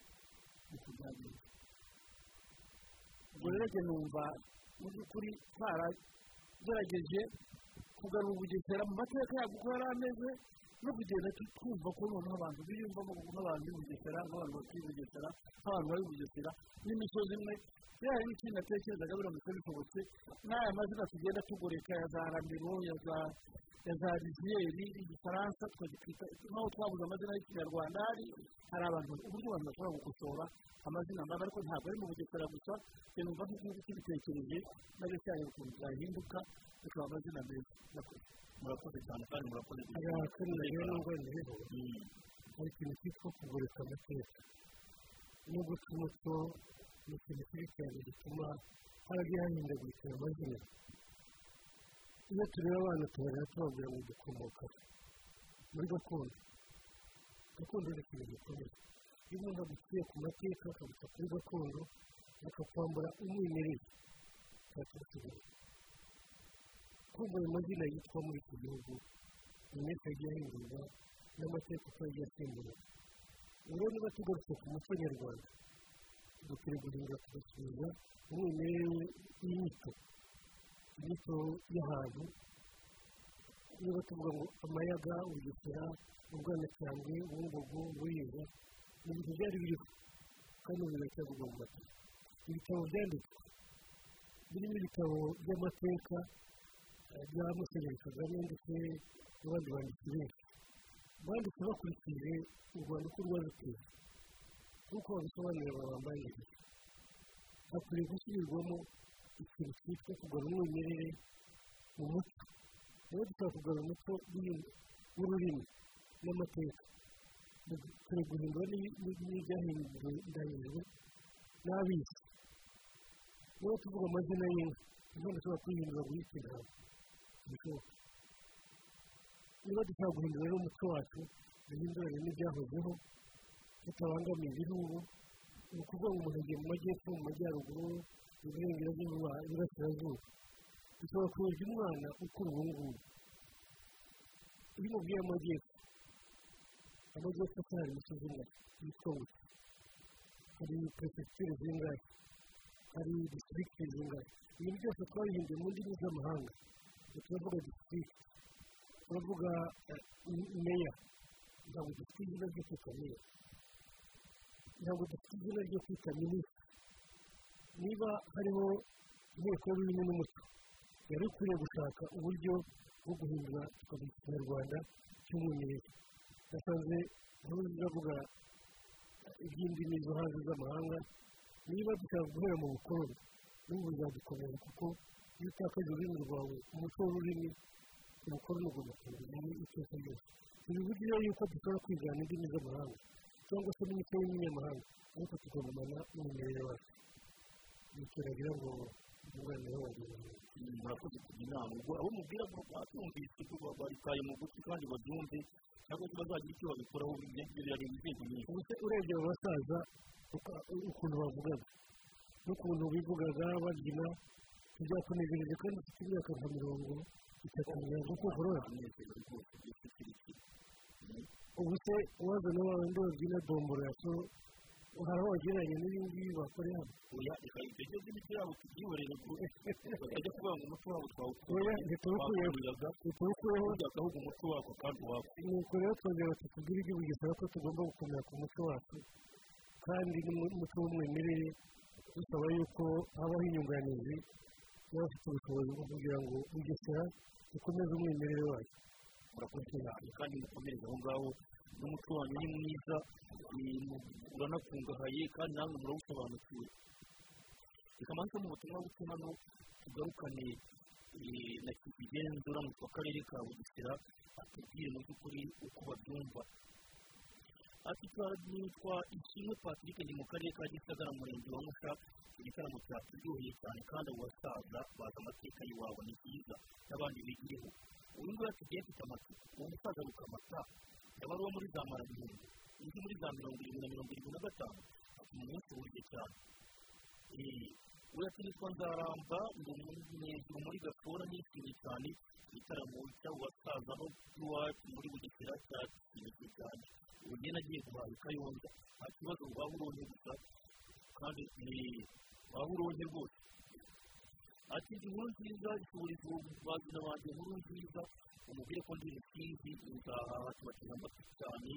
uko byagenze. Ubwo rero njye numva mu by'ukuri twaragerageje kugarura ubugesera mu mateka yabwo uko yari ameze no kugenda twumva ko noneho abantu biyumvamo nk'abantu b'ubugesera nk'abantu batuye ubugesera nk'abantu bari bugesera n'imisozi imwe yari n'ikindi natekerezaga biramutse bishobotse n'aya mazina tugenda tugoreka ya za ramiro ya za riziyeri igifaransa twagitwita nk'aho twabuze amazina y'ikinyarwanda hari hari abantu uburyo abantu bashobora gukosora amazina mabi ariko ntabwo ari mu bugesera gusa numva nk'igihugu kibitekereje n'agacyari ukuntu byahinduka bikaba amazina meza murakoze cyane kandi murakoze
hari akantu rero nubwo ndiho hari ikintu cyitwa kugurika amateka. No guca umuco ni ikintu kibi cyane gituma haragiye hahindagurikira amazina iyo tureba abana tubarira tubabwira ngo dukomoka muri gakondo. Gakondo ni ikintu gikomeye. Iyo umuntu aguciye ku mateka akaguca kuri gakondo akakwambura umwimerere. Cyaturushije kumva ayo mazina yitwa muri iki gihugu buri wese yagiye ahindurwa n'amateka uko yagiye asimburwa rero niba tugarutse ku muco nyarwanda dukwiye guhindura tugasubiza umwimerere w'inyito inyito y'ahantu niba tuvuga ngo amayaga ubugesera ubwanacyambwe ubungubu buriza ni ibintu byari biriho kandi ubu biracyavugwa mu mateka ibitabo byanditswe birimo ibitabo by'amateka bya musenyeri kagame ndetse n'abandi banditsi benshi banditse bakurikije u rwanda uko rwaziteye nk'uko babisobanurira aba bambaye hakwiye gusubirwamo ikintu cyitwa kugarura umwimerere mu muco niba dushobora kugarura umuco w'ururimi n'amateka dukwiye guhindura n'ibyahindurwa n'abisi niba tuvuga amazina y'inka umuntu ashobora kwihindura guhita intama bishoboka niba dushobora guhindura rero umuco wacu duhindurane n'ibyahozeho tutabangamiye ibihugu ni ukuvuga ngo umuntu agiye mu majyepfo mu majyaruguru mu burengerazuba iburasirazuba dushobora kuyoboza umwana ukura ubu ngubu iyo umubwiye amajyepfo amajyepfo se hari imisozi ingana yitwa gutya hari perefegiture zingahe hari disitirigiti zingahe ibintu byose twabihinduye mu ndimi z'amahanga turavuga disitirigiti turavuga meya ntabwo dufite izina ryo kwita meya ntabwo dufite izina ryo kwita minisitiri niba hariho inteko y'ururimi n'umuco yari ikwiriye gushaka uburyo bwo guhindura tukavuga ikinyarwanda cy'umwimerere. Nasanze nkuru ziravuga iby'indimi zo hanze z'amahanga niba dushaka guhera mu bukoroni n'ubu bizadukomera kuko iyo utakaje ururimi rwawe umuco w'ururimi ubukoroni ugomba kuwugumamo iteka ryose ntibibujije yuko dushobora kwigana indimi z'amahanga cyangwa se n'imico y'umunyamahanga ariko tukagumana n'umwimerere wacu bityo nagira ngo umwana wagira
murakoze kugira inama ubwo abo mubwira ngo batumvise ubwo baritaye mu gutwi kandi babyumve cyangwa se bazagira icyo babikoraho ibyo birareba inzego nyinshi
ubuse urebye abo basaza ukuntu bavugaga n'ukuntu bivugaga babyina ntibyakunejereje kandi ufite imyaka nka mirongo itatu mirongo
byose kirekire
ubu se uwazana wa wundi babyina dombora yacu hari aho wagereranya n'ibingibi bakorera hano
oya reka ibyo byo by'imiti yabo tubyihorere ngo batajya kuvuga ngo umuco wabo
ntituwukuyeho
twawukuriraga
ntituwukuyeho
burya agahugu umuco wako kandi wako
nuko rero twongera tutubwire igihugu gisaba ko tugomba gukomera ku muco wacu kandi n'umuco w'umwimerere dusaba yuko habaho inyunganizi y'abafite ubushobozi bwo kugira ngo bugesera dukomeze umwimerere wacu
murakoze kandi mukomereze aho ngaho n'umuco wanyu ni mwiza uranakungahaye kandi namwe murawusobanukiwe reka mpamvu mu butumwa buke hano tugarukane na kizigenza uramutse w'akarere ka bugesera atubwire mu by'ukuri uko babyumva ati nitwa ishimwe patrick ni mu karere ka gisagara murenge wa musha igitaramo cyaturyoheye cyane kandi abo basaza bazi amateka y'iwabo ni byiza n'abandi bigireho uyu nguyu atugiye mfite amatsiko uwo musaza rukamata yaba ari uwo muri za marabirungu undi muri za mirongo irindwi na mirongo irindwi na gatanu. Ati mu munsi wuriye cyane. We ati nitwa nzaramba ndi umunezero muri gakora nishimye cyane. Igitaramo cy'abo basaza no iwacu muri bugesera cyane ubu njye nagiye guhaha ikayonza nta kibazo waba uronke gusa kandi waba uronke rwose ati inkuru nziza ishobora bazina banjye inkuru nziza umubwire ko ndi rusizi nzahaha tubateze amatwi cyane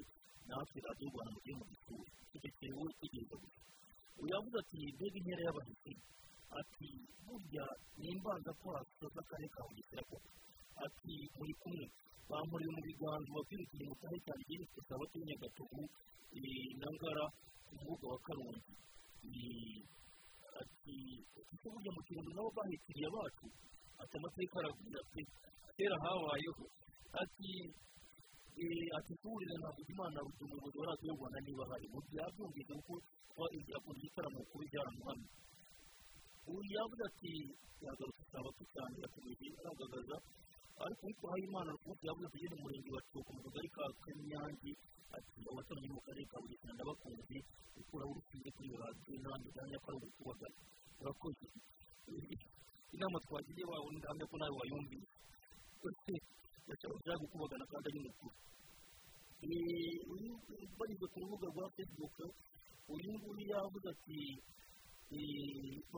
natwe radiyo rwanda mugiye mu gisura tugekerewe tegereza gusa uyu yavuze ati mbega inkera y'abahisi ati burya ni imbanza kwaso z'akarere ka bugesera koko ati muri kumwe bamuriye mu biganza babwira uti mutahe cyane igihe tukaba turi nyagatovu eh, na ngara ku mubuga wa karongi Eh, ati kuko burya mu kirundo nabo bahitiriye abacu ati amateka aravuga ati kera habayeho ati eh, ati kuburira ntabwo imana buri umuyobozi wa radiyo rwanda niba hari mu byabyumvise kuko kuba akunda igitaramo kuri byaramuhamye uyu yavuze ati yagarutse isabato cyane yakomeje aragaragaza ariko witwa hayimana rwose yavuze ati yari mu murenge wa kiyovu mu kagari ka kanyange ati abaturage mu karere ka bugesera ndabakunze gukuraho urushinge kuri iyo radiyo n'abandi byanya ko ari ukubagana urakoze inama twagiye wawe ndahamya ko nawe wayumvise bashaka gukubagana kandi ari mukuru banyuze ku rubuga rwa facebook uyu nguyu yavuze ati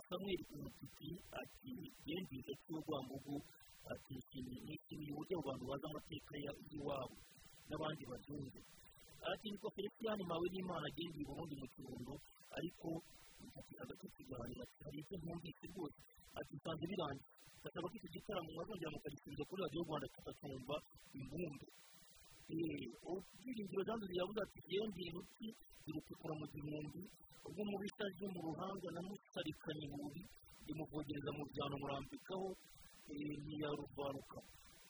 samuel umutiti ati yendije cy'urwambugu ati nishimiye uburyo abantu bazi amateka y'iwabo n'abandi babyumve ati nitwa felician mawe n'imana agendeye i burundi mu kirundo ariko ati hagati tuganira ati hari ibyo ntumvise rwose? Ati nsanze birangiye ndasaba ko icyo gitaramo mwazongera mukagisubiza kuri radiyo rwanda tukacyumva imbumbe. Ubwiringiro jean de yavuze ati yendeye uruti irutukura mu gihumbi ubwo mu ryo mu ruhanga na musarikanye ibubi rimuvogereza mu byano murambikaho ntiyaruvaruka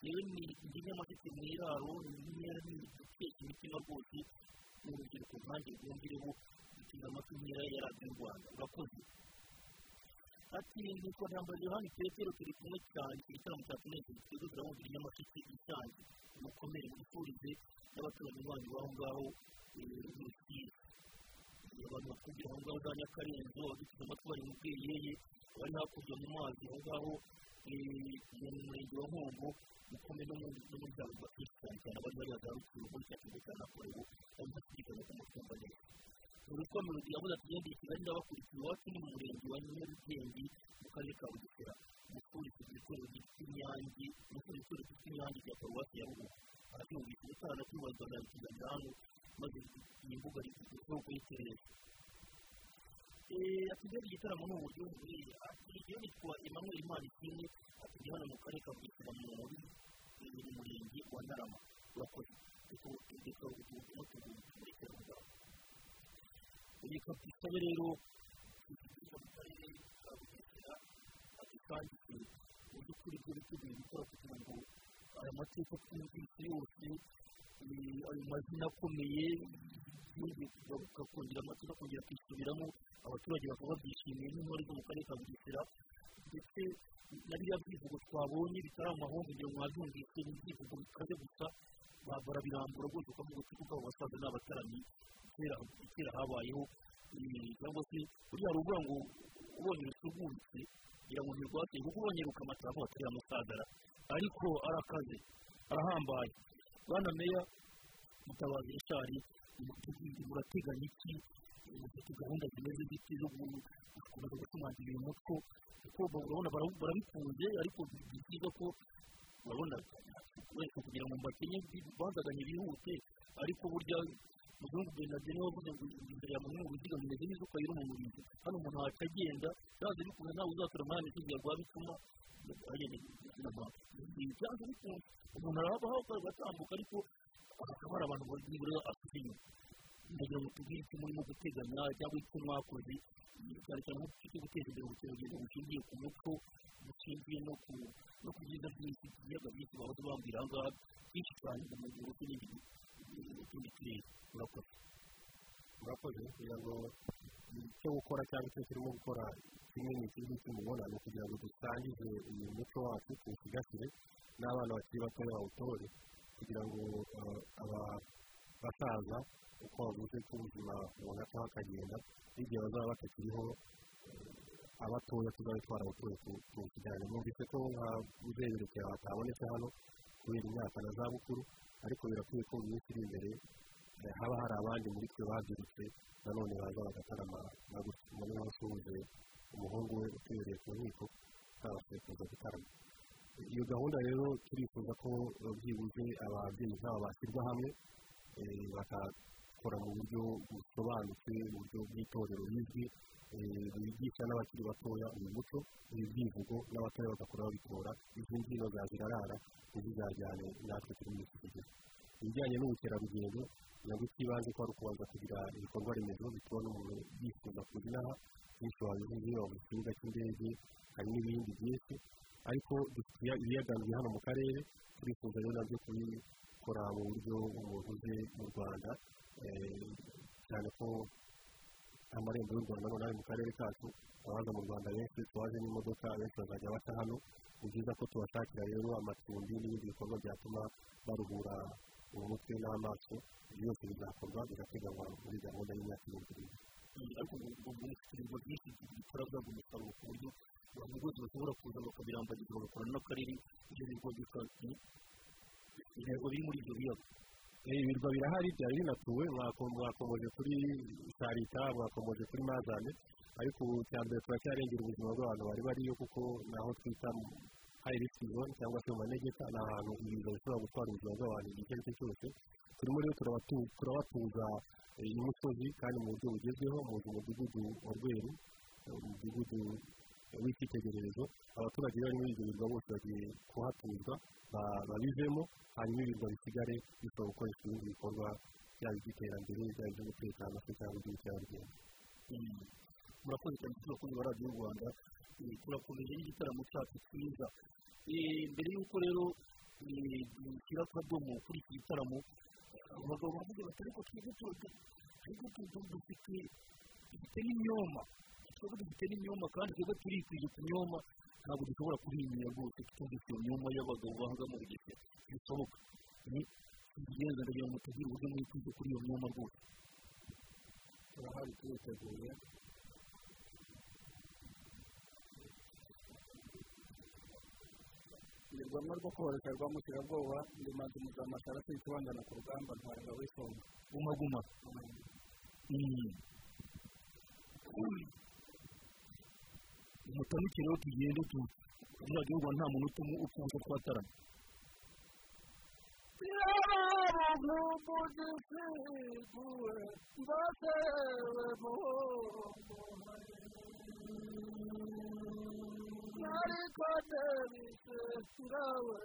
yewe ni indi nyamasheke mu iraro ni guteka imitima rwose ni urubyiruko nkange rwumvireho gutega amatwi nkera ya radiyo rwanda. Urakoze. Ati nitwa jambaje yohani petero turi kumwe cyane ku gitaramo cya tunezero twebwe turabumva inyamasheke isanzwe mukomere mwifurize n'abaturanyi banyu b'aho ngaho rusizi abantu bakubwira aho ngaho za nyakarenzo abaduteze amatwi bari mu bweyeye bari hakurya mu mazi aho ngaho mu murenge wa nkombo mukome no mu byaro bakisi cyane cyane abari bari za rukuru muri cya kigo cya nakorebo bari bakurikirana ku mutumba neza buri uko melodi yavuze ati yenda kigali ndabakurikiye iwacu ni mu murenge wa nyarugenge mu karere ka bugesera gitero cy'inyange mu kuri ku gitero cy'inyange cya paruwasi ya ruhu arabyumvise ubutaha nabyubaza ndabikiganira hano maze iyi mbuga rikugezweho kuyitereza mbega igitaramo ni uburyo ati iyo nitwa emmanuel ati ndi hano mu karere ka bugesera mu murenge wa ntarama. Urakoze. Reka ubutumwa tuburitere ubwawe reka dusabe rero mu karere ka bugesera adutangire mu by'ukuri ibyo biteguye gukora kugira ngo aya mateka twumvise yose ayo mazina akomeye yongeye kugaruka kongera amateka akongera akisubiramo abaturage bakaba babyishimiye n'intore zo mu karere ka bugesera ndetse na biriya byivugo twabonye bitari amahomvu ngo mwabyumvise ni ibyivugo bikaze gusa ba- barabirambura rwose ukavuga uti kuko abo basaza ni abataramyi kera habayeho eh, cyangwa se buriya hari uvuga ngo ubonye rusugurutse kugira ngo ntirwateye kuko ubonye rukamata aho batari amusagara ariko arakaze arahambaye. Bwana meya mutabazi richard murateganya iki mufite gahunda zimeze ziti zo gu- gukomeza gushimangira uyu muco kuko urabona bara- barabikunze ariko ni byiza ko urabona kugira ngo mbakenye bazaganye bihute ariko burya muzungu benadine wavuze ngo imbere ya muntu uruziga bimeze nk'izuka yiri mu mubiri hano umuntu ahita agenda byanze bikunze ntawe uzakora umwanya usigaye rwa bituma agenda byanze bikunze umuntu arabaho agatambuka ariko hakaba hari abantu nibura afite inyuma ndagira ngo tubwire icyo murimo guteganya cyangwa icyo mwakoze cyane cyane nko cyo guteza imbere ubukerarugendo bushingiye ku muco bushingiye no ku byiza byinshi ibiyaga byinshi bahoze bambwira aha ngaha byinshi cyane mu muguru n'ibindi utundi turere murakoze
murakoze kugira ngo icyo gukora cyangwa icyo turimo gukora kimwe ni ikindi kimubona ni ukugira ngo dusangize uyu muco wacu tuwusigasire n'abana bakiri batoya bawutore kugira ngo eh, aba basaza uko bavuze ko ubuzima umuntu apfa akagenda n'igihe bazaba batakiriho abatoya tuzabe twarabatoye tuwusigarane mwumvise ko nka uzebereke batabonetse hano kubera imyaka na zabukuru ariko birakwiye ko mu minsi iri imbere eh, haba hari abandi muri twe babyirutse nanone baza bagatarama muri wasuhuje umuhungu we utubereye ku nkiko utabashije kuza gutarama. Iyo gahunda rero turifuza ko eh, byibuze ababyeyi nk'aba bashyirwa hamwe eh, bagakora mu buryo busobanutse mu buryo bw'itorero rizwi eh, bigisha n'abakiri batoya uyu muco ibi byivugo n'abatoya bagakora babitora izi mbyino zirarara ntizizajyane natwe turi muri iki kigero ibijyanye n'ubukerarugendo nabwo ikibanze ko ari ukubanza kugira ibikorwa remezo bituma n'umuntu yifuza kuza inaha byinshi wabivuze wabuze ikibuga cy'indege hari n'ibindi byinshi ariko dufite ibiyaganzwe hano mu karere turifuza rero na byo kubikora mu buryo umuntu uze mu rwanda eh, cyane ko amarembo y'u rwanda none ari mu karere kacu abaza mu rwanda benshi tubaje n'imodoka benshi bazajya baca hano ni byiza ko tubashakira rero amacumbi n'ibindi bikorwa byatuma baruhura umutwe n'amaso byose bizakorwa bigateganywa muri gahunda y'imyaka irindwi
ariko mufite ibigo byinshi bikora bwabwo umusaruro ku buryo abantu bose bashobora kuza bakabirambagiza bagakorana n'akarere ibyo bigo bikazi intego biri muri ibyo biyaga.
Ibirwa birahari byari binatuwe mwako- mwakomoje kuri sarita mwakomoje kuri mazane. Ariko ubu cya mbere turacyarengera ubuzima bw'abantu bari bariyo kuko naho twita hayi risiki zone cyangwa se mu manegeka ni ahantu ibiza bishobora gutwara ubuzima bw'abantu igihe icyo ari cyo cyose. Turimo rero turabatu- turabatuza eh, imusozi kandi mu buryo bugezweho mu mudugudu wa rweru eh, umudugudu w'icyitegererezo abaturage bari muri ibyo birwa bose bagiye kuhatuzwa ba- babivemo hanyuma ibirwa bisigare bishobora gukoresha ibindi bikorwa byaba iby'iterambere byaba iby'umutekano se cyangwa iby'ubukerarugendo
murakoze cyane abakozi ba radiyo rwanda Eh, turakomeje n'igitaramo cyacu cyiza Eh, mbere y'uko rero eh, dushyira akadomo kuri iki gitaramo abagabo baravuga bati ariko twebwe dufite dufite n'imyoma twebwe dufite n'imyoma kandi twebwe turikwije ku myoma ntabwo dushobora kuhinyura rwose tutumvise iyo myoma y'abagabo bahanga mu bugesera. Bishoboka ni ibigenza ndagira ngo tugire uburyo mwikwije kuri iyo myoma rwose.
Turahari turiteguye
rwamwe rwo koroshya rwa mutirabwoba ndimaze umuzamasara se ikibangana ku rugamba ntwara w'isonga
guma guma umutamike rero tugende tu muri radiyo rwanda nta muntu utuma ukunze
muhombo ariko ndebise kirawe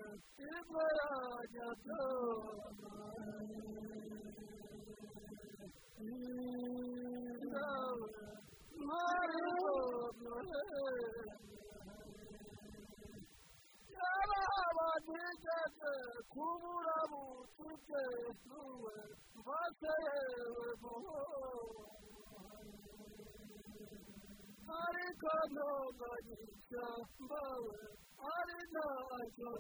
imwe yanyatona yababanigeze kubura butuke nuwe mbatewe muhoro ariko ntonganyisha mbawe ari ntacyo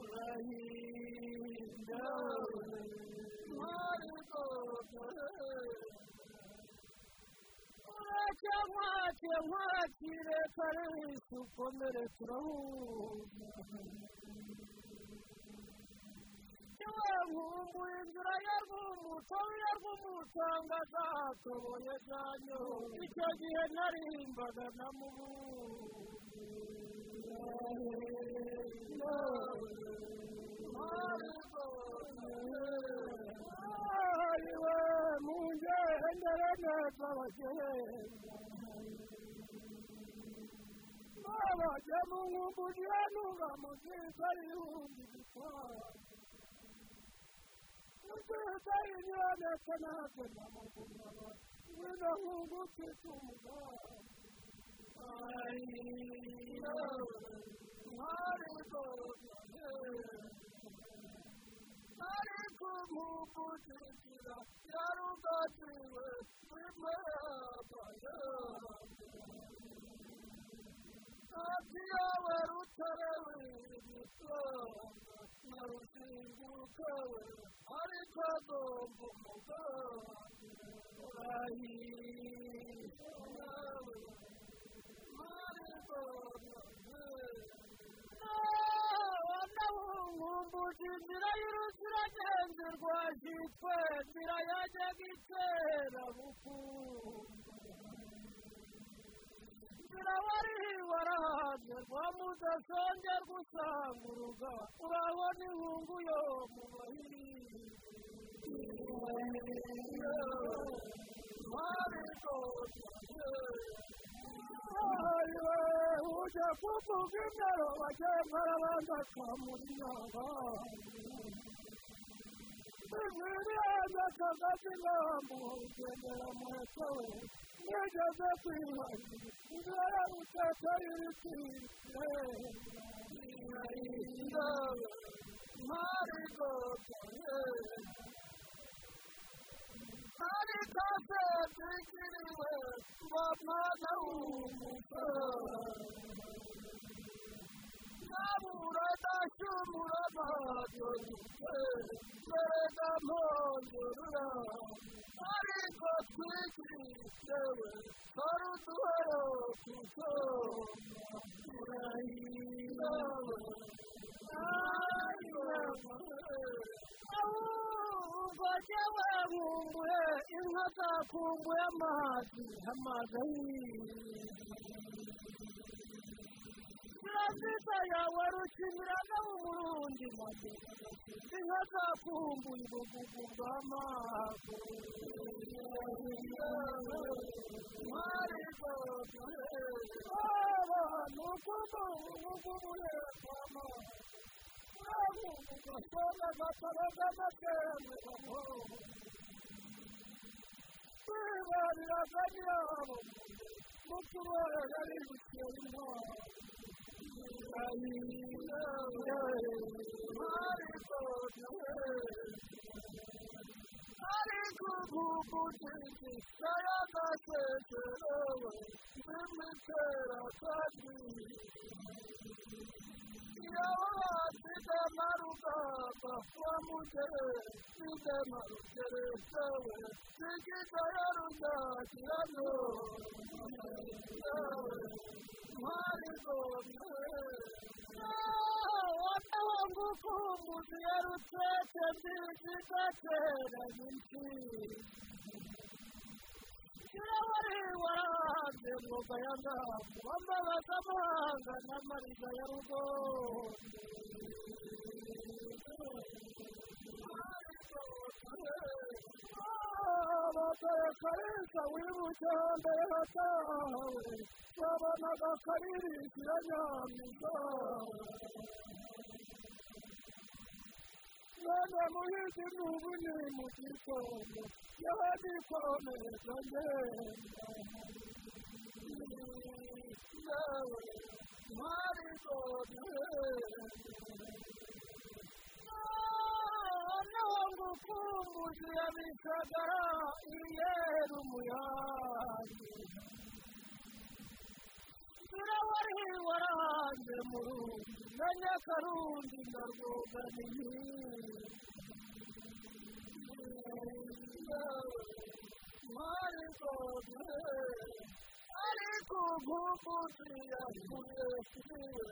urahinda ariko ureke nkwake nkwakire karisi ukomere turahuza iwe nkumbuye inzira ye rw'umutobe ye rw'umutanga zatoboye zanyu icyo gihe narimbaga na ari we mungendere neza bagenda babajya mu nkumbuye nuba mu byiza y'ibihumbi bitanu nziza y'inyonetse natwe ndamugumana ngwino nkungutse tumugambi ariko nkungukira yarugatiwe w'imarabaye ati yawe rutare w'imisonga na ruzinguka we ariko agomba umugambi urahiye wanahungumbuje inzira y'uruziragenzi rwajitwe nzira yajyaga itera bukungu nzira wari warahanze rwa mudasongera gusanga uruga urabona inkungu yo mu bahinzi ujya kuvuga imyaro bagenda arabanza akamurira Imiriya kagazi ngambo ugendera muheto we nigeze kwihari inzira ya rutete y'ibitire marigote ariko se zigiriwe ngo mwana w'umuco nabura ndashumura amaso mbega mpondurura ariko twigiriwe kari uduhero kuko urahira ahubwo jyewe nkumbuye inka zakumbuye amazi amazi ahiye yawe rukinira no mu burundi maze inka zakumbuye ubugugu bw'amazi abantu kumubuye bw'amazi ugasanga gataraga amakemero kwibariraga nyabo mu turere yari gutera intwaro ariko nk'umugiti n'ay'agasekerewe n'imitera kandi iyo wasize marugamba wamugere size marugere sewe sigiza yaruzagirano wanaho ngukumbuzi yarutete mbizigatera nyinshi ngoga ya ngamu wambabaza amahanga n'amariza ya rugo abagore karisa wibuke hambere hatawe wabonaga karirisira nyamiza mwana muhizi n'ubu ni mu gitondo y'abadikomeza ngenda nawe mwari noneho ngukumbuzi yabisagara iyeru umuyange ngira wari warahanze mu na nyakarundi na rwoganiye mwari rwose ariko nkumbuzi yakuye kiriwe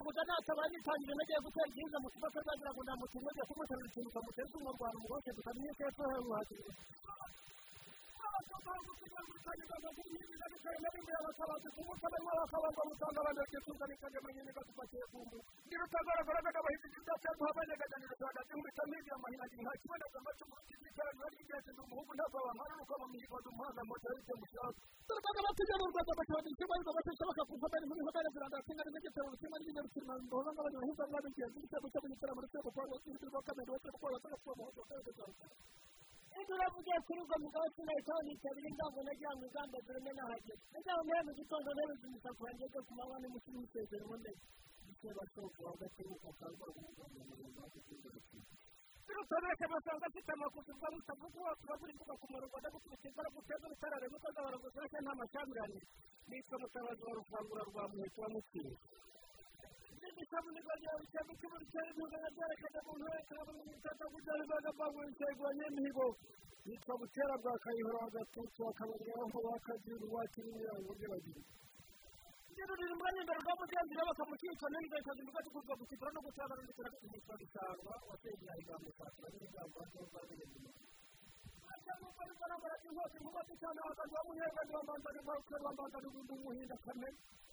kuriba
kuvuga nasaba nitangiye nagiye gutera ibyiza mu kigo kazagira ngo namutumwe agiye kumutera ikintu kamuteza umurwano umugoshe tukamenya ko ejo hewuhagirira turavugiye kuri ubwo mugabo sinahitaho nitabira ingango nagira ngo inganda zireme nahageze nagira ngo mu gitondo ntebe zimisa ku hanjye zo ku manywa n'umuti n'isezero ubundi giteba soko hagati y'ubutaka turutoreke basanga afite amakuzi ubwo mutavuga uwo turagura imbuga ku murongo ndagukubita imbaraga uteza ubutarare nuko z'abarongozi bashya nta macyamirane nitwa mutabazi wa rufangura rwa muheto wa mutsinzi n'igitamunigo ryawe cyangwa gitera inkunga byerekana umuntu wese wabona umutaka kujyana imbaraga mbangu inshego wa nyemihigo yitwa butera bwa kayihura wa gatutsi akabariraho ngo wakagira uwakiriya uburyo bagira ruriri muri imbere rwa mugenzi rero bakamukika neza ikaza imbuga tugurwa gusifura no gusabana ndetse no kugurisha gusarwa wasengera ijambo sakura n'ijambo ry'ubwa bw'ubuzima inkota inkuba cyane abaganga b'umunyarwanda bambanza n'imbarukwe bambanza n'ubundi umuhinda kamere icyatsi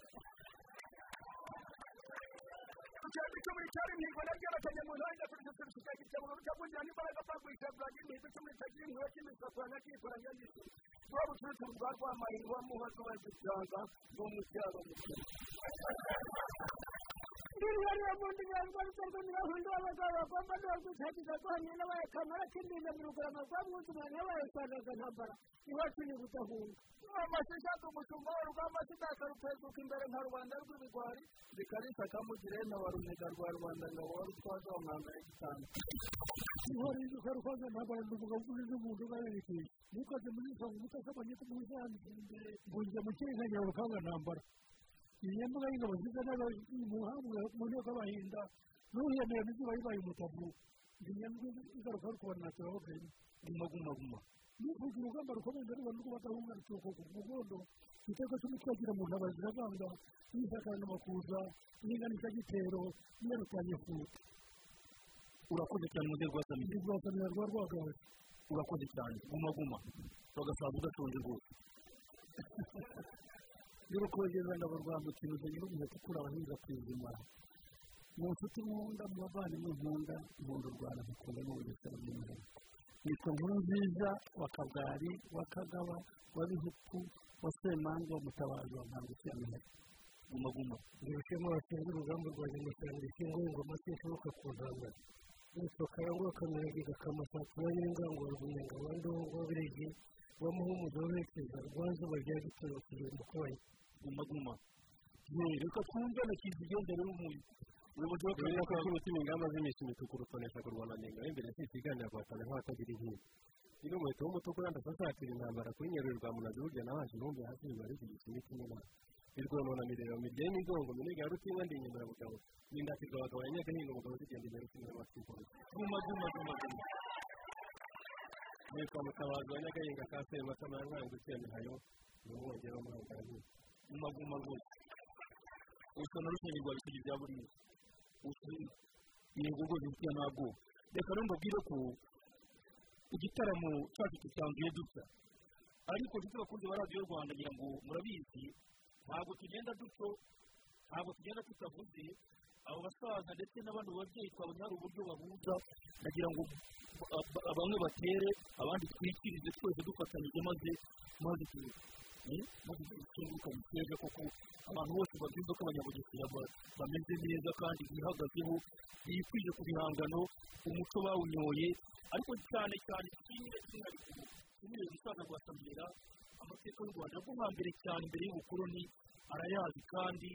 cyo muri cyari imihigo naryo bakajya mu ntore ndetse kurusha igitabo rutagungira n'imbaraga bagurisha bwagira imihigo cyo muri cyagira inkuba cy'imisatsi wanakikora nyandiko rwa bucuruzi rwa rwamahirwe wa muhazi wa gitanga ni umucyaro mukuru Ndiriya mundi nyarwa rutarwa nyirahundi w'abagabo bagomba no gutagiza guhamya n'abaye kamara k'indinda mu rugarama rwa mwuzi umwana yabaye sandaga ntambara iwacu ni budahunga amashisha umushumba wa rugamba sidaka rupezuka imbere nka rubanda rw'ibigwari zikarisa kamugire na wa runega rwa rubanda ngabo wari utwaza wa mwanga ya gitanga ihora izuka rukoze ntambara ndi umugabo uri n'umuntu ubayerekeye mukaze muri izo mutasabanye kumuzandi mbunje mu kirenge nyawe kanga ntambara iyi mbuga y'ingabo nziza n'abamuhabwa mu nteko abahinda n'uhemeye n'izuba ribaye umutavu iyi nyandwi igaruka rukubona na turaboganye guma guma guma nifuza urugamba rukomeye rubona rwo badahunga rutuko ku mugondo igitego cy'umutwagira mu ntaba ziravanga n'isakara n'amakuza n'inganisha gitero n'iyarutanye futa urakoze cyane muze rwasamira rwasamira rwa rwagawe urakoze cyane guma guma bagasaza udashonje rwose y'urukogeza ngabo rwa mukinuzi nyir'ubuhe tukura abahinza ku izima mu nshuti nkunda mu bavandimwe nkunda nkunda u rwanda nkukunda n'ubugesera bw'umwihariko nitwa nkuru nziza wa kabwari wa kagaba wa bihuku wa semanza wa mutabazi wa ntabwo cyane guma guma
ndabishemo bashinzwe urugamba rwa jenoside ishinzwe ingoma zishoboka ku ntambara nitwa karangwa kamerageza kamasatura y'ingango rwunyenga wa ndongo birege wa muhumuza w'aberekeza rwa zuba rya gitoro kugenda ukwaye
guma guma reka twumve na kizigendere n'umuntu
ubuyobozi bw'akarere ka kimitima ingamba z'iminsi imituku rutonesha kurwana ngenga imbere si ikiganiro guhatana nk'abatagira inkiko niba umuheto w'umutuku yandi asasatira intambara kuri nyaruri rwa munazi burya nabaje intumbi hasi biba rigigisa imiti n'inama birwonona mireba mirya y'imigongo minega ya rutinga ndi inyemurabugabo n'indatirwa abagabo ya nyagahinga umugabo zigenda imbere ukinira amatwikoro
guma guma guma guma
nitwa mutabazi wa nyagahinga ka sematama ya nkangu ukiyamihayo ni umwongera w'umuhangaraniye
guma guma rwose usa na rusenge rwa bisigi bya buri yego rwose mfitiye ntabwo reka rero mbabwire ko igitaramo cyacu gisanzuye dutya ariko dufite abakunzi ba radiyo rwanda ngira ngo murabizi ntabwo tugenda dutyo ntabwo tugenda tutavuze abo basaza ndetse n'abandi babyeyi twabonye hari uburyo bahuza nagira ngo bamwe batere abandi twikirize twese dufatanyije maze maze
ikinguka biteza kuko abantu bose babyumva ko abanyabugesera bameze neza kandi bihagazeho bikwije ku bihangano umuco bawunyoye ariko cyane cyane kimwe cy'umwihariko kimwe gusaza rwa samira amateka y'u rwanda rwo hambere cyane mbere y'ubukoloni arayazi kandi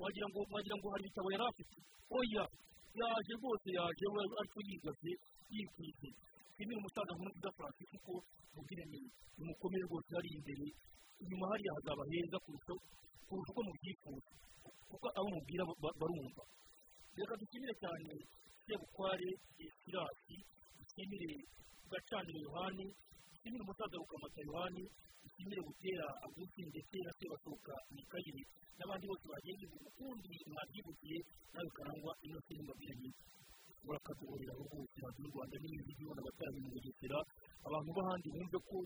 wagira ngo wagira ngo hari ibitabo yari afite oya yaje rwose yaje we ariko yigaze yikwije kimwe umusaza nziza francis kuko mubwire ni umukomere rwose ari imbere. Inyuma hariya hazaba heza kurusha uko mubyifuza. Kuko abo mubwira barumva. Reka dushimire cyane sebukware sirasi dushimire gacaniro yohani dushimire umusaza rukamata yohani dushimire gutera agusi ndetse na sebashoka mikayire n'abandi bose bagiye ukundi mwabyibukiye nawe ukarangwa ino sinimba mbere urakaduhorera rwose radiyo rwanda n'ibindi byibona abatari mu bugesera abantu b'ahandi bumve ko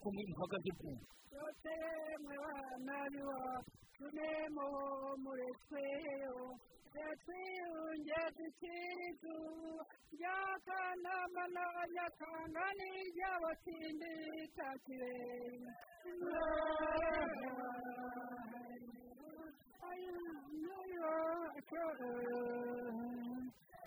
ko muhagaze bwumva
yose mwe bana biwacu nemo murekweyo twiyunge dukirizu ryakanama n'abanyakanga n'iry'abatindi takirenga ndana kubyara w'insurinyo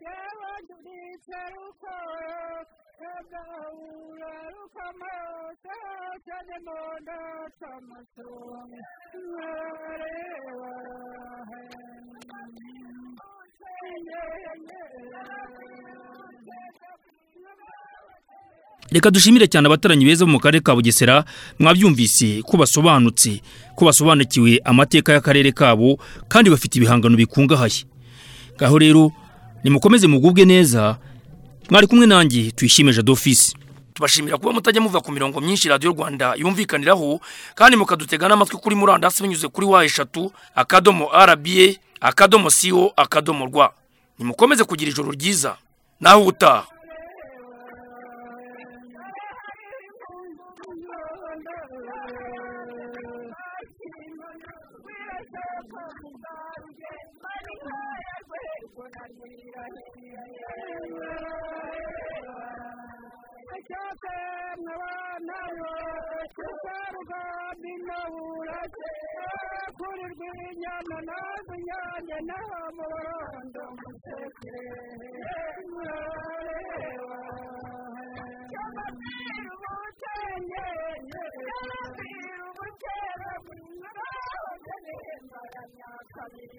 ndubitse rukoro kagahura rukamose cyane moda cy'amasonga nkareba
reka dushimire cyane abataranyi beza bo mu karere ka bugesera mwabyumvise ko basobanutse ko basobanukiwe amateka y'akarere kabo kandi bafite ibihangano bikungahaye. Ngaho rero nimukomeze mugubwe neza. Mwari kumwe nanjye tuyishimeje dofisi tubashimira kuba mutajya muva ku mirongo myinshi radiyo rwanda yumvikaniraho kandi mukadutega n'amatwi kuri murandasi binyuze kuri wa eshatu akadomo rba akadomo siwo akadomo rwa nimukomeze kugira ijoro ryiza. Naho ubutaha.
Cyose mwabanayo kuzaruga binahuraje kuri rw'inyana na zo nyange naho murondo musekere murareba cyamabwira ubutenge cyamabwira ubutera murahoze nembara nyakabiri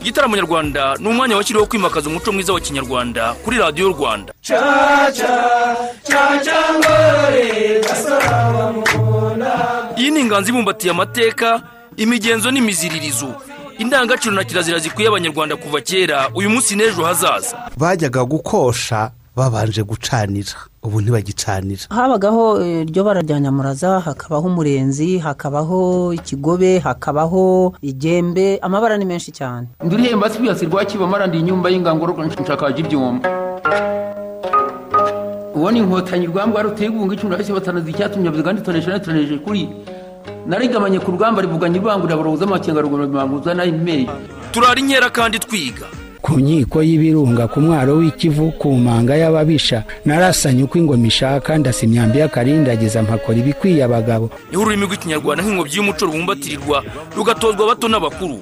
igitaramo nyarwanda ni umwanya washyiriweho kwimakaza umuco mwiza wa kinyarwanda kuri radiyo rwanda. Iyi ni inganzo ibumbatiye amateka imigenzo n'imiziririzo. Indangagaciro na kirazira zikwiye abanyarwanda kuva kera uyu munsi n'ejo hazaza.
Bajyaga gukosha babanje gucanira. Ubu ntibagicanira
habagaho eh, iryo bara rya nyamuraza hakabaho umurenzi hakabaho ikigobe hakabaho igembe amabara ni menshi cyane.
Ndurihemba sipiyasi rwakibamara ndi inyumba y'ingangoro nshakaje ibyuma uwo ni inkotanyi rwamba rutegunga icumi na batanazi icyatumye kandi tonesha natonesheje kuri narigamanye ku rugamba rivuganye ivangurira abarozi amakenga rugomba bimanguza na yo imeri
turara inkera kandi twiga.
Ku nkiko y'ibirunga ku mwaro w'ikivu ku manga y'ababisha narasanye uko ingoma ishaka ndasa imyambi y'akarindagiza mpakora ibikwiye abagabo.
Niho ururimi rw'ikinyarwanda nk'ingobyi y'umuco rubumbatirirwa rugatozwa abato n'abakuru.